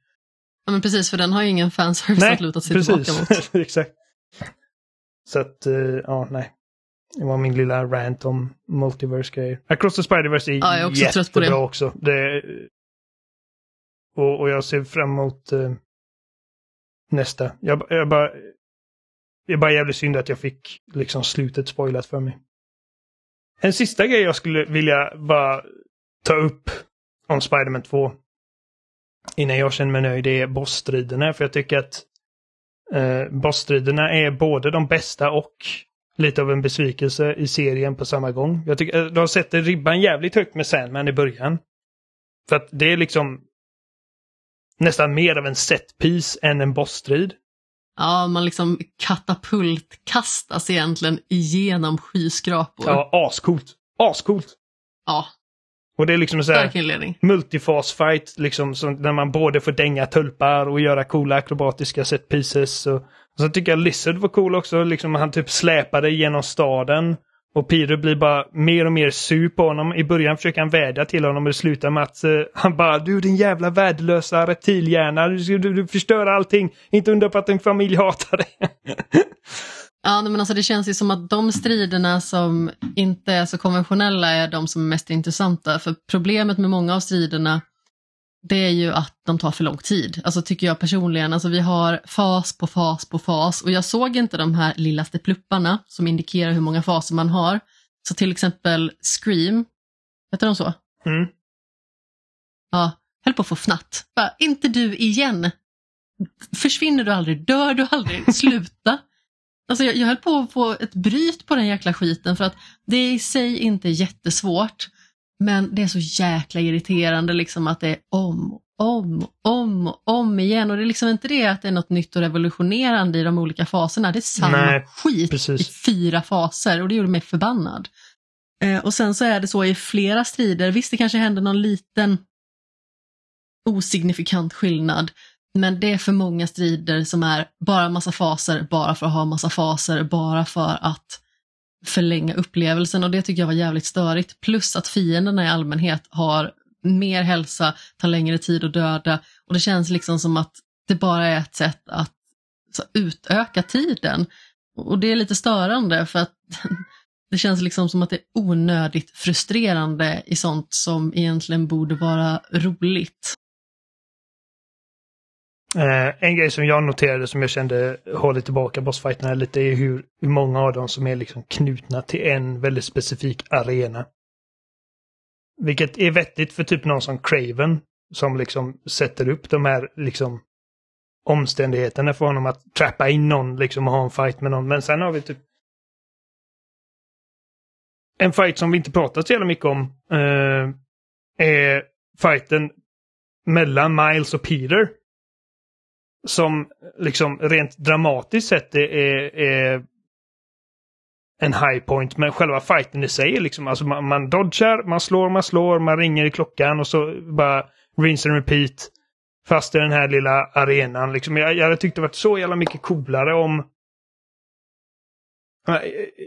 Ja men precis, för den har ju ingen fanservice nej, att luta sig precis. tillbaka mot. Exakt. Så att, uh, ja, nej. Det var min lilla rant om multiverse-grejer. Across the Spider-Verse är, ja, jag är också jättebra det. också. Det, och, och jag ser fram emot uh, nästa. Jag, jag bara... Det är bara jävligt synd att jag fick liksom slutet spoilat för mig. En sista grej jag skulle vilja bara ta upp om Spiderman 2. Innan jag känner mig nöjd, det är bossstriderna. För jag tycker att eh, bossstriderna är både de bästa och lite av en besvikelse i serien på samma gång. Jag tycker eh, de sätter ribban jävligt högt med Sandman i början. För att det är liksom nästan mer av en setpiece än en bossstrid. Ja, man liksom katapultkastas egentligen igenom skyskrapor. Ja, ascoolt. Ascoolt. Ja. Och det är liksom så här multifas fight, liksom som, där man både får dänga tulpar och göra coola akrobatiska set pieces. Och, och så tycker jag Lizard var cool också, liksom han typ släpade genom staden. Och Piru blir bara mer och mer sur på honom. I början försöker han vädja till honom och det slutar med att uh, han bara Du din jävla värdelösa reptilhjärna, du, du, du förstör allting. Inte undra på att din familj hatar dig. ja, men alltså det känns ju som att de striderna som inte är så konventionella är de som är mest intressanta. För problemet med många av striderna det är ju att de tar för lång tid. Alltså tycker jag personligen. Alltså vi har fas på fas på fas och jag såg inte de här lillaste plupparna som indikerar hur många faser man har. Så till exempel Scream, heter de så? Mm. Ja, höll på att få fnatt. Bara, inte du igen. Försvinner du aldrig? Dör du aldrig? Sluta. Alltså jag, jag höll på att få ett bryt på den jäkla skiten för att det är i sig inte jättesvårt. Men det är så jäkla irriterande liksom att det är om, om, om, om igen. Och det är liksom inte det att det är något nytt och revolutionerande i de olika faserna. Det är samma Nej, skit precis. i fyra faser och det gjorde mig förbannad. Eh, och sen så är det så i flera strider, visst det kanske händer någon liten osignifikant skillnad, men det är för många strider som är bara massa faser, bara för att ha massa faser, bara för att förlänga upplevelsen och det tycker jag var jävligt störigt. Plus att fienderna i allmänhet har mer hälsa, tar längre tid att döda och det känns liksom som att det bara är ett sätt att så, utöka tiden. Och det är lite störande för att det känns liksom som att det är onödigt frustrerande i sånt som egentligen borde vara roligt. Eh, en grej som jag noterade som jag kände håller tillbaka bossfighterna lite är hur, hur många av dem som är liksom knutna till en väldigt specifik arena. Vilket är vettigt för typ någon som Craven som liksom sätter upp de här liksom omständigheterna för honom att trappa in någon liksom och ha en fight med någon. Men sen har vi typ en fight som vi inte pratat så jävla mycket om eh, är fighten mellan Miles och Peter som liksom rent dramatiskt sett är, är en high point. Men själva fighten i sig är liksom, alltså man, man dodgar, man slår, man slår, man ringer i klockan och så bara rinse and repeat. Fast i den här lilla arenan. Liksom, jag, jag hade tyckt det varit så jävla mycket coolare om Eh,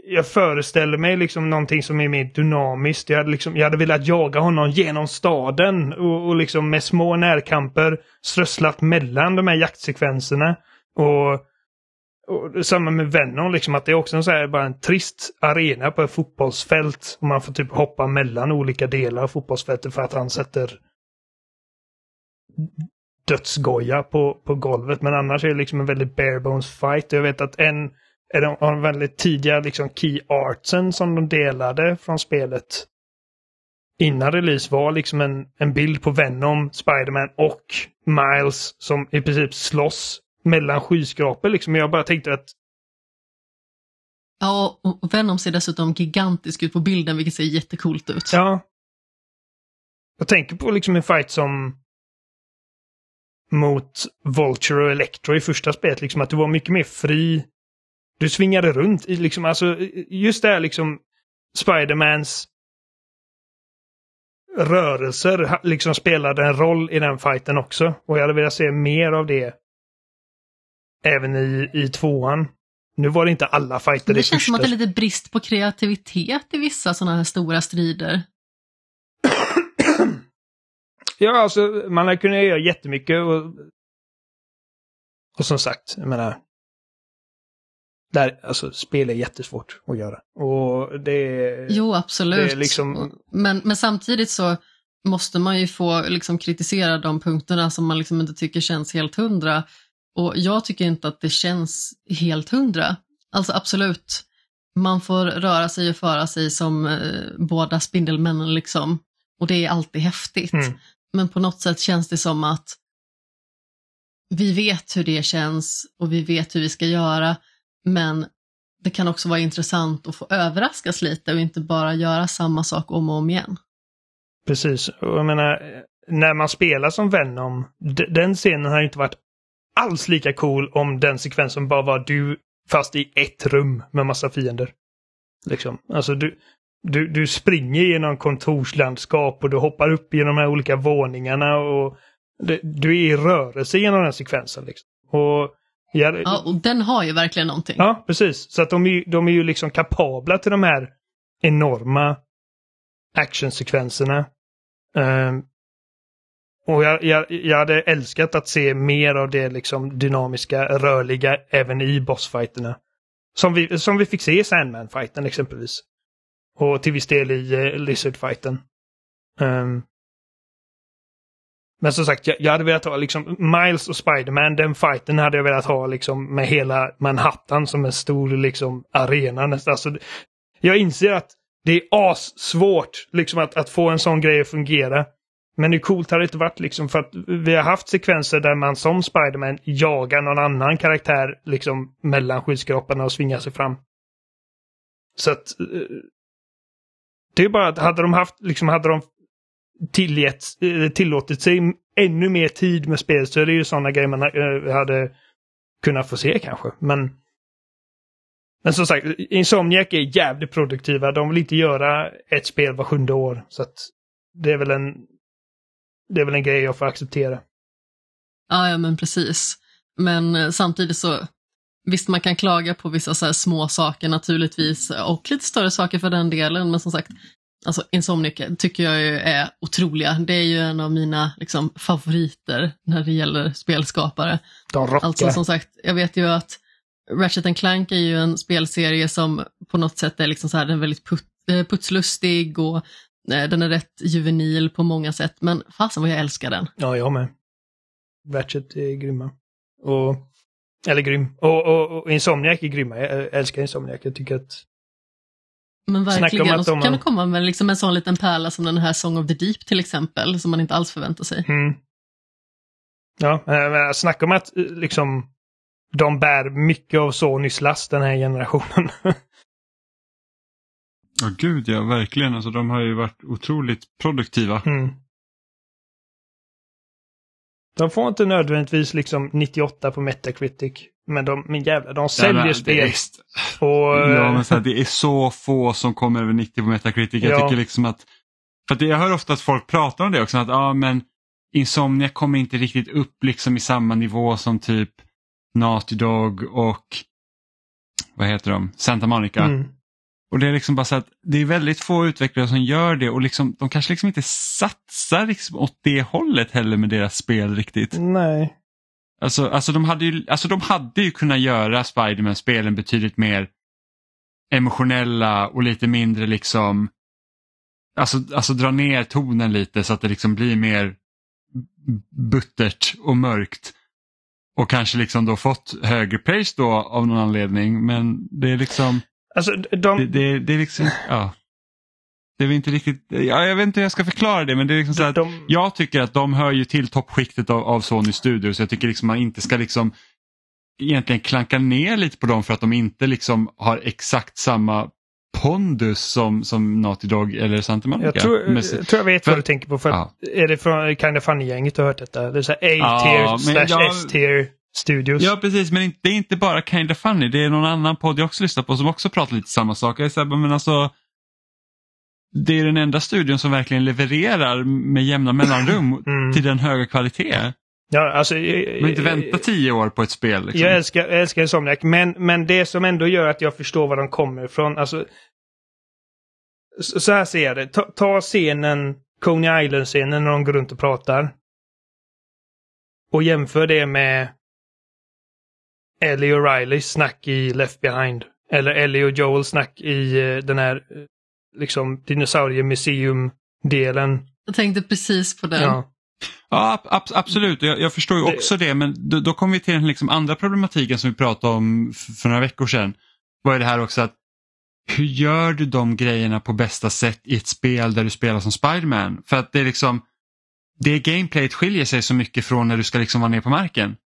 jag föreställer mig liksom någonting som är mer dynamiskt. Jag hade, liksom, jag hade velat jaga honom genom staden och, och liksom med små närkamper strösslat mellan de här jaktsekvenserna. Och, och samma med Venom, liksom att det är också en så här, bara en trist arena på ett fotbollsfält. Och man får typ hoppa mellan olika delar av fotbollsfältet för att han sätter dödsgoja på, på golvet. Men annars är det liksom en väldigt bare bones fight. Jag vet att en är de, har de väldigt tidiga liksom key artsen som de delade från spelet innan release var liksom en, en bild på Venom, Spiderman och Miles som i princip slåss mellan skyskrapor. Liksom. Jag bara tänkte att Ja, och Venom ser dessutom gigantisk ut på bilden vilket ser jättekult ut. Ja. Jag tänker på liksom en fight som mot Vulture och Electro i första spelet. Liksom att du var mycket mer fri du svingade runt i liksom, alltså just det här liksom Spidermans rörelser liksom spelade en roll i den fighten också. Och jag hade velat se mer av det även i, i tvåan. Nu var det inte alla fighter det i känns första. som att det är lite brist på kreativitet i vissa sådana här stora strider. ja, alltså man har kunnat göra jättemycket och, och som sagt, jag menar, där, alltså, spel är jättesvårt att göra. Och det Jo, absolut. Det är liksom... men, men samtidigt så måste man ju få liksom, kritisera de punkterna som man liksom inte tycker känns helt hundra. Och jag tycker inte att det känns helt hundra. Alltså absolut, man får röra sig och föra sig som eh, båda Spindelmännen liksom. Och det är alltid häftigt. Mm. Men på något sätt känns det som att vi vet hur det känns och vi vet hur vi ska göra. Men det kan också vara intressant att få överraskas lite och inte bara göra samma sak om och om igen. Precis, och jag menar, när man spelar som Venom, den scenen har inte varit alls lika cool om den sekvensen bara var du fast i ett rum med massa fiender. Liksom. Alltså du, du, du springer genom kontorslandskap och du hoppar upp genom de här olika våningarna och du, du är i rörelse genom den sekvensen. Liksom. Och Ja, ja, och den har ju verkligen någonting. Ja, precis. Så att de är, de är ju liksom kapabla till de här enorma actionsekvenserna. Um, och jag, jag, jag hade älskat att se mer av det liksom dynamiska, rörliga även i bossfighterna. Som vi, som vi fick se i Sandman-fighten exempelvis. Och till viss del i uh, Lizard-fighten. Um, men som sagt, jag, jag hade velat ha liksom Miles och Spiderman, den fighten hade jag velat ha liksom med hela Manhattan som en stor liksom arena nästan. Alltså, jag inser att det är assvårt liksom att, att få en sån grej att fungera. Men hur coolt har det inte varit liksom för att vi har haft sekvenser där man som Spiderman jagar någon annan karaktär liksom mellan skyskraporna och svingar sig fram. Så att eh, det är bara att hade de haft, liksom hade de tillgett, eh, tillåtit sig ännu mer tid med spel så är det ju sådana grejer man eh, hade kunnat få se kanske. Men men som sagt, Insomniac är jävligt produktiva. De vill inte göra ett spel var sjunde år. Så att det är väl en det är väl en grej jag får acceptera. Ja, ja men precis. Men eh, samtidigt så, visst man kan klaga på vissa så små saker naturligtvis och lite större saker för den delen, men som sagt, alltså Insomniac tycker jag ju är otroliga. Det är ju en av mina liksom, favoriter när det gäller spelskapare. De rockar. Alltså som sagt, jag vet ju att Ratchet Clank är ju en spelserie som på något sätt är liksom så här, den väldigt put, eh, putslustig och eh, den är rätt juvenil på många sätt, men fasen vad jag älskar den. Ja, jag med. Ratchet är grymma. Och, eller grym. Och, och, och Insomniac är grymma. Jag älskar Insomniac. Jag tycker att... Men verkligen, att och så kan det komma med liksom en sån liten pärla som den här Song of the Deep till exempel, som man inte alls förväntar sig. Mm. Ja, eh, men snacka om att eh, liksom de bär mycket av Sonys last den här generationen. Ja, gud ja, verkligen. Alltså, de har ju varit otroligt produktiva. Mm. De får inte nödvändigtvis liksom 98 på Metacritic. Men de, min jävlar, de säljer spel. är, Och, ja, eh, men så här, det är så få som kommer över 90 på Metacritic. Jag Ja. tycker liksom att, för att jag hör ofta att folk pratar om det också, att ja men Insomnia kommer inte riktigt upp liksom i samma nivå som typ Naughty Dog och vad heter de, Santa Monica. mm. Och det är liksom bara så att det är väldigt få utvecklare som gör det och liksom, de kanske liksom inte satsar liksom åt det hållet heller med deras spel riktigt. Nej. Alltså, alltså, de hade ju, alltså de hade ju kunnat göra Spiderman-spelen betydligt mer emotionella och lite mindre liksom, alltså, alltså dra ner tonen lite så att det liksom blir mer buttert och mörkt. Och kanske liksom då fått högre praise då av någon anledning men det är liksom Alltså de... det, det, det är liksom, ja. Det är inte riktigt, ja, jag vet inte hur jag ska förklara det men det är liksom så att de jag tycker att de hör ju till toppskiktet av, av Sony Studios. Jag tycker liksom man inte ska liksom egentligen klanka ner lite på dem för att de inte liksom har exakt samma pondus som, som Naughty Dog eller Santa Monica. jag, tror, Men- jag tror jag vet för- vad du tänker på. För att, Är det från Kind of Funny-gänget du har hört detta? Det är så A-tier Ja, slash jag- S-tier studios. Ja precis, men det är inte bara Kinda Funny. Det är någon annan podd jag också lyssnar på som också pratar lite samma sak. Jag är så här, men alltså, det är den enda studion som verkligen levererar med jämna mellanrum Mm. till den höga kvalitet. Ja, alltså, jag, Man inte vänta tio år på ett spel. Liksom. jag älskar, jag älskar Insomniac, men, men det som ändå gör att jag förstår var de kommer ifrån, alltså... Så så här ser jag det. Ta, ta scenen, Coney Island-scenen när de går runt och pratar. Och jämför det med Ellie och Rileys snack i Left Behind. Eller Ellie och Joel snack i eh, den här eh, liksom dinosauriemuseum-delen. Jag tänkte precis på den. Ja. Ja, ab- ab- absolut. Jag, jag förstår ju Det- också det, men då, då kommer vi till den liksom andra problematiken som vi pratade om för några veckor sedan. Vad är det här också att hur gör du de grejerna på bästa sätt i ett spel där du spelar som Spiderman? För att det är liksom det gameplayet skiljer sig så mycket från när du ska liksom vara ner på marken.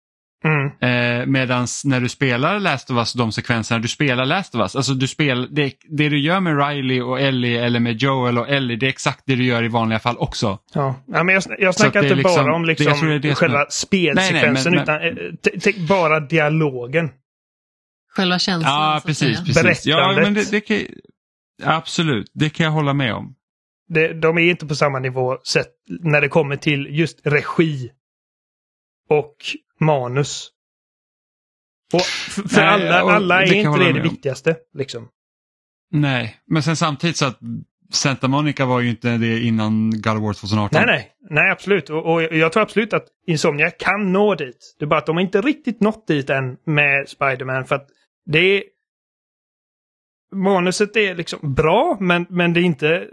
Mm. Eh, Medan när du spelar Last of Us, de sekvenserna du spelar Last of Us, alltså du spel, det, det du gör med Riley och Ellie eller med Joel och Ellie, det är exakt det du gör i vanliga fall också. Ja, ja men jag, jag snackar inte liksom- bara om liksom det det själva är- spelsekvensen Nej, nej, men- utan eh, t- t- bara dialogen. Själva känslan. Ja, precis. precis. Ja, Berättandet. men det, det kan, absolut, det kan jag hålla med om. Det, de är inte på samma nivå sett när det kommer till just regi och manus. Och för Nej, alla, alla är det inte det det viktigaste. Liksom. Nej, men sen samtidigt så att Santa Monica var ju inte det innan God of War 2018. Nej, nej. Nej, absolut. Och, och jag tror absolut att Insomnia kan nå dit. Det är bara att de har inte riktigt nått dit än med Spider-Man. För att det är... Manuset är liksom bra, men, men det är inte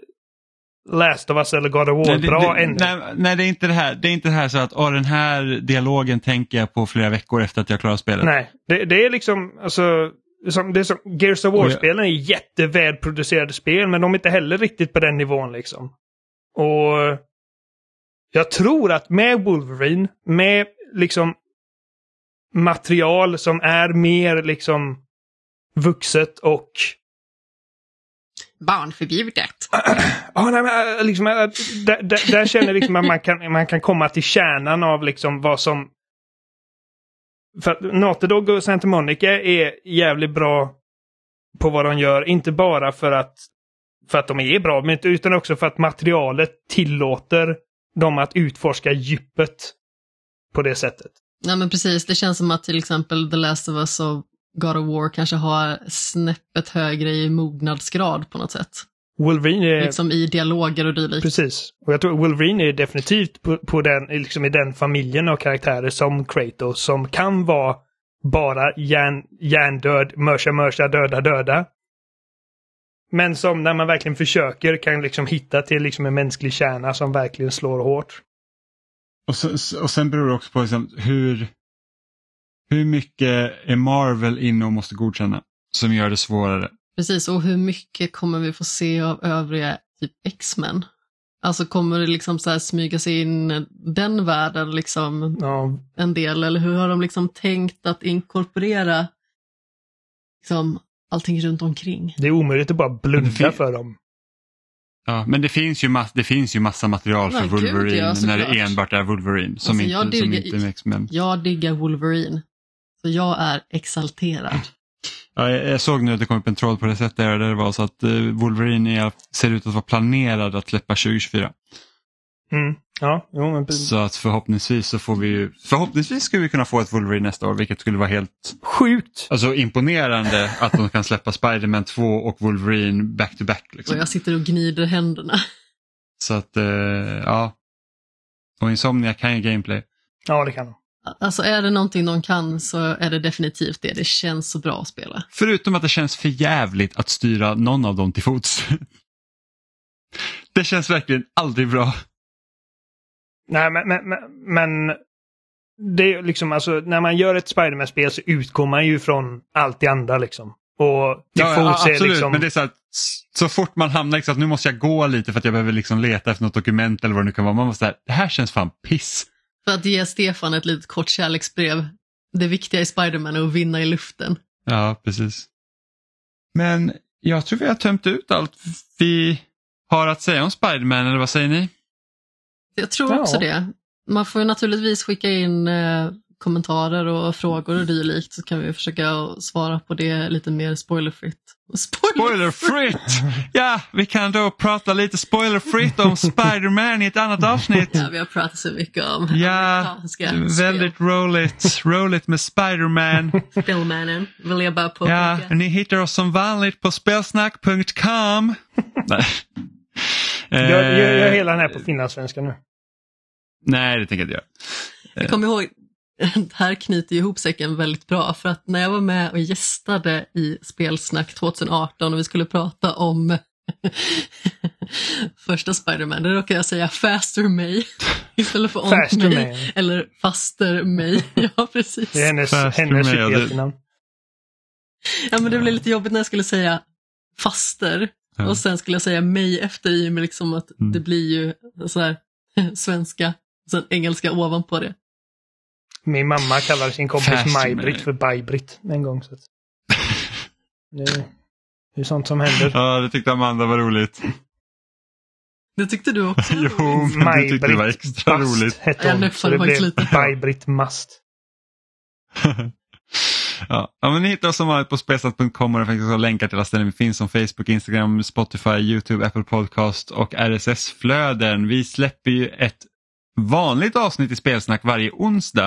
Last of Us eller God of War Nej, det, bra det, nej, nej, det är inte det här. Det är inte det här så att åh, den här dialogen tänker jag på flera veckor efter att jag klarar spelet. Nej, det, det är liksom, alltså, som, det är som, Gears of War-spelen är jättevälproducerade spel, men de är inte heller riktigt på den nivån liksom. Och jag tror att med Wolverine, med liksom material som är mer liksom vuxet och Barnförbjudet. Ja, nej, men, äh, liksom, äh, där, där, där känner jag liksom att man kan, man kan komma till kärnan av liksom vad som... För att Naughty Dog och Santa Monica är jävligt bra på vad de gör. Inte bara för att, för att de är bra, men utan också för att materialet tillåter dem att utforska djupet på det sättet. Ja men precis, det känns som att till exempel The Last of Us och God of War kanske har snäppet högre i mognadsgrad på något sätt. Wolverine är... Liksom i dialoger och dylikt. Precis. Och jag tror Wolverine är definitivt på, på den, liksom i den familjen av karaktärer som Kratos som kan vara bara hjärndöd, mörsa, mörsa, döda, döda. Men som när man verkligen försöker kan liksom hitta till liksom en mänsklig kärna som verkligen slår hårt. Och, så, och sen beror det också på liksom hur, hur mycket är Marvel inne och måste godkänna som gör det svårare. Precis, och hur mycket kommer vi få se av övriga typ X-Men? Alltså kommer det liksom så här smyga sig in den världen liksom Ja, en del, eller hur har de liksom tänkt att inkorporera liksom allting runt omkring? det är omöjligt att bara blunda för dem. Ja, men det finns ju, mass, det finns ju massa material för Ja, gud, Wolverine ja, när det enbart är Wolverine som Alltså, jag inte, som diggar- inte är X-Men. Jag diggar Wolverine, så jag är exalterad. Ja, jag, såg nu att det kom upp en tråd på det sättet där det var så att eh, Wolverine är, ser ut att vara planerad att släppa 2024. Mm. Ja, jo men precis. Så att förhoppningsvis så får vi ju, förhoppningsvis skulle vi kunna få ett Wolverine nästa år vilket skulle vara helt Sjukt! alltså, imponerande att de kan släppa Spider-Man 2 och Wolverine back to back. Och Liksom. jag sitter och gnider händerna. Så att eh, ja. Och Insomnia kan ju gameplay. Ja, det kan de. Alltså är det någonting de kan så är det definitivt det. Det känns så bra att spela. Förutom att det känns för jävligt att styra någon av dem till fots. Det känns verkligen aldrig bra. Nej, men, men, men, det är liksom alltså när man gör ett Spiderman-spel så utgår man ju från allt det andra liksom. Och Ja, ja, är absolut, liksom... men det är så att så fort man hamnar liksom att nu måste jag gå lite för att jag behöver liksom leta efter något dokument eller vad det nu kan vara. Man måste säga, det här känns fan piss. För att ge Stefan ett litet kort kärleksbrev. Det viktiga i Spiderman är att vinna i luften. Ja, precis. Men jag tror vi har tömt ut allt vi har att säga om Spiderman, eller vad säger ni? Jag tror Ja. också det. Man får ju naturligtvis skicka in eh, kommentarer och frågor och dylikt så kan vi försöka svara på det lite mer spoilerfritt. Spoiler! Spoilerfritt! Ja, vi kan då prata lite spoilerfritt om Spiderman i ett annat avsnitt. Ja, vi har pratat så mycket om Ja, väldigt roligt. Roligt med Spiderman. spel. Spelmannen, vill jag bara påpeka. Ja, ni hittar oss som vanligt på spelsnack.com. Nej. Jag, jag, jag är Eh, hela den här på finlandssvenska nu. Nej, det tänker jag inte göra. Jag kommer ihåg, här knyter ihop säcken väldigt bra för att när jag var med och gästade i Spelsnack 2018 och vi skulle prata om första Spiderman, då råkade jag säga Faster May istället för On Faster May. May. Eller Faster May. Ja, precis. Det är hennes, Faster hennes med, ja, det- superhjältenamn. Ja, men det blev lite jobbigt när jag skulle säga faster Ja. och sen skulle jag säga mig efter i med liksom att Mm. det blir ju så här svenska, sen engelska ovanpå det. Min mamma kallade sin kompis Maj-Britt för Baj-Britt en gång. Så att... det, är- det är sånt som händer. Ja, det tyckte Amanda var roligt. Det tyckte du också? jo, men du tyckte det var extra Bast roligt. hette Jag hon. Så det blev lite. Baj-Britt Mast. ja. ja, men ni hittar oss som vanligt på spelsnack.com och det finns också länkar till alla ställen vi finns som Facebook, Instagram, Spotify, YouTube, Apple Podcast och RSS-flöden. Vi släpper ju ett vanligt avsnitt i Spelsnack varje onsdag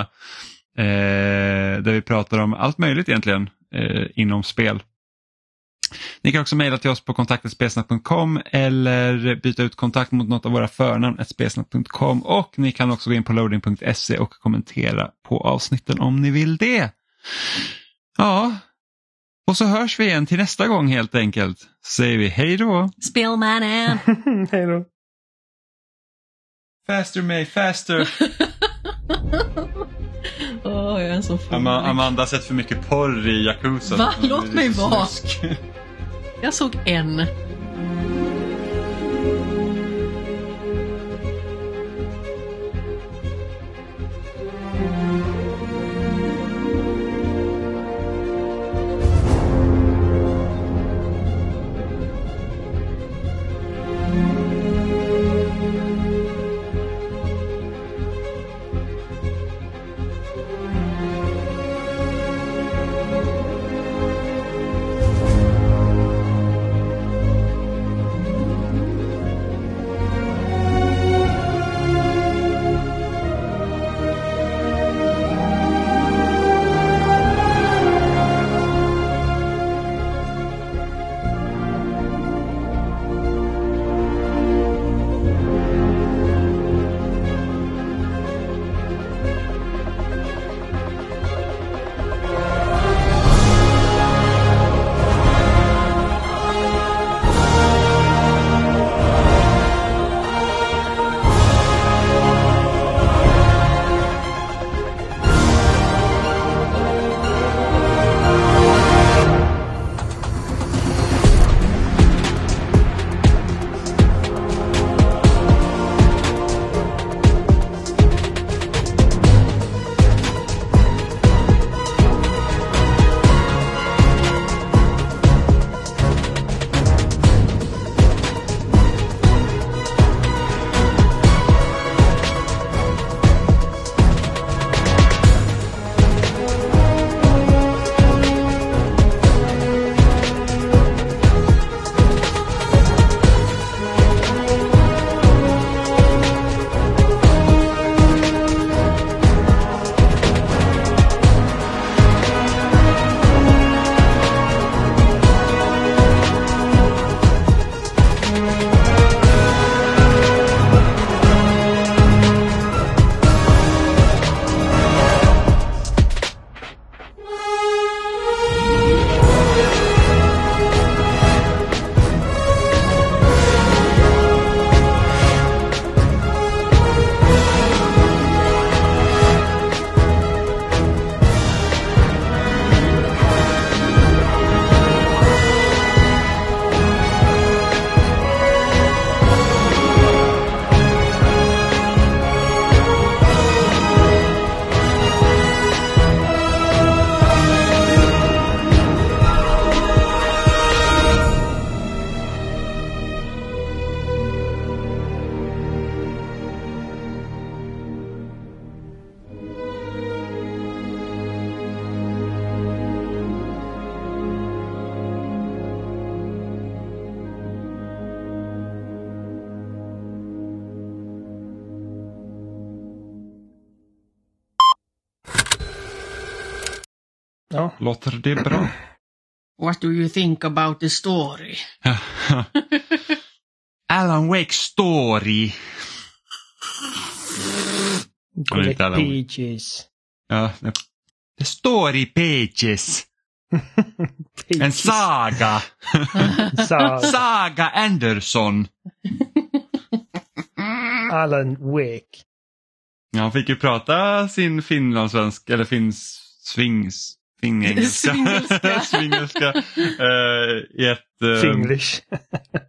eh, där vi pratar om allt möjligt egentligen eh, inom spel. Ni kan också mejla till oss på kontaktetspelsnack.com eller byta ut kontakt mot något av våra förnamn spelsnack.com och ni kan också gå in på loading.se och kommentera på avsnitten om ni vill det. Ja, och så hörs vi igen till nästa gång helt enkelt. Så säger vi hej då. Spelmannen! Hej då. Faster May, faster! Åh, jag är så. Ama- Amanda har sett för mycket porr i Yakuza. Va? Låt mig vara. Jag såg en. Låter det bra? What do you think about the story? Alan Wake Story. Ord. Peaches. Ja, the story pages. En Peaches. saga. Saga. Saga Anderson. Alan Wake. Ja, han fick ju prata sin finlandssvenska, eller finns svings, fingengelska. Svingelska. Svingelska. eh, I ett... eh, Finglish.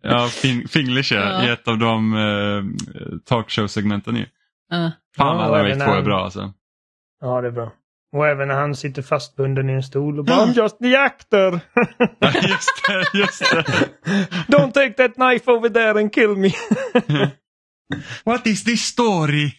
Ja, fin, Finglish ja, Ja. i ett av de uh, talkshow-segmenten ju. Uh, Fan och Wake även 2 är bra alltså. Ja, det är bra. Och även när han sitter fastbunden i en stol och bara I'm just the actor! Ja, just det, just det. Don't take that knife over there and kill me! What is this story?